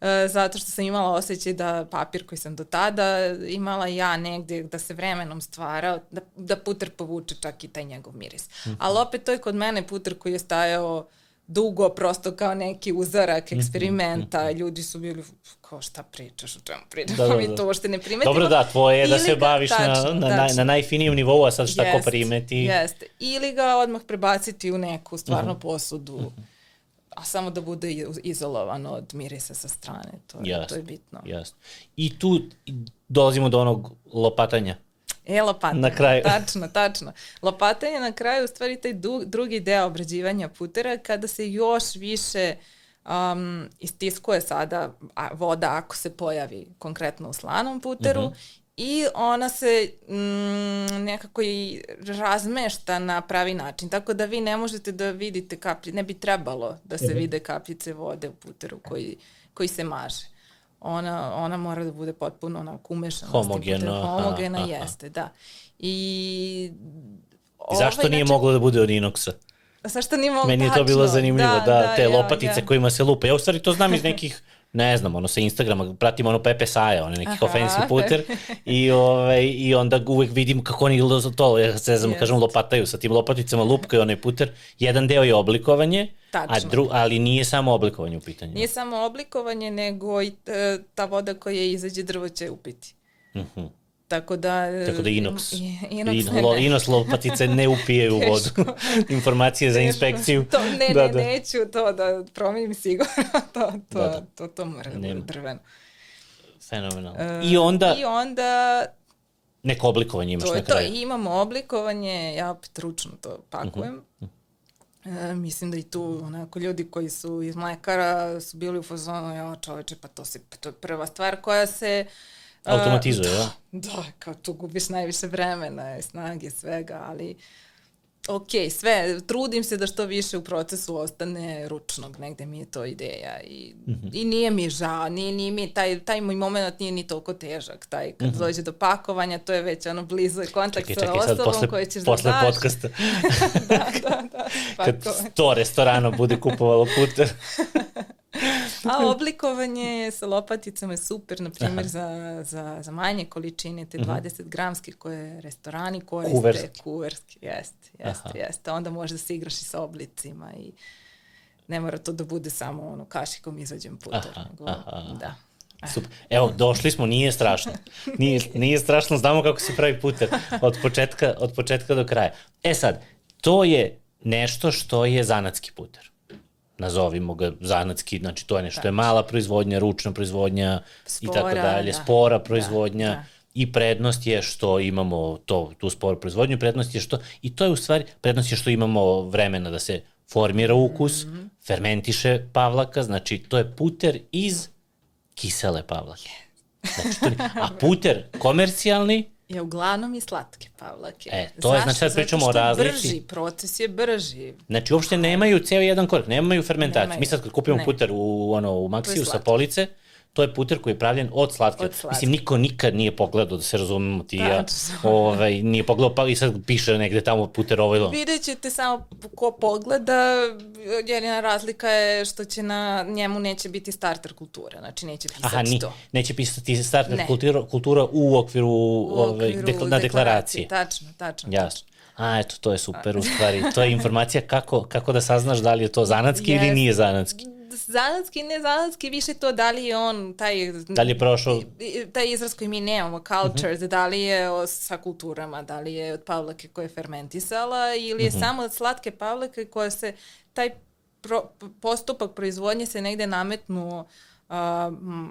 [SPEAKER 2] e, zato što sam imala osjećaj da papir koji sam do tada imala ja negde da se vremenom stvarao, da, da puter povuče čak i taj njegov miris.
[SPEAKER 1] Mhm.
[SPEAKER 2] Ali opet to je kod mene puter koji je stajao dugo, prosto kao neki uzorak
[SPEAKER 1] Mhm,
[SPEAKER 2] eksperimenta, ljudi su bili kao šta pričaš, o čemu pričaš,
[SPEAKER 1] Da, da,
[SPEAKER 2] mi
[SPEAKER 1] da.
[SPEAKER 2] to uopšte ne primetimo.
[SPEAKER 1] Dobro da, tvoje je da se
[SPEAKER 2] ga-
[SPEAKER 1] baviš
[SPEAKER 2] tačno,
[SPEAKER 1] na, na, na,
[SPEAKER 2] tačno.
[SPEAKER 1] na najfinijem nivou, a sad šta ko
[SPEAKER 2] Jest,
[SPEAKER 1] primeti.
[SPEAKER 2] Jeste. Ili ga odmah prebaciti u neku stvarno
[SPEAKER 1] Mhm.
[SPEAKER 2] posudu, a samo da bude izolovan od mirisa sa strane. To je,
[SPEAKER 1] Jasno,
[SPEAKER 2] to je bitno.
[SPEAKER 1] Jasno. I tu dolazimo do onog lopatanja.
[SPEAKER 2] E, lopatanje.
[SPEAKER 1] Na kraju.
[SPEAKER 2] Tačno, tačno. Lopatanje je na kraju u stvari taj du, drugi deo obrađivanja putera kada se još više um, istiskuje sada voda ako se pojavi konkretno u slanom puteru
[SPEAKER 1] Mhm.
[SPEAKER 2] i ona se mm, nekako i razmešta na pravi način. Tako da vi ne možete da vidite kapljice, ne bi trebalo da se vide kapljice vode u puteru koji, koji se maže. Ona, ona mora da bude potpuno onako umešana. tim
[SPEAKER 1] Homogeno,
[SPEAKER 2] puterom.
[SPEAKER 1] aha,
[SPEAKER 2] Homogena
[SPEAKER 1] aha.
[SPEAKER 2] jeste, da. I...
[SPEAKER 1] I zašto nije
[SPEAKER 2] znači,
[SPEAKER 1] moglo da bude od inoksa?
[SPEAKER 2] Zašto nije moglo?
[SPEAKER 1] Meni je to bilo
[SPEAKER 2] tačno,
[SPEAKER 1] zanimljivo, da, da te
[SPEAKER 2] ja,
[SPEAKER 1] lopatice
[SPEAKER 2] ja.
[SPEAKER 1] kojima se lupe. Ja u stvari to znam iz nekih, ne znam, ono sa Instagrama, pratim ono Pepe Saja, on je neki
[SPEAKER 2] Aha.
[SPEAKER 1] fancy puter i, ovaj, i onda uvek vidim kako oni lo- to, ja se znam,
[SPEAKER 2] Jest.
[SPEAKER 1] kažem, lopataju sa tim lopaticama, lupkaju onaj puter. Jedan deo je oblikovanje, a
[SPEAKER 2] Tačno.
[SPEAKER 1] dru, ali nije samo oblikovanje u pitanju.
[SPEAKER 2] Nije samo oblikovanje, nego i e, ta voda koja izađe drvo će upiti. Tako da... e,
[SPEAKER 1] Tako da inoks.
[SPEAKER 2] i- Inoks
[SPEAKER 1] In,
[SPEAKER 2] ne,
[SPEAKER 1] lo,
[SPEAKER 2] ne.
[SPEAKER 1] inos lopatice ne upije u vodu. Informacije za inspekciju.
[SPEAKER 2] To, ne,
[SPEAKER 1] da,
[SPEAKER 2] ne,
[SPEAKER 1] da.
[SPEAKER 2] neću to da promijenim sigurno. to, to,
[SPEAKER 1] Da, da.
[SPEAKER 2] to, to mora da drveno.
[SPEAKER 1] Fenomenalno. I onda
[SPEAKER 2] I onda
[SPEAKER 1] neko oblikovanje imaš
[SPEAKER 2] to
[SPEAKER 1] na
[SPEAKER 2] to.
[SPEAKER 1] kraju.
[SPEAKER 2] I imamo oblikovanje, ja opet ručno to pakujem.
[SPEAKER 1] Mhm.
[SPEAKER 2] E, mislim da i tu onako ljudi koji su iz mlekara su bili u fazonu, ja čoveče, pa to, se, pa to je prva stvar koja se e,
[SPEAKER 1] Automatizuje,
[SPEAKER 2] da,
[SPEAKER 1] da?
[SPEAKER 2] Da, kao tu gubiš najviše vremena i snage svega, ali ok, sve, trudim se da što više u procesu ostane ručnog, negde mi je to ideja i, mm -hmm. i nije mi žao, nije, nije mi, taj, taj moj moment nije ni toliko težak, taj kad mm -hmm. dođe do pakovanja, to je već ono blizu kontakt čekaj, čekaj, sa osobom koju ćeš
[SPEAKER 1] posle
[SPEAKER 2] da daš.
[SPEAKER 1] podcasta.
[SPEAKER 2] da, da, da.
[SPEAKER 1] Kad sto restorana bude kupovalo puter.
[SPEAKER 2] A oblikovanje sa lopaticama je super, na primjer, za, za, za manje količine, te 20 mhm. gramske koje restorani koriste.
[SPEAKER 1] Kuverski.
[SPEAKER 2] Kuverski, jeste, jeste, jeste. Onda možeš da se igraš i sa oblicima i ne mora to da bude samo ono kašikom izađem puter. Aha, nego, aha. Da.
[SPEAKER 1] Super. Evo, došli smo, nije strašno. Nije, nije strašno, znamo kako se pravi puter od početka, od početka do kraja. E sad, to je nešto što je zanatski puter nazovimo ga zanatski, znači to je nešto, to je mala proizvodnja, ručna proizvodnja spora, i tako dalje, da. spora da, proizvodnja da, da. i prednost je što imamo to, tu sporu proizvodnju, prednost je što, i to je u stvari, prednost je što imamo vremena da se formira ukus, mm -hmm. fermentiše pavlaka, znači to je puter iz kisele pavlake. Znači, to a puter komercijalni
[SPEAKER 2] je uglavnom i slatke pavlake.
[SPEAKER 1] E, to je, znači sad pričamo o razlici.
[SPEAKER 2] brži, proces je brži.
[SPEAKER 1] Znači uopšte nemaju ceo jedan korak, nemaju fermentaciju. Nemaju. Mi sad kad kupimo ne. puter u, ono, u Maxiju sa police, to je puter koji je pravljen od slatke. Od slatke. Mislim, niko nikad nije pogledao, da se razumemo ti ja, ovaj, nije pogledao, pa i sad piše negde tamo puter ovo ili
[SPEAKER 2] Vidjet ćete samo ko pogleda, jedina razlika je što će na njemu neće biti starter kultura, znači neće pisati Aha, ni, to.
[SPEAKER 1] neće pisati starter ne. kultura, kultura u okviru, u okviru ovaj, dekla, na deklaraciji.
[SPEAKER 2] Tačno, tačno.
[SPEAKER 1] Jasno. Tačno. A, eto, to je super u stvari. To je informacija kako, kako da saznaš da li je to zanatski yes. ili nije zanatski
[SPEAKER 2] zanatski, ne zanatski, više to da li je on taj...
[SPEAKER 1] Da li je prošao...
[SPEAKER 2] Taj izraz koji mi nemamo, culture, uh -huh. da li je sa kulturama, da li je od pavlake koja je fermentisala ili je uh mhm. -huh. samo od slatke pavlake koja se, taj pro, postupak proizvodnje se negde nametnuo uh,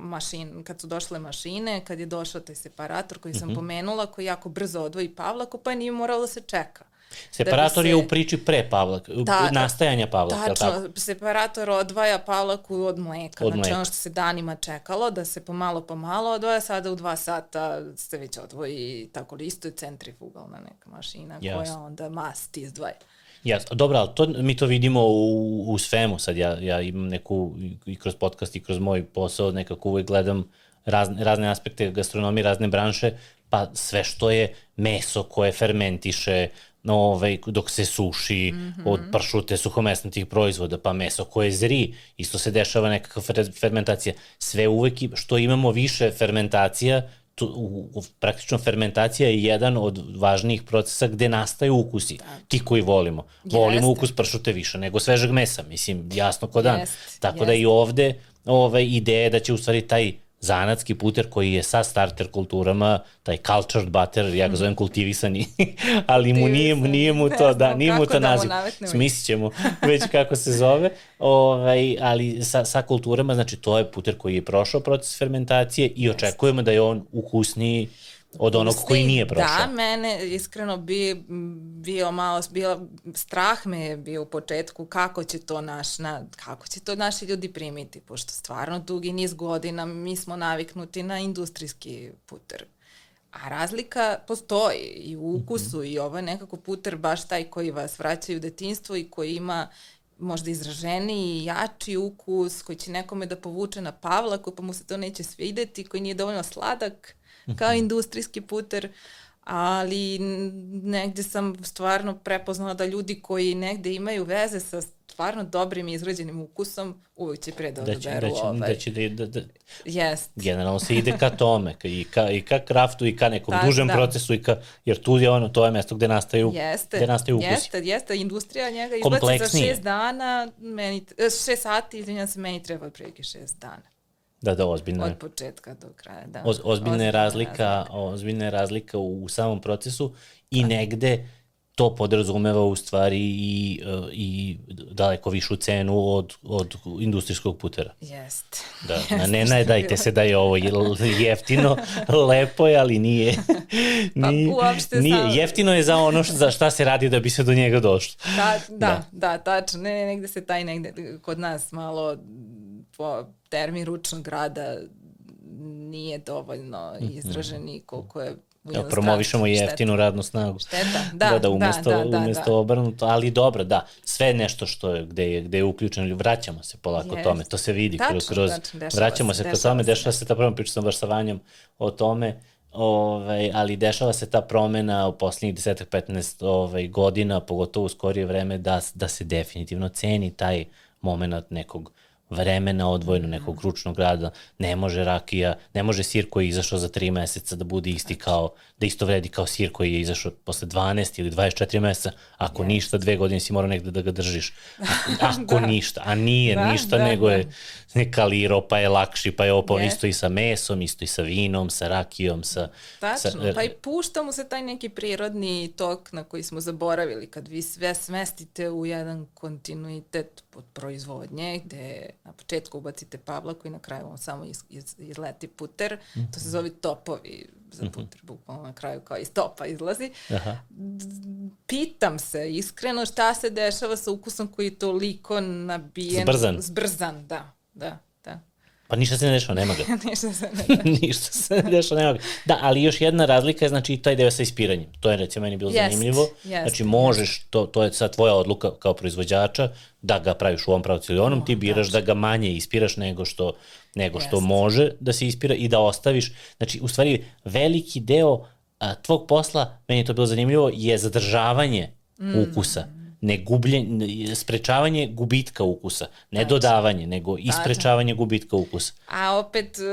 [SPEAKER 2] mašin, kad su došle mašine, kad je došao taj separator koji sam uh mhm. -huh. pomenula, koji jako brzo odvoji pavlaku, pa nije moralo da se čeka.
[SPEAKER 1] Separator da se... je u priči pre Pavlaka, da, nastajanja Pavlaka,
[SPEAKER 2] tačno, je tako? separator odvaja Pavlaku od mleka, od znači mleka. ono što se danima čekalo, da se pomalo pomalo odvaja, sada u dva sata se već odvoji tako listo i centrifugalna neka mašina Jasne. koja onda mast izdvaja.
[SPEAKER 1] Jasno, dobro, ali to, mi to vidimo u, u svemu, sad ja, ja imam neku, i kroz podcast i kroz moj posao, nekako uvek gledam razne, razne aspekte gastronomije, razne branše, pa sve što je meso koje fermentiše, ovaj, dok se suši mm -hmm. od pršute suhomesnatih proizvoda, pa meso koje zri, isto se dešava nekakva fermentacija. Sve uvek, što imamo više fermentacija, tu, u, u, praktično fermentacija je jedan od važnijih procesa gde nastaju ukusi, da. ti koji volimo. Volimo Jeste. ukus pršute više nego svežeg mesa, mislim, jasno ko dan. Jest, Tako jest. da i ovde ovaj, ideja da će u stvari taj zanatski puter koji je sa starter kulturama, taj cultured butter, ja ga zovem kultivisani, ali mu nije, nije mu to, da, nije mu to da naziv. Smislit ćemo već kako se zove, ovaj, ali sa, sa kulturama, znači to je puter koji je prošao proces fermentacije i očekujemo da je on ukusniji od onog Pusti, koji nije prošao.
[SPEAKER 2] Da, mene iskreno bi bio malo, bio, strah me je bio u početku kako će to naš, na, kako će to naši ljudi primiti, pošto stvarno dugi niz godina mi smo naviknuti na industrijski puter. A razlika postoji i u ukusu mm -hmm. i ovo je nekako puter baš taj koji vas vraća u detinstvo i koji ima možda izraženiji, jači ukus, koji će nekome da povuče na pavlaku, pa mu se to neće svideti, koji nije dovoljno sladak kao industrijski puter, ali negde sam stvarno prepoznala da ljudi koji negde imaju veze sa stvarno dobrim izgrađenim ukusom, uvek će pre da odaberu da će, ovaj.
[SPEAKER 1] Da će da, da, da,
[SPEAKER 2] Jest.
[SPEAKER 1] Generalno se ide ka tome, ka, i, ka, i ka kraftu, i ka nekom da, dužem da. procesu, i ka, jer tu je ono, to je mesto gde nastaju,
[SPEAKER 2] jeste,
[SPEAKER 1] gde nastaju ukusi.
[SPEAKER 2] Jeste, jeste, industrija njega izbaci za šest dana, meni, e, šest sati, izvinjam se, meni treba otprilike šest dana.
[SPEAKER 1] Da, da, ozbiljno
[SPEAKER 2] je. Od početka do kraja, da.
[SPEAKER 1] Oz, ozbiljna je razlika, razlika, ozbiljna je razlika u, u samom procesu i da. negde to podrazumeva u stvari i, i daleko višu cenu od, od industrijskog putera.
[SPEAKER 2] Jest.
[SPEAKER 1] Da, Jest, ne, ne dajte se da je ovo jeftino, lepo je, ali nije.
[SPEAKER 2] Pa nije, uopšte
[SPEAKER 1] nije, sam... Jeftino je za ono što, za šta se radi da bi se do njega došlo.
[SPEAKER 2] Da, da, da, da tačno. Ne, ne, negde se taj negde kod nas malo po termin ručnog rada nije dovoljno mhm. izražen i koliko je
[SPEAKER 1] Evo, promovišemo i jeftinu radnu snagu.
[SPEAKER 2] Šteta, da,
[SPEAKER 1] da, da, umesto,
[SPEAKER 2] da, da,
[SPEAKER 1] umesto
[SPEAKER 2] da.
[SPEAKER 1] obrnuto, ali dobro, da, sve nešto što je, gde je, gde je uključeno, vraćamo se polako
[SPEAKER 2] Jest.
[SPEAKER 1] tome, to se vidi
[SPEAKER 2] Tačno,
[SPEAKER 1] kroz, kroz
[SPEAKER 2] tačno,
[SPEAKER 1] vraćamo
[SPEAKER 2] se,
[SPEAKER 1] se, kroz tome, dešava se ta promena, pričao sam baš sa Vanjom o tome, ovaj, ali dešava se ta promena u poslednjih 10-15 ovaj, godina, pogotovo u skorije vreme, da, da se definitivno ceni taj moment nekog vremena odvojeno nekog ručnog rada, ne može rakija, ne može sir koji je izašao za 3 meseca da bude isti kao, da isto vredi kao sir koji je izašao posle 12 ili 24 meseca, ako yes. ništa, dve godine si morao negde da ga držiš. Ako da. ništa, a nije
[SPEAKER 2] Da,
[SPEAKER 1] ništa,
[SPEAKER 2] da,
[SPEAKER 1] nego
[SPEAKER 2] da.
[SPEAKER 1] je nekaliro, pa je lakši, pa je ovo,
[SPEAKER 2] Yes.
[SPEAKER 1] isto i sa mesom, isto i sa vinom, sa rakijom, sa...
[SPEAKER 2] Tačno,
[SPEAKER 1] sa,
[SPEAKER 2] pa i pušta mu se taj neki prirodni tok na koji smo zaboravili, kad vi sve smestite u jedan kontinuitet od proizvodnje, gde na početku ubacite pavlaku i na kraju on samo iz, iz, izleti puter, to se zove topovi za puter, bukvalno na kraju kao iz topa izlazi.
[SPEAKER 1] Aha.
[SPEAKER 2] Pitam se iskreno šta se dešava sa ukusom koji je toliko nabijen.
[SPEAKER 1] Zbrzan.
[SPEAKER 2] Zbrzan, da, da, da.
[SPEAKER 1] Pa ništa se ne dešava, nema ga.
[SPEAKER 2] Ništa se ne da.
[SPEAKER 1] Ništa se ne dešava, nema ga. Da, ali još jedna razlika je znači i taj deo sa ispiranjem. To je recimo meni bilo
[SPEAKER 2] Jest,
[SPEAKER 1] zanimljivo.
[SPEAKER 2] jest,
[SPEAKER 1] znači možeš, to, to je sad tvoja odluka kao proizvođača, da ga praviš u ovom pravcu ili onom, ti biraš da ga manje ispiraš nego što, nego što
[SPEAKER 2] Jest.
[SPEAKER 1] može da se ispira i da ostaviš. Znači, u stvari, veliki deo a, tvog posla, meni je to bilo zanimljivo, je zadržavanje
[SPEAKER 2] Mm.
[SPEAKER 1] ukusa ne gubljenje, sprečavanje gubitka ukusa, ne dodavanje, nego isprečavanje gubitka ukusa.
[SPEAKER 2] A opet e,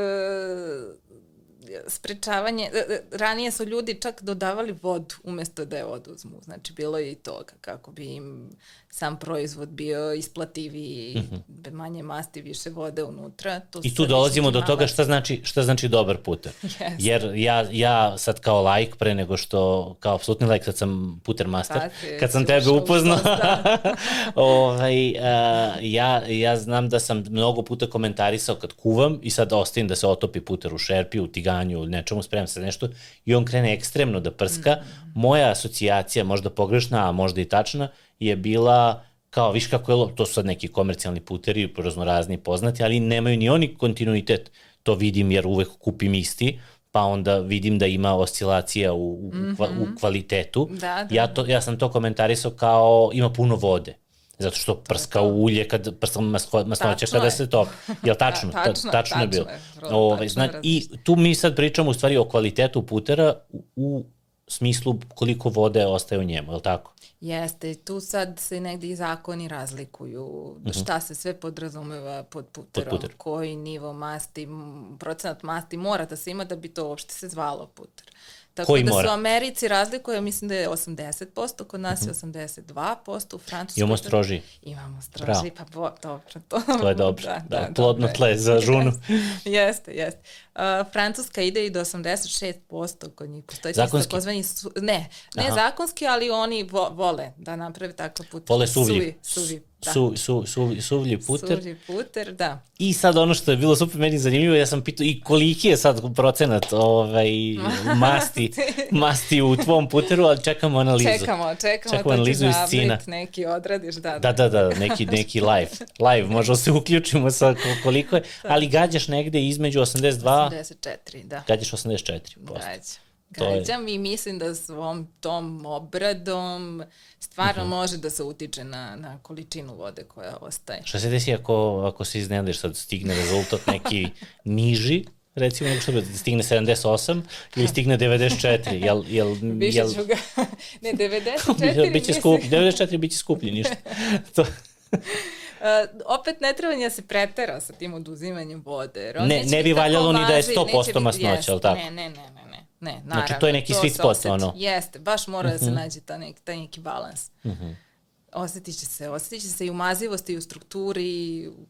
[SPEAKER 2] sprečavanje, e, e, ranije su ljudi čak dodavali vodu umesto da je oduzmu, znači bilo je i toga kako bi im sam proizvod bio isplativiji, mm -hmm. manje masti, više vode unutra. To
[SPEAKER 1] I tu dolazimo do toga šta znači, šta znači dobar puter.
[SPEAKER 2] Jeste.
[SPEAKER 1] Jer ja, ja sad kao lajk pre nego što, kao apsolutni lajk, sad sam puter master,
[SPEAKER 2] Sad si-
[SPEAKER 1] kad sam tebe upoznao,
[SPEAKER 2] da.
[SPEAKER 1] ovaj, a, ja, ja znam da sam mnogo puta komentarisao kad kuvam i sad ostavim da se otopi puter u šerpi, u tiganju, u nečemu, spremam se nešto i on krene ekstremno da prska.
[SPEAKER 2] Mm.
[SPEAKER 1] Moja asocijacija, možda pogrešna, a možda i tačna, je bila kao, viš kako je, to su sad neki komercijalni puteri, raznorazni poznati, ali nemaju ni oni kontinuitet. To vidim jer uvek kupim isti, pa onda vidim da ima oscilacija u, u, kva, u kvalitetu.
[SPEAKER 2] Mhm. Da, da,
[SPEAKER 1] ja, to, ja sam to komentarisao kao ima puno vode. Zato što prska u ulje, kad prska masnoća
[SPEAKER 2] Tačno
[SPEAKER 1] kada
[SPEAKER 2] je.
[SPEAKER 1] se topi. Jel tačno?
[SPEAKER 2] Da,
[SPEAKER 1] Ta-
[SPEAKER 2] tačno je,
[SPEAKER 1] tačno je
[SPEAKER 2] tačno
[SPEAKER 1] bilo.
[SPEAKER 2] je, vrlo
[SPEAKER 1] Ovaj,
[SPEAKER 2] tačno
[SPEAKER 1] zna, I tu mi sad pričamo u stvari o kvalitetu putera u, u smislu koliko vode ostaje u njemu, je li tako?
[SPEAKER 2] Jeste, tu sad se negdje i zakoni razlikuju,
[SPEAKER 1] Mhm.
[SPEAKER 2] šta se sve podrazumeva pod puterom,
[SPEAKER 1] puter.
[SPEAKER 2] koji nivo masti, procenat masti mora da se ima da bi to uopšte se zvalo puter. Tako
[SPEAKER 1] Koji
[SPEAKER 2] da
[SPEAKER 1] mora?
[SPEAKER 2] se u Americi razlikuje, mislim da je 80%, kod nas je 82%, u Francuskoj...
[SPEAKER 1] Mhm. Imamo stroži.
[SPEAKER 2] Imamo stroži, pa bo, dobro. To,
[SPEAKER 1] To je dobro. Da, plodno tle za žunu.
[SPEAKER 2] jeste, jeste. Uh, Francuska ide i do 86% kod njih. Postoji
[SPEAKER 1] Zakonski?
[SPEAKER 2] takozvani su, ne, ne
[SPEAKER 1] Aha.
[SPEAKER 2] zakonski, ali oni vo, vole da naprave takav puter.
[SPEAKER 1] Vole suvlji.
[SPEAKER 2] Suvi, suvi, da.
[SPEAKER 1] Su, su, su, suvlji puter.
[SPEAKER 2] Suvlji puter, da.
[SPEAKER 1] I sad ono što je bilo super meni zanimljivo, ja sam pitao i koliki je sad procenat ovaj, masti, masti u tvom puteru, ali čekamo analizu.
[SPEAKER 2] Čekamo, čekamo,
[SPEAKER 1] Čekamo
[SPEAKER 2] to
[SPEAKER 1] analizu iz Cina.
[SPEAKER 2] neki odradiš, da,
[SPEAKER 1] Da, da, da, neki, neki live. Live, možda se uključimo sa ko- koliko je, ali gađaš negde između 82,
[SPEAKER 2] 84, da.
[SPEAKER 1] gađaš 84%.
[SPEAKER 2] Gađa. Gađam i mislim da svom tom obradom stvarno
[SPEAKER 1] Mhm.
[SPEAKER 2] može da se utiče na, na količinu vode koja ostaje.
[SPEAKER 1] Šta se desi ako, ako se iznenadiš, sad stigne rezultat neki niži, recimo nego što bi stigne 78 ili stigne 94, jel, jel,
[SPEAKER 2] Više
[SPEAKER 1] jel,
[SPEAKER 2] ću ga... ne, 94
[SPEAKER 1] biće skuplji, 94 biće skuplji, ništa. To,
[SPEAKER 2] Uh, opet ne treba ni da se pretera sa tim oduzimanjem vode.
[SPEAKER 1] Ne- ne bi valjalo ni da je
[SPEAKER 2] važi,
[SPEAKER 1] 100%
[SPEAKER 2] neće biti-
[SPEAKER 1] masnoća, jel tako?
[SPEAKER 2] Ne, ne, ne, ne, ne. Ne, naravno.
[SPEAKER 1] Znači, to je neki sweet
[SPEAKER 2] se
[SPEAKER 1] spot,
[SPEAKER 2] oseti.
[SPEAKER 1] ono. Mhm.
[SPEAKER 2] Jeste, baš mora da se nađe ta neki, taj neki balans. Uh -huh. Osetit će se, osetit će se i u mazivosti, i u strukturi, i u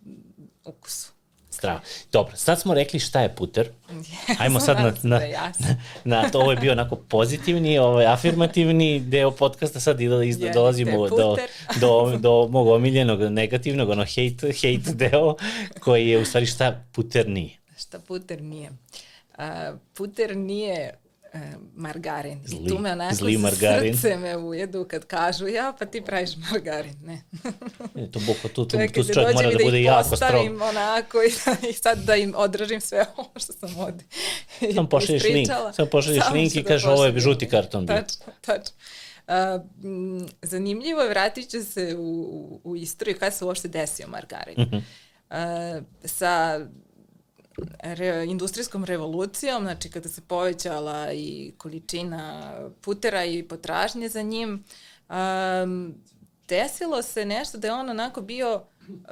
[SPEAKER 2] ukusu.
[SPEAKER 1] Strava. Dobro, sad smo rekli šta je puter. Ajmo sad na,
[SPEAKER 2] se
[SPEAKER 1] na,
[SPEAKER 2] da je jasno.
[SPEAKER 1] na, to ovo je bio onako pozitivni, ovaj afirmativni deo podcasta, sad iz,
[SPEAKER 2] Jedite
[SPEAKER 1] dolazimo do, do, do mog omiljenog negativnog, ono hate, hate deo, koji je u stvari šta puter nije.
[SPEAKER 2] Šta puter nije? Uh, puter nije e, margarin.
[SPEAKER 1] Zli,
[SPEAKER 2] I tu me onako
[SPEAKER 1] zli margarin.
[SPEAKER 2] srce me ujedu kad kažu ja pa ti praviš margarin. Ne.
[SPEAKER 1] E, to buko, tu, tu,
[SPEAKER 2] Čekaj,
[SPEAKER 1] tu
[SPEAKER 2] da
[SPEAKER 1] čovjek mora da
[SPEAKER 2] i
[SPEAKER 1] bude jako strog.
[SPEAKER 2] onako i, i sad da im odražim sve ovo što sam ovde
[SPEAKER 1] Samo pošalješ link, samo pošalješ link i
[SPEAKER 2] da
[SPEAKER 1] kažeš ovo je žuti karton.
[SPEAKER 2] Tačno, tačno. Uh, m, zanimljivo je, vratit ću se u, u, u istoriju kada se uopšte desio margarin.
[SPEAKER 1] Mhm.
[SPEAKER 2] Uh, sa re, industrijskom revolucijom, znači kada se povećala i količina putera i potražnje za njim, um, desilo se nešto da je on onako bio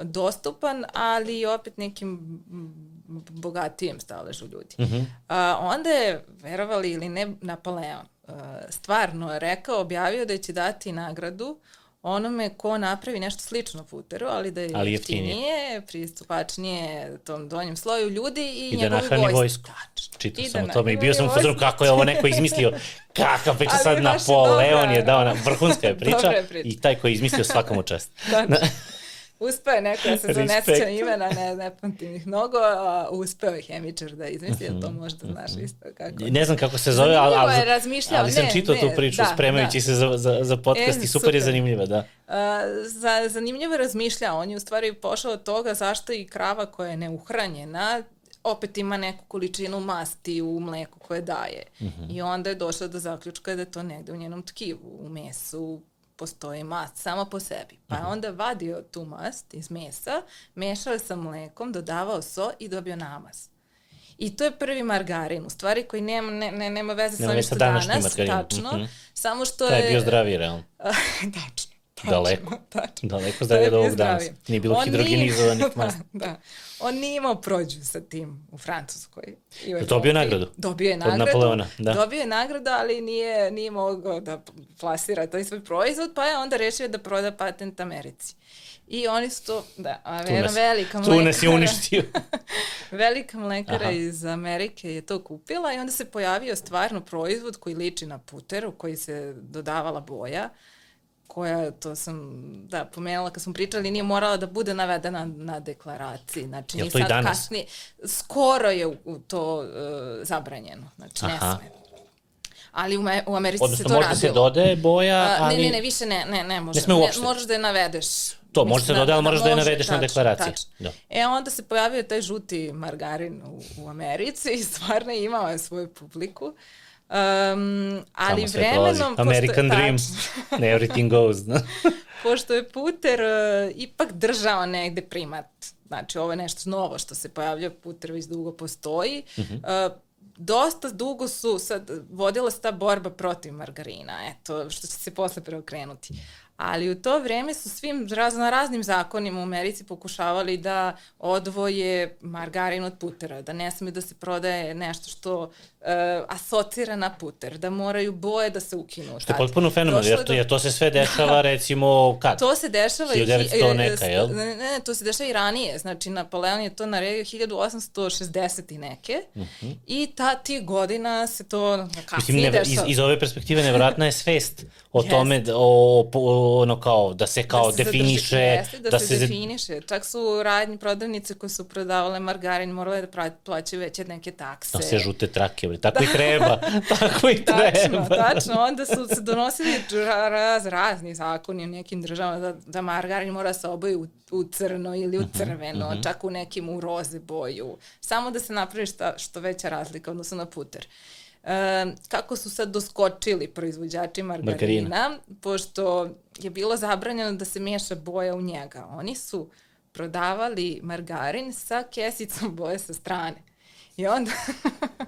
[SPEAKER 2] dostupan, ali opet nekim mm, bogatijem staležu ljudi.
[SPEAKER 1] Mhm.
[SPEAKER 2] A, onda je, verovali ili ne, Napoleon a, stvarno rekao, objavio da će dati nagradu onome ko napravi nešto slično puteru, ali da je
[SPEAKER 1] Ali
[SPEAKER 2] jeftinije,
[SPEAKER 1] jeftinije.
[SPEAKER 2] pristupačnije tom donjem sloju ljudi i,
[SPEAKER 1] I da nahrani
[SPEAKER 2] vojsku.
[SPEAKER 1] vojsku.
[SPEAKER 2] Tačno.
[SPEAKER 1] Čitao
[SPEAKER 2] I
[SPEAKER 1] sam
[SPEAKER 2] da
[SPEAKER 1] o tome i bio sam u
[SPEAKER 2] vojsku.
[SPEAKER 1] kako je ovo neko izmislio. Kakva priča sad Napoleon
[SPEAKER 2] dobra.
[SPEAKER 1] je dao na vrhunska je priča
[SPEAKER 2] je priča.
[SPEAKER 1] i taj koji je izmislio svakamu čast.
[SPEAKER 2] Tačno. Uspeo je neko da se zaneseća imena, ne, ne pamtim ih mnogo, a uspeo je hemičar da izmisli, mm to možda znaš isto kako.
[SPEAKER 1] Ne znam kako se zove, ali, ali,
[SPEAKER 2] je razmišljao,
[SPEAKER 1] ali sam
[SPEAKER 2] ne,
[SPEAKER 1] čitao tu
[SPEAKER 2] ne,
[SPEAKER 1] priču
[SPEAKER 2] da,
[SPEAKER 1] spremajući
[SPEAKER 2] da.
[SPEAKER 1] se za, za, za podcast
[SPEAKER 2] E,
[SPEAKER 1] i super je
[SPEAKER 2] super.
[SPEAKER 1] zanimljiva, da.
[SPEAKER 2] A, za, zanimljivo je razmišljao, on je u stvari pošao od toga zašto i krava koja je neuhranjena opet ima neku količinu masti u mleku koje daje. I onda je došao do zaključka da je to negde u njenom tkivu, u mesu postoji mast sama po sebi. Pa je onda vadio tu mast iz mesa, mešao je sa mlekom, dodavao so i dobio namaz. I to je prvi margarin, u stvari koji nema, ne, ne, nema veze sa
[SPEAKER 1] Nema
[SPEAKER 2] ovim što danas,
[SPEAKER 1] margarinom.
[SPEAKER 2] tačno,
[SPEAKER 1] Mhm.
[SPEAKER 2] samo što
[SPEAKER 1] Taj
[SPEAKER 2] je...
[SPEAKER 1] je bio zdraviji, realno.
[SPEAKER 2] tačno, tačno.
[SPEAKER 1] Daleko.
[SPEAKER 2] Tačno.
[SPEAKER 1] Daleko zdravije
[SPEAKER 2] je
[SPEAKER 1] od ovog danas. Nije bilo
[SPEAKER 2] On
[SPEAKER 1] hidrogenizovanih
[SPEAKER 2] nije-
[SPEAKER 1] masti.
[SPEAKER 2] Da, da. On nije imao prođu sa tim u Francuskoj. I u
[SPEAKER 1] Je dobio
[SPEAKER 2] Evropi.
[SPEAKER 1] nagradu?
[SPEAKER 2] Dobio je
[SPEAKER 1] Od
[SPEAKER 2] nagradu.
[SPEAKER 1] Napoleona, da.
[SPEAKER 2] Dobio je nagradu, ali nije, nije mogao da plasira taj svoj proizvod, pa je onda rešio da proda patent Americi. I oni su to, da, a
[SPEAKER 1] nas-
[SPEAKER 2] velika
[SPEAKER 1] Tu nas je uništio.
[SPEAKER 2] Velika mlekara
[SPEAKER 1] Aha.
[SPEAKER 2] iz Amerike je to kupila i onda se pojavio stvarno proizvod koji liči na puter u koji se dodavala boja koja, to sam, da, pomenula kad smo pričali, nije morala da bude navedena na deklaraciji. Znači,
[SPEAKER 1] Jel
[SPEAKER 2] nije
[SPEAKER 1] to i
[SPEAKER 2] sad
[SPEAKER 1] danas?
[SPEAKER 2] kasnije, skoro je u, to uh, zabranjeno. Znači, ne
[SPEAKER 1] Aha.
[SPEAKER 2] sme. Ali u, me, u Americi se
[SPEAKER 1] Odnosno,
[SPEAKER 2] to
[SPEAKER 1] možda
[SPEAKER 2] radilo.
[SPEAKER 1] se dodaje boja, ali...
[SPEAKER 2] Ne, ne, ne, više ne, ne, ne može.
[SPEAKER 1] sme uopšte.
[SPEAKER 2] možeš da je navedeš.
[SPEAKER 1] To, može se dodaje, ali moraš da je navedeš na deklaraciji.
[SPEAKER 2] tačno.
[SPEAKER 1] Da.
[SPEAKER 2] E, onda se pojavio taj žuti margarin u, u Americi i stvarno imao je svoju publiku. Um, ali
[SPEAKER 1] Samo
[SPEAKER 2] vremenom...
[SPEAKER 1] American
[SPEAKER 2] pošto,
[SPEAKER 1] Dream.
[SPEAKER 2] tačno,
[SPEAKER 1] Ne, everything goes. Da.
[SPEAKER 2] pošto je puter uh, ipak držao negde primat, znači ovo je nešto novo što se pojavlja, puter već dugo postoji,
[SPEAKER 1] Mhm.
[SPEAKER 2] uh, dosta dugo su sad vodila se ta borba protiv margarina, eto, što će se posle preokrenuti. Ali u to vreme su svim raz, na raznim zakonima u Americi pokušavali da odvoje margarin od putera, da ne sme da se prodaje nešto što uh, asocira na puter, da moraju boje da se ukinu.
[SPEAKER 1] Što je potpuno fenomen,
[SPEAKER 2] Došlo
[SPEAKER 1] jer
[SPEAKER 2] je
[SPEAKER 1] to, jer to se sve dešava, recimo, kad?
[SPEAKER 2] To se dešava i
[SPEAKER 1] 1900
[SPEAKER 2] e,
[SPEAKER 1] neka, jel?
[SPEAKER 2] Ne, ne, ne, to se dešava i ranije. Znači, Napoleon je to naredio 1860 i neke i ta tih godina se to
[SPEAKER 1] Mislim,
[SPEAKER 2] kasnije
[SPEAKER 1] ne, iz,
[SPEAKER 2] dešava.
[SPEAKER 1] iz ove perspektive nevratna je svest o
[SPEAKER 2] Jeste.
[SPEAKER 1] tome, da, o, o, ono kao, da se kao
[SPEAKER 2] da se
[SPEAKER 1] definiše,
[SPEAKER 2] jeste, da,
[SPEAKER 1] da
[SPEAKER 2] se,
[SPEAKER 1] se,
[SPEAKER 2] definiše. Čak su radnje prodavnice koje su prodavale margarin morale da plaćaju veće neke takse.
[SPEAKER 1] da se žute trake, bre. tako i treba, tako i
[SPEAKER 2] Tačno,
[SPEAKER 1] treba.
[SPEAKER 2] tačno. Onda su se donosili ra- raz, razni zakoni u nekim državama da, da margarin mora se oboji u, u crno ili u
[SPEAKER 1] Mhm,
[SPEAKER 2] crveno, čak u nekim u roze boju. Samo da se napravi šta, što veća razlika odnosno na puter. E, kako su sad doskočili proizvođači margarina,
[SPEAKER 1] Margarina.
[SPEAKER 2] pošto je bilo zabranjeno da se meša boja u njega. Oni su prodavali margarin sa kesicom boje sa strane. I onda,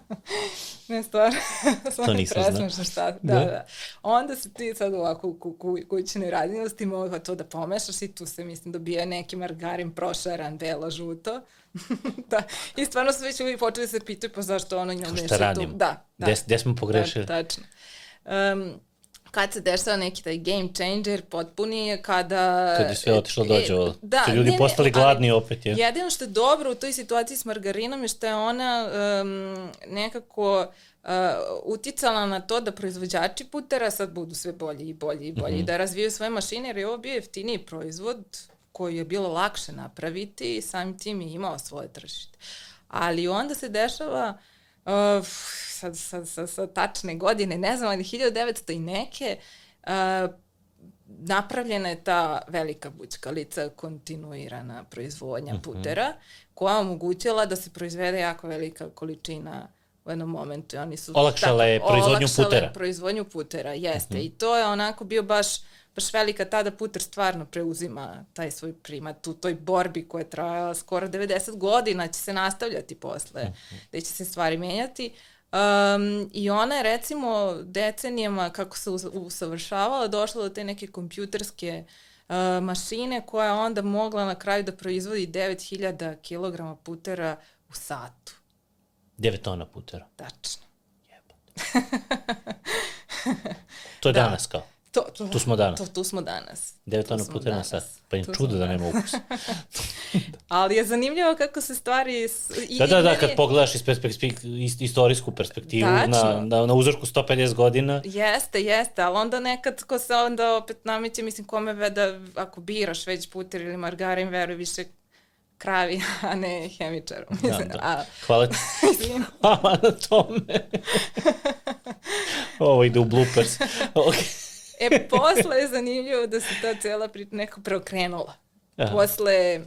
[SPEAKER 2] ne stvarno, stvarno
[SPEAKER 1] nisam znao.
[SPEAKER 2] šta, da,
[SPEAKER 1] Da.
[SPEAKER 2] da. Onda se ti sad ovako u ku, ku, kućnoj radinosti mogla to da pomešaš i tu se, mislim, dobija neki margarin prošaran, belo, žuto. da. I stvarno su već uvijek počeli da se pitaju pa zašto ono njom
[SPEAKER 1] Šta radimo?
[SPEAKER 2] Da, da.
[SPEAKER 1] Gde, gde smo pogrešili?
[SPEAKER 2] Da, tačno. Um, kad se dešava neki taj game changer potpuni je kada...
[SPEAKER 1] Kad je sve otišlo dođe ovo.
[SPEAKER 2] Da,
[SPEAKER 1] Su ljudi
[SPEAKER 2] ne, ne,
[SPEAKER 1] postali
[SPEAKER 2] ali
[SPEAKER 1] gladni opet, je.
[SPEAKER 2] Jedino što je dobro u toj situaciji s margarinom je što je ona um, nekako uh, uticala na to da proizvođači putera sad budu sve bolji i bolji i bolji, mm -hmm. da razvijaju svoje mašine, jer je ovo bio jeftiniji proizvod koji je bilo lakše napraviti i samim tim je imao svoje tržište. Ali onda se dešava uh, sad, sad, sad, sad tačne godine, ne znam, ali 1900 i neke, uh, napravljena je ta velika bućkalica, kontinuirana proizvodnja uh mhm. -huh. putera, koja omogućila da se proizvede jako velika količina u jednom momentu. I oni su
[SPEAKER 1] olakšale tako, proizvodnju olakšale putera.
[SPEAKER 2] proizvodnju putera, jeste. Uh -huh. I to je onako bio baš baš velika tada puter stvarno preuzima taj svoj primat u toj borbi koja je trajala skoro 90 godina, će se nastavljati posle, uh -huh. da će se stvari menjati. Um, I ona je recimo decenijama kako se usavršavala došla do te neke kompjuterske uh, mašine koja je onda mogla na kraju da proizvodi 9000 kg putera u satu.
[SPEAKER 1] 9 tona putera.
[SPEAKER 2] Tačno.
[SPEAKER 1] Jebate. to je da. danas kao.
[SPEAKER 2] To, to,
[SPEAKER 1] tu smo danas.
[SPEAKER 2] To, tu smo danas.
[SPEAKER 1] 9 tona putera na sat. Pa im čudo da nema ukus.
[SPEAKER 2] Ali je zanimljivo kako se stvari...
[SPEAKER 1] I, da, da, da, kad pogledaš iz perspektiv, istorijsku perspektivu na, na, na uzorku 150 godina.
[SPEAKER 2] Jeste, jeste, ali onda nekad ko se onda opet nameće, mislim, kome da ako biraš već puter ili margarin, veruj više kravi, a ne hemičarom.
[SPEAKER 1] Da, da. A, Hvala ti. Hvala na tome. Ovo ide u bloopers. Okay.
[SPEAKER 2] E, posle je zanimljivo da se ta cela priča neko preokrenula. Aha. Posle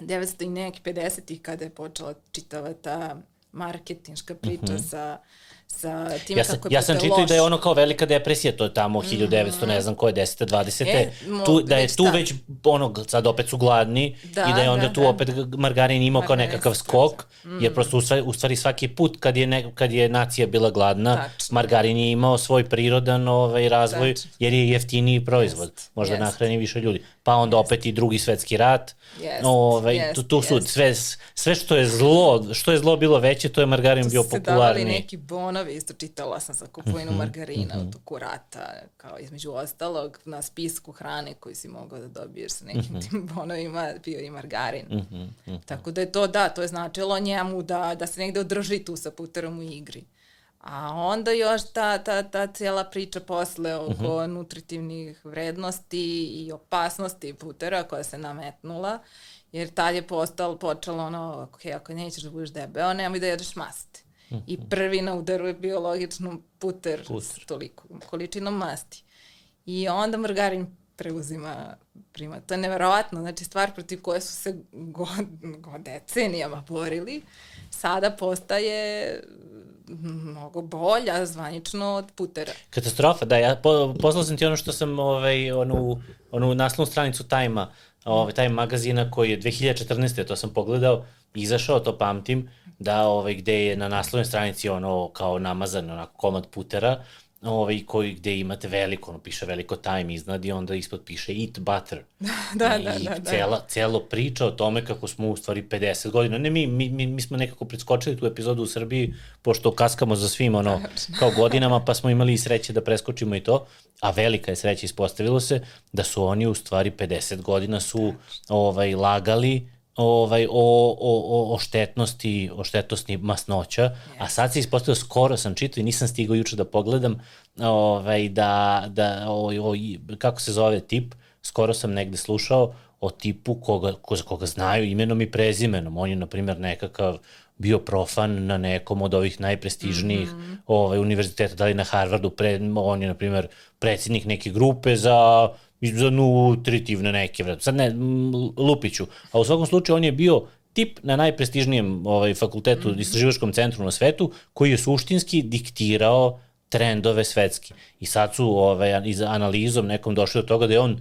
[SPEAKER 2] 900 i neki 50-ih kada je počela čitava ta marketinška priča uh mhm. -huh. sa sa time
[SPEAKER 1] ja sam,
[SPEAKER 2] kako je
[SPEAKER 1] Ja sam čitao i da je ono kao velika depresija, to je tamo 1900, mm. ne znam koje, 10. 20. E, tu, da je tu ta. već, ono, sad opet su gladni da, i da je onda da, tu da. opet margarin imao kao nekakav skok, mm. jer prosto u stvari, u stvari svaki put kad je, ne, kad je nacija bila gladna, Tačno. margarin je imao svoj prirodan ovaj, razvoj, Tačno. jer je jeftiniji proizvod, Jest. možda Jest. nahrani više ljudi. Pa onda Jest. opet i drugi svetski rat, Jest. ovaj, Jest. tu, tu su sve, sve što je zlo, što je zlo bilo veće, to je margarin bio popularni. Tu se davali
[SPEAKER 2] neki bonovi, isto čitala sam za kupovinu -hmm, margarina mm -hmm. u toku rata, kao između ostalog na spisku hrane koju si mogao da dobiješ sa nekim mm -hmm. tim bonovima bio i margarin. Mm -hmm, mm -hmm. Tako da je to, da, to je značilo njemu da, da se negde održi tu sa puterom u igri. A onda još ta, ta, ta cijela priča posle oko uh -huh. nutritivnih vrednosti i opasnosti putera koja se nametnula, jer tad je postalo, počelo ono, ok, ako nećeš da budeš debeo, nemoj da jedeš masti. -huh. I prvi na udaru je bio logično puter, puter. s toliko količinom masti. I onda margarin preuzima prima. To je neverovatno, znači stvar protiv koje su se god, god decenijama borili, sada postaje mnogo bolja zvanično od putera.
[SPEAKER 1] Katastrofa, da, ja po, poslao sam ti ono što sam, ovaj, onu, onu naslovnu stranicu Tajma, ovaj, Time magazina koji je 2014. to sam pogledao, izašao, to pamtim, da ovaj, gde je na naslovnoj stranici ono kao namazan onako komad putera, ovaj, koji, gde imate veliko, ono piše veliko time iznad i onda ispod piše eat butter.
[SPEAKER 2] da, I da, da,
[SPEAKER 1] da. Cela, celo priča o tome kako smo u stvari 50 godina, ne mi, mi, mi, mi smo nekako preskočili tu epizodu u Srbiji, pošto kaskamo za svim ono, kao godinama, pa smo imali i sreće da preskočimo i to, a velika je sreća ispostavilo se da su oni u stvari 50 godina su ovaj, lagali ovaj, o, o, o štetnosti, o štetnosti masnoća, yes. a sad se ispostavio, skoro sam čitao i nisam stigao juče da pogledam, ovaj, da, da o, o, kako se zove tip, skoro sam negde slušao o tipu koga, ko, koga znaju imenom i prezimenom. On je, na primjer, nekakav bio profan na nekom od ovih najprestižnijih mm -hmm. ovaj, univerziteta, da li na Harvardu, pre, on je, na primjer, predsjednik neke grupe za za nutritivne neke, sad ne, Lupiću, a u svakom slučaju on je bio tip na najprestižnijem ovaj, fakultetu, mm istraživačkom centru na svetu, koji je suštinski diktirao trendove svetski. I sad su ovaj, iz analizom nekom došli do toga da je on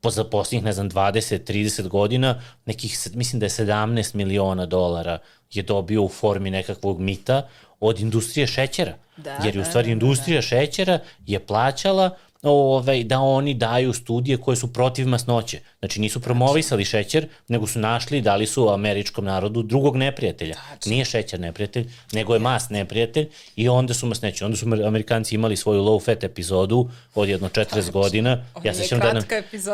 [SPEAKER 1] po za posljednjih, ne znam, 20-30 godina, nekih, mislim da je 17 miliona dolara je dobio u formi nekakvog mita od industrije šećera. Da, Jer je u stvari da, industrija da. šećera je plaćala ovaj, da oni daju studije koje su protiv masnoće. Znači nisu promovisali šećer, nego su našli da li su američkom narodu drugog neprijatelja. Nije šećer neprijatelj, nego je mas neprijatelj i onda su masneće. Onda su Amerikanci imali svoju low fat epizodu od jedno 40 godina. Ja se sećam da nam,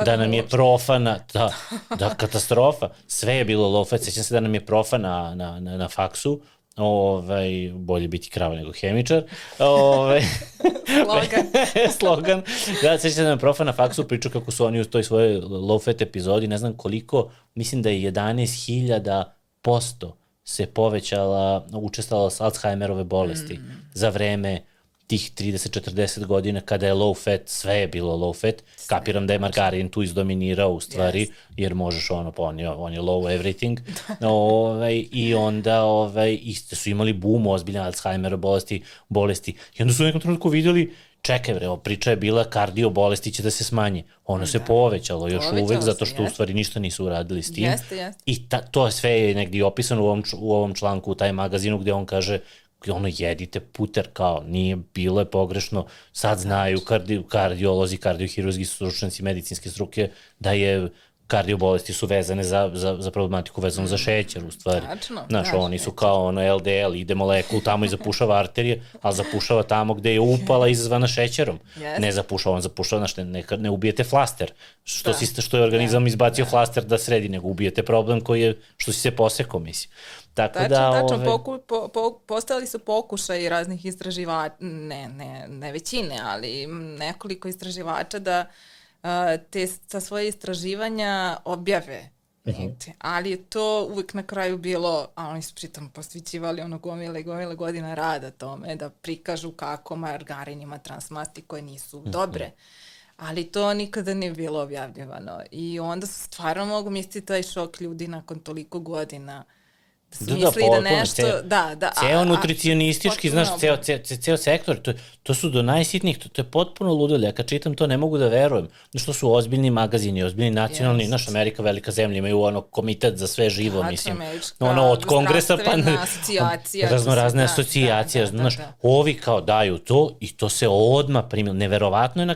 [SPEAKER 1] da nam je profa na, da, da, katastrofa. Sve je bilo low fat. Sećam se da nam je profa na, na, na, na faksu ovaj, bolje biti krava nego hemičar. Ovaj,
[SPEAKER 2] Slogan.
[SPEAKER 1] Slogan. Da, sećam da me profa na faksu priča kako su oni u toj svojoj low fat epizodi, ne znam koliko, mislim da je 11.000 posto se povećala učestalost Alzheimerove bolesti mm. za vreme tih 30-40 godina kada je low fat, sve je bilo low fat, sve. kapiram da je margarin tu izdominirao u stvari, yes. jer možeš ono, pa on je, on je low everything, ovaj, i onda ovaj, iste su imali boom ozbiljne Alzheimer bolesti, bolesti, i onda su u nekom trenutku videli čekaj bre, priča je bila kardio bolesti će da se smanje. Ono se da. povećalo još povećalo uvek, zato što jest. u stvari ništa nisu uradili s tim.
[SPEAKER 2] Jeste, jeste.
[SPEAKER 1] I ta, to sve je negdje opisano u ovom, u ovom članku, u taj magazinu gde on kaže ono jedite puter kao nije bilo je pogrešno sad znaju kardi, kardiolozi kardiohirurzi stručnjaci medicinske struke da je kardio bolesti su vezane za, za, za problematiku vezanu za šećer u stvari.
[SPEAKER 2] Tačno.
[SPEAKER 1] Znaš, oni su kao ono LDL, ide molekul tamo i zapušava arterije, ali zapušava tamo gde je upala izazvana šećerom. Yes. Ne zapušava, on zapušava, znaš, ne, ne ubijete flaster. Što, da. si, što je organizam da. izbacio da. flaster da sredi, nego ubijete problem koji je, što si se posekao, mislim.
[SPEAKER 2] Tako tačno, da, tačno, ove... poku, po, po, postali su pokušaj raznih istraživača, ne, ne, ne većine, ali nekoliko istraživača da uh, te sa svoje istraživanja objave Uh mhm. -huh. Ali je to uvek na kraju bilo, a oni su pritom posvećivali ono gomile i gomile godina rada tome, da prikažu kako margarin ima transmasti koje nisu uh mhm. -huh. dobre. Ali to nikada nije bilo objavljivano. I onda su stvarno mogu misliti taj šok ljudi nakon toliko godina uh, su da, mislili da, da nešto, ceo, da, da.
[SPEAKER 1] Ceo nutricionistički, znaš, ceo, ceo, ceo sektor, to, to su do najsitnijih, to, to je potpuno ludilo. Ja kad čitam to ne mogu da verujem. Znaš, to su ozbiljni magazini, ozbiljni nacionalni, yes. naš Amerika, velika zemlja, imaju ono komitet za sve živo, Tačno, mislim. Američka, ono, od kongresa pa...
[SPEAKER 2] asocijacija.
[SPEAKER 1] Razno razne da, asocijacije, da, da, znaš, da, da. ovi kao daju to i to se odma primilo. Neverovatno je na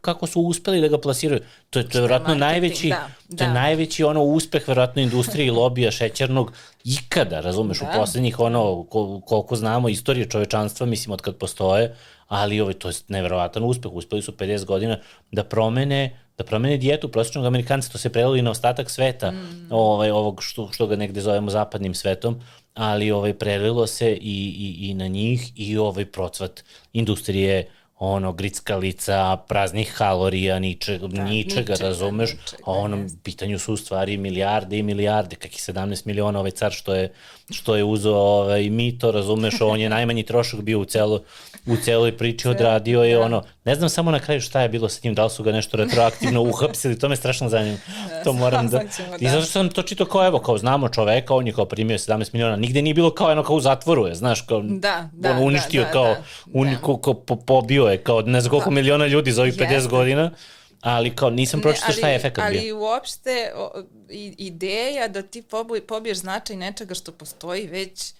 [SPEAKER 1] kako su uspeli da ga plasiraju. To je, to je verovatno najveći, da, da. to je da. najveći ono uspeh verovatno industrije i lobija šećernog ikada, razumeš, da. u poslednjih ono, koliko znamo istorije čovečanstva, mislim, od kad postoje, ali ovaj, to je neverovatan uspeh, uspeli su 50 godina da promene da promene dijetu prosječnog Amerikanca, to se prelilo i na ostatak sveta, mm. ovaj, ovog što, što ga negde zovemo zapadnim svetom, ali ovaj, prelilo se i, i, i na njih i ovaj procvat industrije ono, grickalica, praznih kalorija, ničeg, da, ničega, ničega, razumeš, ničega, a onom pitanju su u stvari milijarde i milijarde, kakih 17 miliona ovaj car što je, što je uzeo ovaj, mito, razumeš, on je najmanji trošak bio u celo, u celoj priči odradio je da. ono, ne znam samo na kraju šta je bilo sa tim, da li su ga nešto retroaktivno uhapsili, to me strašno zanima. To moram da... I da. zato sam to čito kao, evo, kao znamo čoveka, on je kao primio 17 miliona, nigde nije bilo kao, eno, kao u zatvoru je, znaš, kao,
[SPEAKER 2] da, da,
[SPEAKER 1] uništio,
[SPEAKER 2] da, da,
[SPEAKER 1] kao,
[SPEAKER 2] da,
[SPEAKER 1] un, ko, ko, po, pobio je, kao, ne znam koliko da. miliona ljudi za ovih 50 Jeste. godina, ali kao nisam pročitao šta je efekt
[SPEAKER 2] ali,
[SPEAKER 1] bio.
[SPEAKER 2] Ali uopšte o, ideja da ti pobiješ značaj nečega što postoji već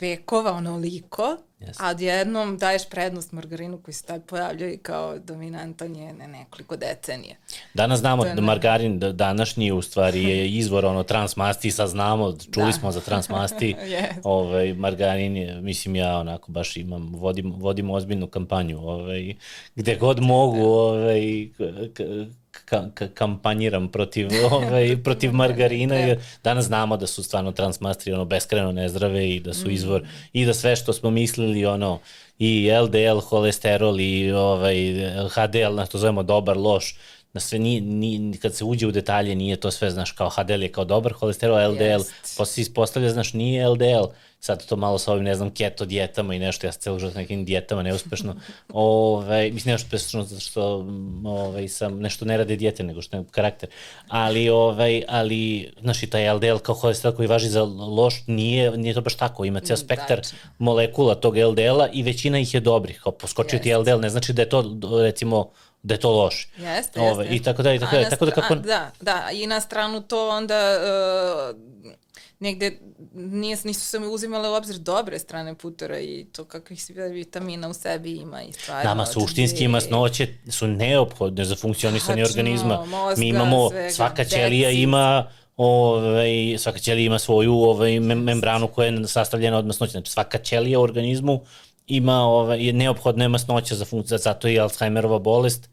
[SPEAKER 2] vekova onoliko, yes. a odjednom daješ prednost margarinu koji se tad pojavljaju kao dominantan je ne nekoliko decenije.
[SPEAKER 1] Danas znamo da margarin da današnji u stvari je izvor ono transmasti, sad znamo, čuli da. smo za transmasti, yes. ovaj, margarin je, mislim ja onako baš imam, vodim, vodim ozbiljnu kampanju, ovaj, gde god mogu, da. ovaj, kampanjiram protiv, ovaj, protiv margarina, jer danas znamo da su stvarno transmastri ono beskreno nezdrave i da su mm. izvor, i da sve što smo mislili, ono, i LDL, holesterol i ovaj, HDL, na što zovemo dobar, loš, na sve ni, ni, kad se uđe u detalje nije to sve, znaš, kao HDL je kao dobar holesterol, LDL, yes. posle se ispostavlja, znaš, nije LDL, sad to malo sa ovim, ne znam, keto dijetama i nešto, ja sam celo život nekim dijetama neuspešno, ove, mislim, nešto uspešno zato što ove, sam, nešto ne rade dijete, nego što je karakter, ali, ove, ali, znaš, i taj LDL kao holesterol koji važi za loš, nije, nije to baš tako, ima ceo spektar molekula tog LDL-a i većina ih je dobrih, kao poskočio ti LDL, ne znači da je to, recimo, da je to loše.
[SPEAKER 2] Jeste, jeste.
[SPEAKER 1] I tako da, i tako da, tako da kako... A,
[SPEAKER 2] da, da, i na stranu to onda uh, negde nije, nisu se mi uzimale u obzir dobre strane putora i to kakvih vitamina u sebi ima i stvari.
[SPEAKER 1] Nama suštinski masnoće su neophodne za funkcionisanje Tačno, organizma. Mozga, Mi imamo, svega, svaka ćelija ima ovaj, svaka ćelija ima svoju ovaj, membranu koja je sastavljena od masnoća. Znači svaka ćelija u organizmu ima ovaj, je neophodna masnoća za funkciju, zato je Alzheimerova bolest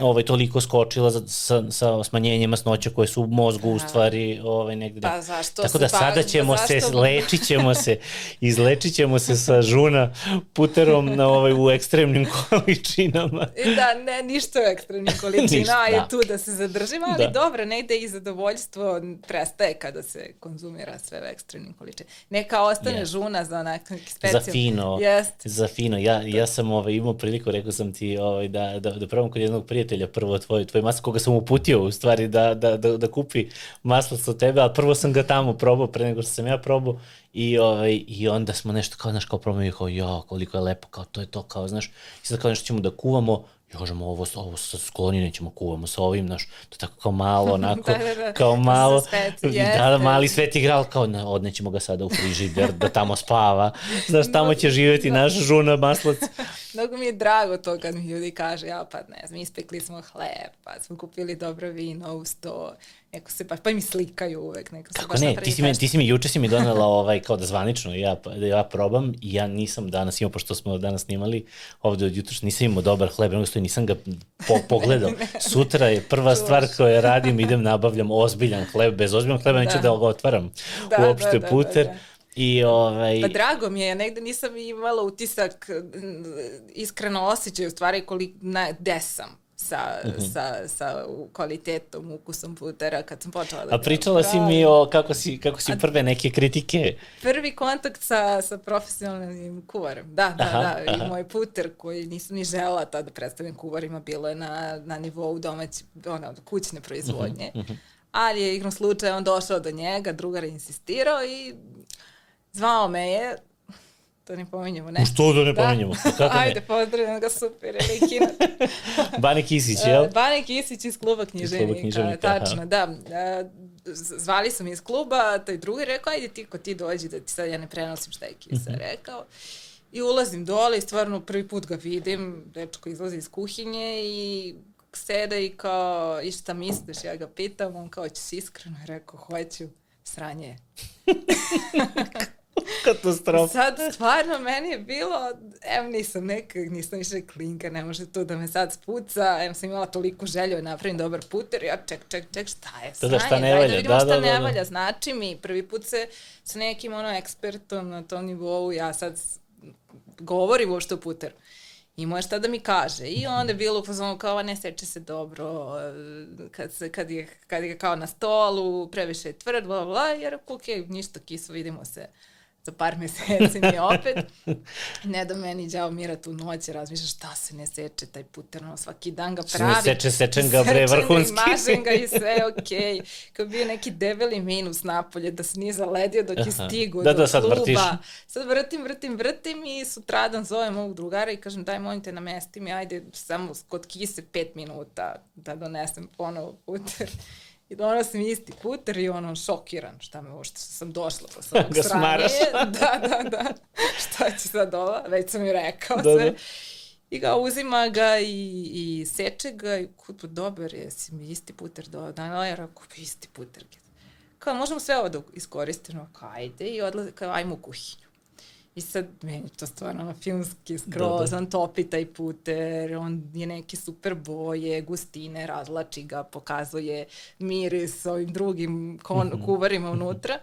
[SPEAKER 1] ovaj, toliko skočila za, sa, sa smanjenjem masnoća koje su u mozgu u stvari ovaj, negde.
[SPEAKER 2] Pa zašto
[SPEAKER 1] Tako da sada ćemo
[SPEAKER 2] zašto-
[SPEAKER 1] se, lečit ćemo se, izlečit ćemo se sa žuna puterom na, ovaj, u ekstremnim količinama.
[SPEAKER 2] Da, ne, ništa u ekstremnim količina,
[SPEAKER 1] Ništa,
[SPEAKER 2] je
[SPEAKER 1] da.
[SPEAKER 2] tu da se zadržimo, ali
[SPEAKER 1] Da.
[SPEAKER 2] dobro, negde i zadovoljstvo prestaje kada se konzumira sve u ekstremnim količinama. Neka ostane
[SPEAKER 1] Jest.
[SPEAKER 2] žuna za onak neki
[SPEAKER 1] Za
[SPEAKER 2] specijalno.
[SPEAKER 1] fino,
[SPEAKER 2] Jeste.
[SPEAKER 1] za fino. Ja, ja sam ovaj, imao priliku, rekao sam ti, ovaj, da, da, da probam kod jednog prijatelja prvo tvoj, tvoj maslo, koga sam uputio u stvari da, da, da, da kupi maslac od tebe, ali prvo sam ga tamo probao pre nego što sam ja probao i, ovaj, i onda smo nešto kao, znaš, kao probamo i kao, jo, koliko je lepo, kao to je to, kao, znaš, i sad kao nešto ćemo da kuvamo, Jožemo ovo, ovo sa skloni nećemo kuvamo sa ovim, znaš, to tako kao malo, onako,
[SPEAKER 2] Da, da, da.
[SPEAKER 1] kao malo,
[SPEAKER 2] svet,
[SPEAKER 1] da, da, mali svet igral, kao ne, odnećemo ga sada u frižider, da tamo spava, znaš, tamo će živjeti naš žuna maslac.
[SPEAKER 2] Mnogo mi je drago to kad mi ljudi kaže, ja pa ne znam, ispekli smo hleb, pa smo kupili dobro vino uz to, neko se baš, pa mi slikaju uvek, neko se
[SPEAKER 1] Kako
[SPEAKER 2] baš
[SPEAKER 1] ne, ti si, mi, ti si mi, juče si mi donela ovaj, kao da zvanično ja, da ja probam i ja nisam danas imao, pošto smo danas snimali ovde od jutra, nisam imao dobar hleb, nego stoji, nisam ga po, pogledao. Sutra je prva stvar koju radim, idem nabavljam ozbiljan hleb, bez ozbiljan hleba neću
[SPEAKER 2] Da.
[SPEAKER 1] da ga otvaram
[SPEAKER 2] Da,
[SPEAKER 1] uopšte
[SPEAKER 2] da, da,
[SPEAKER 1] puter.
[SPEAKER 2] da, da.
[SPEAKER 1] I ovaj,
[SPEAKER 2] Pa drago mi je, negde nisam imala utisak, iskreno osjećaj u stvari koliko, na, gde sam sa,
[SPEAKER 1] Mhm.
[SPEAKER 2] sa, sa kvalitetom, ukusom putera kad sam počela da
[SPEAKER 1] a pričala si mi o kako si, kako si prve neke kritike.
[SPEAKER 2] Prvi kontakt sa, sa profesionalnim kuvarem. Da, da,
[SPEAKER 1] Aha,
[SPEAKER 2] da. I
[SPEAKER 1] aha.
[SPEAKER 2] moj puter koji nisam ni žela tada da predstavim kuvarima, bilo je na, na nivou domaći, ono, kućne proizvodnje.
[SPEAKER 1] Mhm,
[SPEAKER 2] Ali je igrom slučaja on došao do njega, drugar je insistirao i zvao me je, to ne pominjemo, ne.
[SPEAKER 1] Što da ne pominjemo? Pa kako ne?
[SPEAKER 2] Ajde, pozdravljam ga, super, je Kina.
[SPEAKER 1] Bane Kisić, jel?
[SPEAKER 2] Bane Kisić iz kluba književnika,
[SPEAKER 1] književnika, aha.
[SPEAKER 2] tačno, da. E, Zvali su mi iz kluba, taj drugi rekao, ajde ti ko ti dođi da ti sad ja ne prenosim šta je Kisa
[SPEAKER 1] Mhm.
[SPEAKER 2] rekao. I ulazim dole i stvarno prvi put ga vidim, dečko izlazi iz kuhinje i sede i kao, i šta misliš, ja ga pitam, on kao, ćeš iskreno, I rekao, hoću, sranje je.
[SPEAKER 1] Katastrofa.
[SPEAKER 2] Sad stvarno meni je bilo, em nisam neka, nisam više klinka, ne može to da me sad spuca, em sam imala toliko želju da napravim dobar puter, ja ček, ček, ček, šta je
[SPEAKER 1] Da, da, šta
[SPEAKER 2] sranje,
[SPEAKER 1] ne
[SPEAKER 2] daj
[SPEAKER 1] valja,
[SPEAKER 2] da vidimo
[SPEAKER 1] da,
[SPEAKER 2] šta
[SPEAKER 1] da, da,
[SPEAKER 2] ne
[SPEAKER 1] da.
[SPEAKER 2] valja, znači mi, prvi put se sa nekim ono ekspertom na tom nivou, ja sad govorim uopšte o puteru. Imao je šta da mi kaže. I onda je bilo u fazonu kao, ne seče se dobro, kad, se, kad, je, kad je kao na stolu, previše je tvrd, bla, bla, bla, jer ok, ništa kiso, vidimo se za par meseci mi opet. Ne da meni đavo mira tu noć, razmišlja šta se ne seče taj puter, ono, svaki dan ga pravi.
[SPEAKER 1] seče, sečem ga, bre,
[SPEAKER 2] Sečem
[SPEAKER 1] vrhunski.
[SPEAKER 2] mažem ga i sve okej. Kao bio neki debeli minus napolje da se nije zaledio dok je
[SPEAKER 1] Aha.
[SPEAKER 2] stigu
[SPEAKER 1] Da,
[SPEAKER 2] do
[SPEAKER 1] da, sad
[SPEAKER 2] kluba.
[SPEAKER 1] vrtiš.
[SPEAKER 2] Sad vrtim, vrtim, vrtim i sutradan zovem ovog drugara i kažem daj molim te namesti mi, ajde samo kod kise pet minuta da donesem ponovo puter. I donosim isti puter i ono šokiran šta me uopšte što sam došla pa sam
[SPEAKER 1] Ga smaraš.
[SPEAKER 2] Da, da, da. Šta će sad ova? Već sam mi rekao
[SPEAKER 1] Da,
[SPEAKER 2] sve.
[SPEAKER 1] da.
[SPEAKER 2] I ga uzima ga i, i seče ga i kod pa dobar je, si mi isti puter do dana, ja rekao, pa isti puter. Kao, možemo sve ovo da iskoristimo, kao, ajde, i odlaze, kao, ajmo u kuhinju. I sad, meni to stvarno ono, filmski skroz,
[SPEAKER 1] Da, da.
[SPEAKER 2] on topi taj puter, on je neke super boje, gustine, razlači ga, pokazuje miris ovim drugim kon,
[SPEAKER 1] Mhm.
[SPEAKER 2] kuvarima unutra.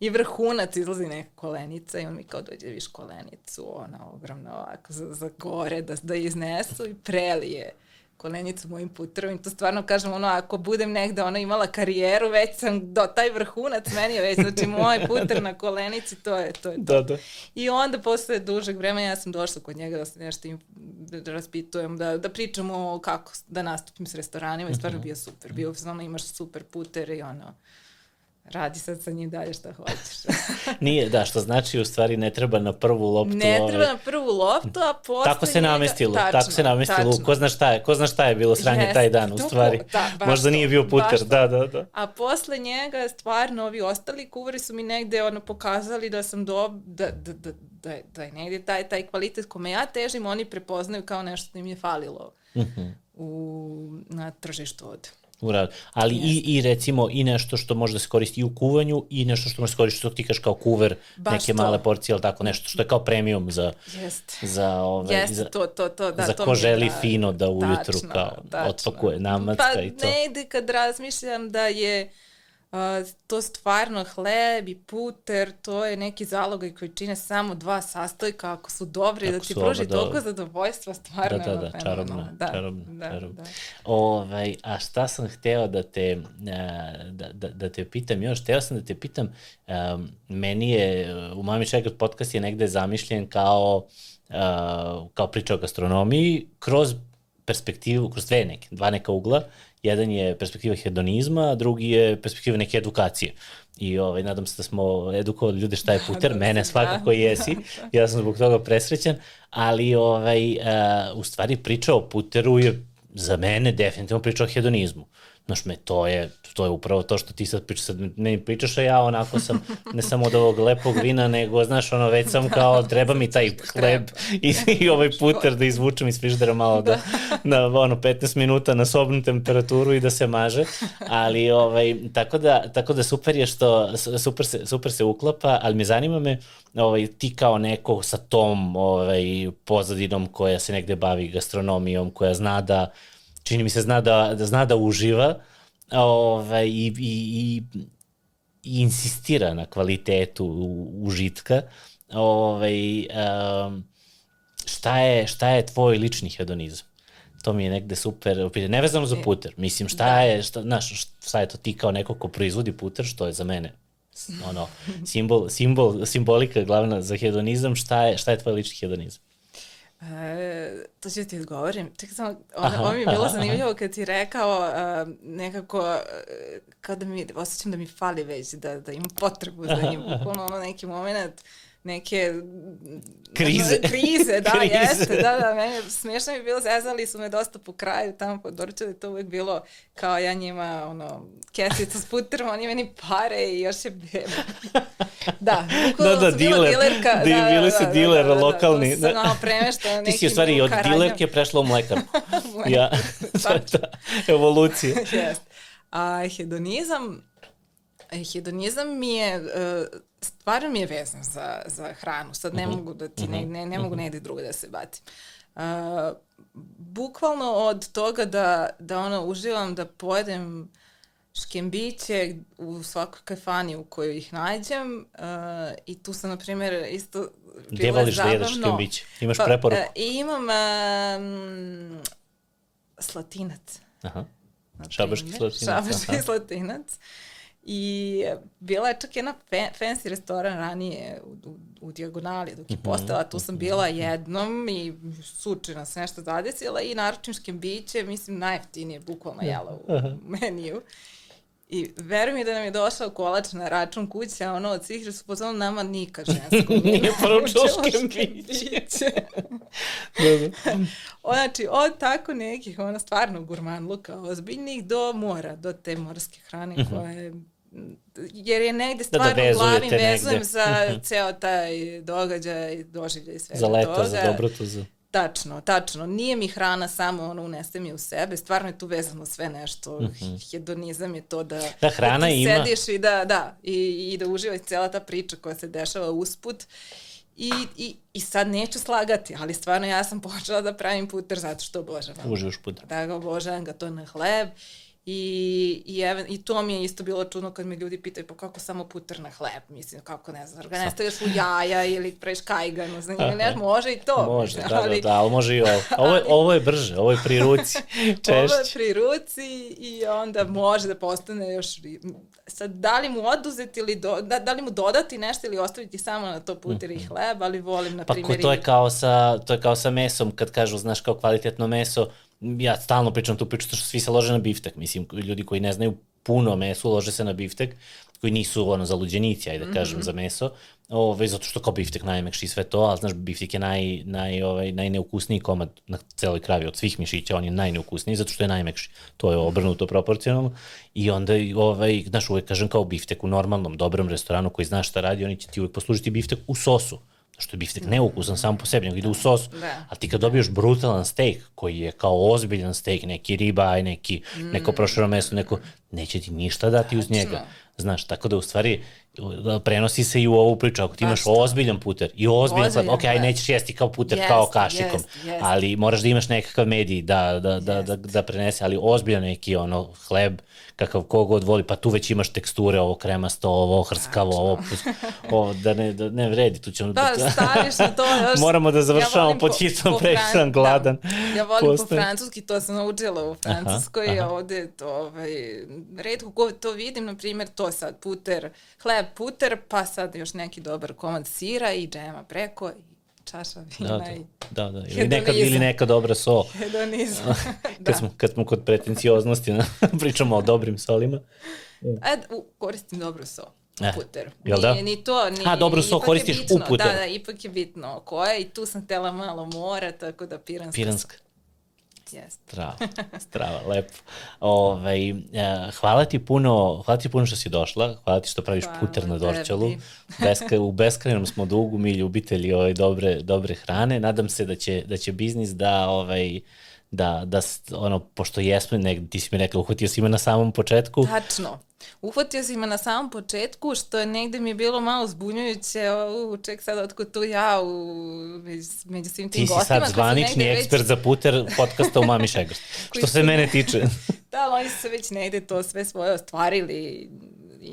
[SPEAKER 2] I vrhunac izlazi neka kolenica i on mi kao dođe viš kolenicu, ona ogromna ovako za, za gore da, da iznesu i prelije kolenicu mojim puterom i to stvarno kažem ono ako budem negde ona imala karijeru već sam do taj vrhunac meni je već znači moj puter na kolenici to je to je to.
[SPEAKER 1] Da, da.
[SPEAKER 2] I onda posle dužeg vremena ja sam došla kod njega da se nešto im, da raspitujem, da, da pričamo kako da nastupim s restoranima i
[SPEAKER 1] Mhm.
[SPEAKER 2] stvarno bio super. Bio ono imaš super puter i ono radi sad sa njim dalje šta hoćeš.
[SPEAKER 1] Nije, da, što znači u stvari ne treba na prvu loptu.
[SPEAKER 2] ne
[SPEAKER 1] ovaj,
[SPEAKER 2] treba na prvu loptu, a posle
[SPEAKER 1] Tako se
[SPEAKER 2] njega-
[SPEAKER 1] namestilo,
[SPEAKER 2] tačno,
[SPEAKER 1] tako se namestilo.
[SPEAKER 2] tačno.
[SPEAKER 1] Ko zna šta je, ko zna šta je bilo sranje
[SPEAKER 2] Jeste,
[SPEAKER 1] taj dan u stvari.
[SPEAKER 2] da, baš
[SPEAKER 1] Možda
[SPEAKER 2] to,
[SPEAKER 1] nije bio puter, da, da, da.
[SPEAKER 2] A posle njega stvarno ovi ostali kuvari su mi negde ono pokazali da sam do, da, da, da, da, je- da je negde taj, taj kvalitet kome ja težim, oni prepoznaju kao nešto što im je falilo
[SPEAKER 1] Mhm.
[SPEAKER 2] u, na tržištu od
[SPEAKER 1] U radu. Ali i, i recimo i nešto što može da se koristi i u kuvanju i nešto što može da se koristi što ti kaš kao kuver,
[SPEAKER 2] Baš
[SPEAKER 1] neke
[SPEAKER 2] to.
[SPEAKER 1] male porcije ili tako nešto što je kao premium za,
[SPEAKER 2] Jeste.
[SPEAKER 1] za, ovaj,
[SPEAKER 2] Jeste,
[SPEAKER 1] za,
[SPEAKER 2] to, to, to, da,
[SPEAKER 1] za
[SPEAKER 2] to
[SPEAKER 1] ko želi
[SPEAKER 2] da-
[SPEAKER 1] fino da ujutru
[SPEAKER 2] tačno,
[SPEAKER 1] kao
[SPEAKER 2] tačno.
[SPEAKER 1] otpakuje namacka
[SPEAKER 2] pa,
[SPEAKER 1] i to.
[SPEAKER 2] Pa ne ide kad razmišljam da je uh, to stvarno hleb i puter, to je neki zalogaj koji čine samo dva sastojka, ako su dobri,
[SPEAKER 1] Ako
[SPEAKER 2] da ti pruži
[SPEAKER 1] oba
[SPEAKER 2] toliko zadovoljstva, stvarno
[SPEAKER 1] Da, da, da, čarobno, da, čarobno,
[SPEAKER 2] da,
[SPEAKER 1] čarobno.
[SPEAKER 2] Da.
[SPEAKER 1] Ovaj, a šta sam hteo da te, da, da, da te pitam još? Hteo sam da te pitam, um, meni je, u Mami Čekat podcast je negde zamišljen kao, uh, kao priča o gastronomiji kroz perspektivu, kroz dve neke, dva neka ugla. Jedan je perspektiva hedonizma, drugi je perspektiva neke edukacije. I ovaj, nadam se da smo edukovali ljude šta je puter,
[SPEAKER 2] Nadam
[SPEAKER 1] mene svakako
[SPEAKER 2] da.
[SPEAKER 1] jesi, ja sam zbog toga presrećan, ali ovaj, uh, u stvari priča o puteru je za mene definitivno priča o hedonizmu. Znaš me, to je, to je upravo to što ti sad pričaš, sad ne pričaš, a ja onako sam, ne samo od ovog lepog vina, nego, znaš, ono, već sam kao, treba mi taj hleb i, i ovaj puter da izvučem iz friždera malo da, na, ono, 15 minuta na sobnu temperaturu i da se maže, ali, ovaj, tako da, tako da super je što, super se, super se uklapa, ali me zanima me, ovaj, ti kao neko sa tom ovaj, pozadinom koja se negde bavi gastronomijom, koja zna da, čini mi se zna da, da zna da uživa ovaj, i, i, i, i insistira na kvalitetu užitka. Ovaj, um, šta, je, šta je tvoj lični hedonizam? To mi je negde super. Nevezano za puter. Mislim, šta da. je, šta, znaš, šta je to ti kao neko ko proizvodi puter, što je za mene ono, simbol, simbol, simbolika glavna za hedonizam, šta je, šta je tvoj lični hedonizam?
[SPEAKER 2] E, to ću ti odgovorim. Čekaj samo, ono, ovo mi je bilo
[SPEAKER 1] aha,
[SPEAKER 2] zanimljivo kad si rekao uh, nekako, uh, kao da mi, osjećam da mi fali već, da, da imam potrebu za njim, bukvalno ono neki moment, neke
[SPEAKER 1] Krize.
[SPEAKER 2] krize, da,
[SPEAKER 1] Krize.
[SPEAKER 2] jeste, da, da, meni smiješno mi je bilo, zezali su me dosta po kraju tamo po Dorčevu, to uvek bilo kao ja njima, ono, kesica s puterom, oni meni pare i još je beba. Da,
[SPEAKER 1] Da, da, diler.
[SPEAKER 2] dilerka.
[SPEAKER 1] Da, bili si diler lokalni.
[SPEAKER 2] Da, da, da, to sam malo premeštala
[SPEAKER 1] Ti si u stvari od dilerke prešla u mlekarku. ja, to je ta evolucija.
[SPEAKER 2] Jest. A hedonizam, hedonizam mi je, e, stvarno mi je vezan za, za hranu. Sad ne mogu da ti, ne, ne, ne mogu negde drugo da se bacim. Uh, bukvalno od toga da, da ono uživam da pojedem škembiće u svakoj kafani u kojoj ih nađem uh, i tu sam, na primjer, isto
[SPEAKER 1] Gde voliš da jedeš
[SPEAKER 2] zabavno.
[SPEAKER 1] škembiće? Imaš
[SPEAKER 2] Pa,
[SPEAKER 1] preporuku?
[SPEAKER 2] e, imam um, slatinac.
[SPEAKER 1] Aha.
[SPEAKER 2] primer.
[SPEAKER 1] slatinac,
[SPEAKER 2] Šabački
[SPEAKER 1] aha.
[SPEAKER 2] slatinac. I bila je čak jedna fe, fancy restoran ranije u, u, u Dijagonali dok je
[SPEAKER 1] Mhm,
[SPEAKER 2] postala. Tu sam bila jednom i sučina se nešto zadesila i naručim škembiće, mislim najjeftinije, bukvalno jela u meniju. I veruj mi da nam je došao kolač na račun kuće, a ono od svih jer su pozvali nama nikad žensko.
[SPEAKER 1] Nije poručilo. Da, da.
[SPEAKER 2] O, znači, od tako nekih, ono, stvarno gurmanluka ozbiljnih do mora, do te morske hrane koja je jer je negde
[SPEAKER 1] Mhm. da,
[SPEAKER 2] stvarno u glavi vezujem za ceo taj događaj, doživljaj i svega
[SPEAKER 1] Za leto,
[SPEAKER 2] toga.
[SPEAKER 1] za dobrotu, za...
[SPEAKER 2] Tačno, tačno. Nije mi hrana samo ono unese mi u sebe, stvarno je tu vezano sve nešto. Hedonizam je to da.
[SPEAKER 1] Da, hrana
[SPEAKER 2] da ti
[SPEAKER 1] ima.
[SPEAKER 2] sediš i da, da, i, i da uživaš cela ta priča koja se dešava usput. I, i, I sad neću slagati, ali stvarno ja sam počela da pravim puter zato što obožavam.
[SPEAKER 1] Uživaš puder.
[SPEAKER 2] Da ga obožavam ga to na hleb. I, i, even, I to mi je isto bilo čudno kad me ljudi pitaju pa kako samo puter na hleb, mislim kako ne znam, ga ne stavljaš u jaja ili praviš kajganu, njega ne može i to.
[SPEAKER 1] Može,
[SPEAKER 2] mislim,
[SPEAKER 1] da, da, da, ali može i ovo. Ovo je, ovo je brže, ovo je pri ruci,
[SPEAKER 2] Ovo je
[SPEAKER 1] češće.
[SPEAKER 2] pri ruci i onda može da postane još... Sad, da li mu oduzeti ili do, da, da li mu dodati nešto ili ostaviti samo na to puter i hleb, ali volim, na
[SPEAKER 1] Pa ko,
[SPEAKER 2] primjer,
[SPEAKER 1] to je kao sa, to je kao sa mesom, kad kažu, znaš, kao kvalitetno meso, ja stalno pričam tu priču, što svi se lože na biftek, mislim, ljudi koji ne znaju puno mesu, lože se na biftek, koji nisu ono zaluđenici, ajde da kažem, mm -hmm. za meso, ove, zato što kao biftek najmekši sve to, ali znaš, biftek je naj, naj, ovaj, najneukusniji komad na celoj kravi od svih mišića, on je najneukusniji zato što je najmekši. To je obrnuto proporcionalno i onda, ovaj, znaš, uvek kažem kao biftek u normalnom, dobrom restoranu koji zna šta radi, oni će ti uvek poslužiti biftek u sosu. Što je biftek neukusan sam po sebi, nego ide u sos.
[SPEAKER 2] Da.
[SPEAKER 1] A ti kad dobiješ brutalan steak, koji je kao ozbiljan steak, neki ribaj, neki, mm. neko proširo meso, neko, neće ti ništa dati uz njega. Znaš, tako da u stvari prenosi se i u ovu priču. Ako ti imaš ozbiljan puter i ozbiljan hleb, ok, aj da. nećeš jesti kao puter, yes, kao kašikom, yes, yes. ali moraš da imaš nekakav medij da, da, da, yes. da, da prenese, ali ozbiljan neki ono hleb, kakav kogod voli, pa tu već imaš teksture, ovo kremasto, ovo hrskavo, ovo, ovo da ne, da ne vredi, tu ćemo...
[SPEAKER 2] Da, da staviš na to još...
[SPEAKER 1] Moramo da završavamo ja pod hitnom, po, previše sam gladan. Da.
[SPEAKER 2] Ja volim Postoje. po francuski, to sam naučila u Francuskoj, aha, aha. ovde, to, ovaj, redko ko to vidim, na primjer, to sad puter, hleb puter, pa sad još neki dobar komad sira i džema preko i čaša vina
[SPEAKER 1] da, da, i da, da. Ili, neka, ili neka dobra so.
[SPEAKER 2] Hedonizam.
[SPEAKER 1] kad, da. smo, kad smo kod pretencioznosti, pričamo o dobrim solima.
[SPEAKER 2] U, koristim dobru so. Eh, puter.
[SPEAKER 1] Jel da?
[SPEAKER 2] Nije ni to, ni...
[SPEAKER 1] A, dobro so, koristiš
[SPEAKER 2] bitno,
[SPEAKER 1] u puter.
[SPEAKER 2] Da, da, ipak je bitno koja i tu sam tela malo mora, tako da piranska.
[SPEAKER 1] Piranska.
[SPEAKER 2] Jeste.
[SPEAKER 1] Strava, strava, lepo. Ove, ovaj, hvala ti puno, hvala ti puno što si došla, hvala ti što praviš hvala puter na Dorčalu. Beska, u beskrajnom smo dugu mi ljubitelji ove dobre, dobre hrane. Nadam se da će, da će biznis da ovaj, da, da ono, pošto jesmo, nek, ti si mi rekla, uhvatio si me na samom početku.
[SPEAKER 2] Tačno. Uhvatio si me na samom početku, što je negde mi je bilo malo zbunjujuće, u, ček sad otko tu ja u, među svim tim gostima.
[SPEAKER 1] Ti si sad zvanični ekspert već... za puter podcasta u Mami Šegrst, što se mene tiče.
[SPEAKER 2] da, ali oni su se već negde to sve svoje ostvarili,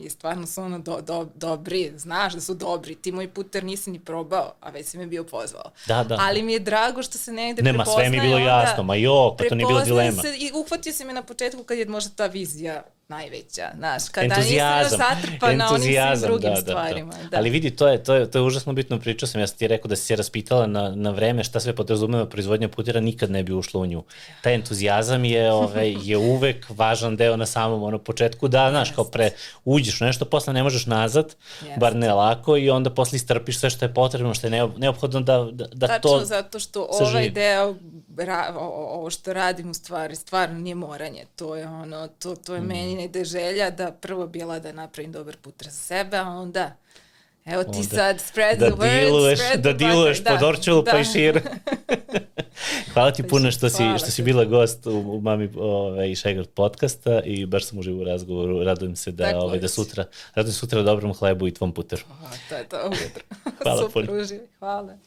[SPEAKER 2] i stvarno su ono do, do, dobri, znaš da su dobri, ti moj puter nisi ni probao, a već si me bio pozvao.
[SPEAKER 1] Da, da.
[SPEAKER 2] Ali mi je drago što se negde
[SPEAKER 1] Nema, prepoznaje. Nema, sve mi je bilo jasno, ma jo, pa to nije bilo dilema.
[SPEAKER 2] Se, I uhvatio si me na početku kad je možda ta vizija najveća, znaš, kada entuzijazam, nisam još zatrpana na onim svim drugim da, da, stvarima. Da,
[SPEAKER 1] da. Ali vidi, to je, to, je, to je užasno bitno, pričao sam, ja sam ti rekao da si se raspitala na, na vreme šta sve podrazumeva proizvodnja putera, nikad ne bi ušlo u nju. Taj entuzijazam je, ovaj, je uvek važan deo na samom ono, početku, da, znaš, kao pre, uđeš u nešto, posle ne možeš nazad, yes. bar ne lako, i onda posle istrpiš sve što je potrebno, što je neophodno da, da, da Tačno, to
[SPEAKER 2] Tačno, zato što ovaj deo ra, ovo što radim u stvari stvarno nije moranje, to je ono, to, to je mm. meni negde želja da prvo bila da napravim dobar put za sebe, a onda Evo ti onda, sad spread da the word, diluješ,
[SPEAKER 1] spread da diluješ da, po Dorčelu da. pa i šir. Hvala ti puno što si, što si bila gost u, u Mami ovaj, Šegart podcasta i baš sam uživo u razgovoru. Radujem se da, ovaj, da sutra, radujem sutra dobrom hlebu i tvom puteru.
[SPEAKER 2] Aha, to je to ujutro.
[SPEAKER 1] Hvala
[SPEAKER 2] Super
[SPEAKER 1] puno.
[SPEAKER 2] Uživi. Hvala.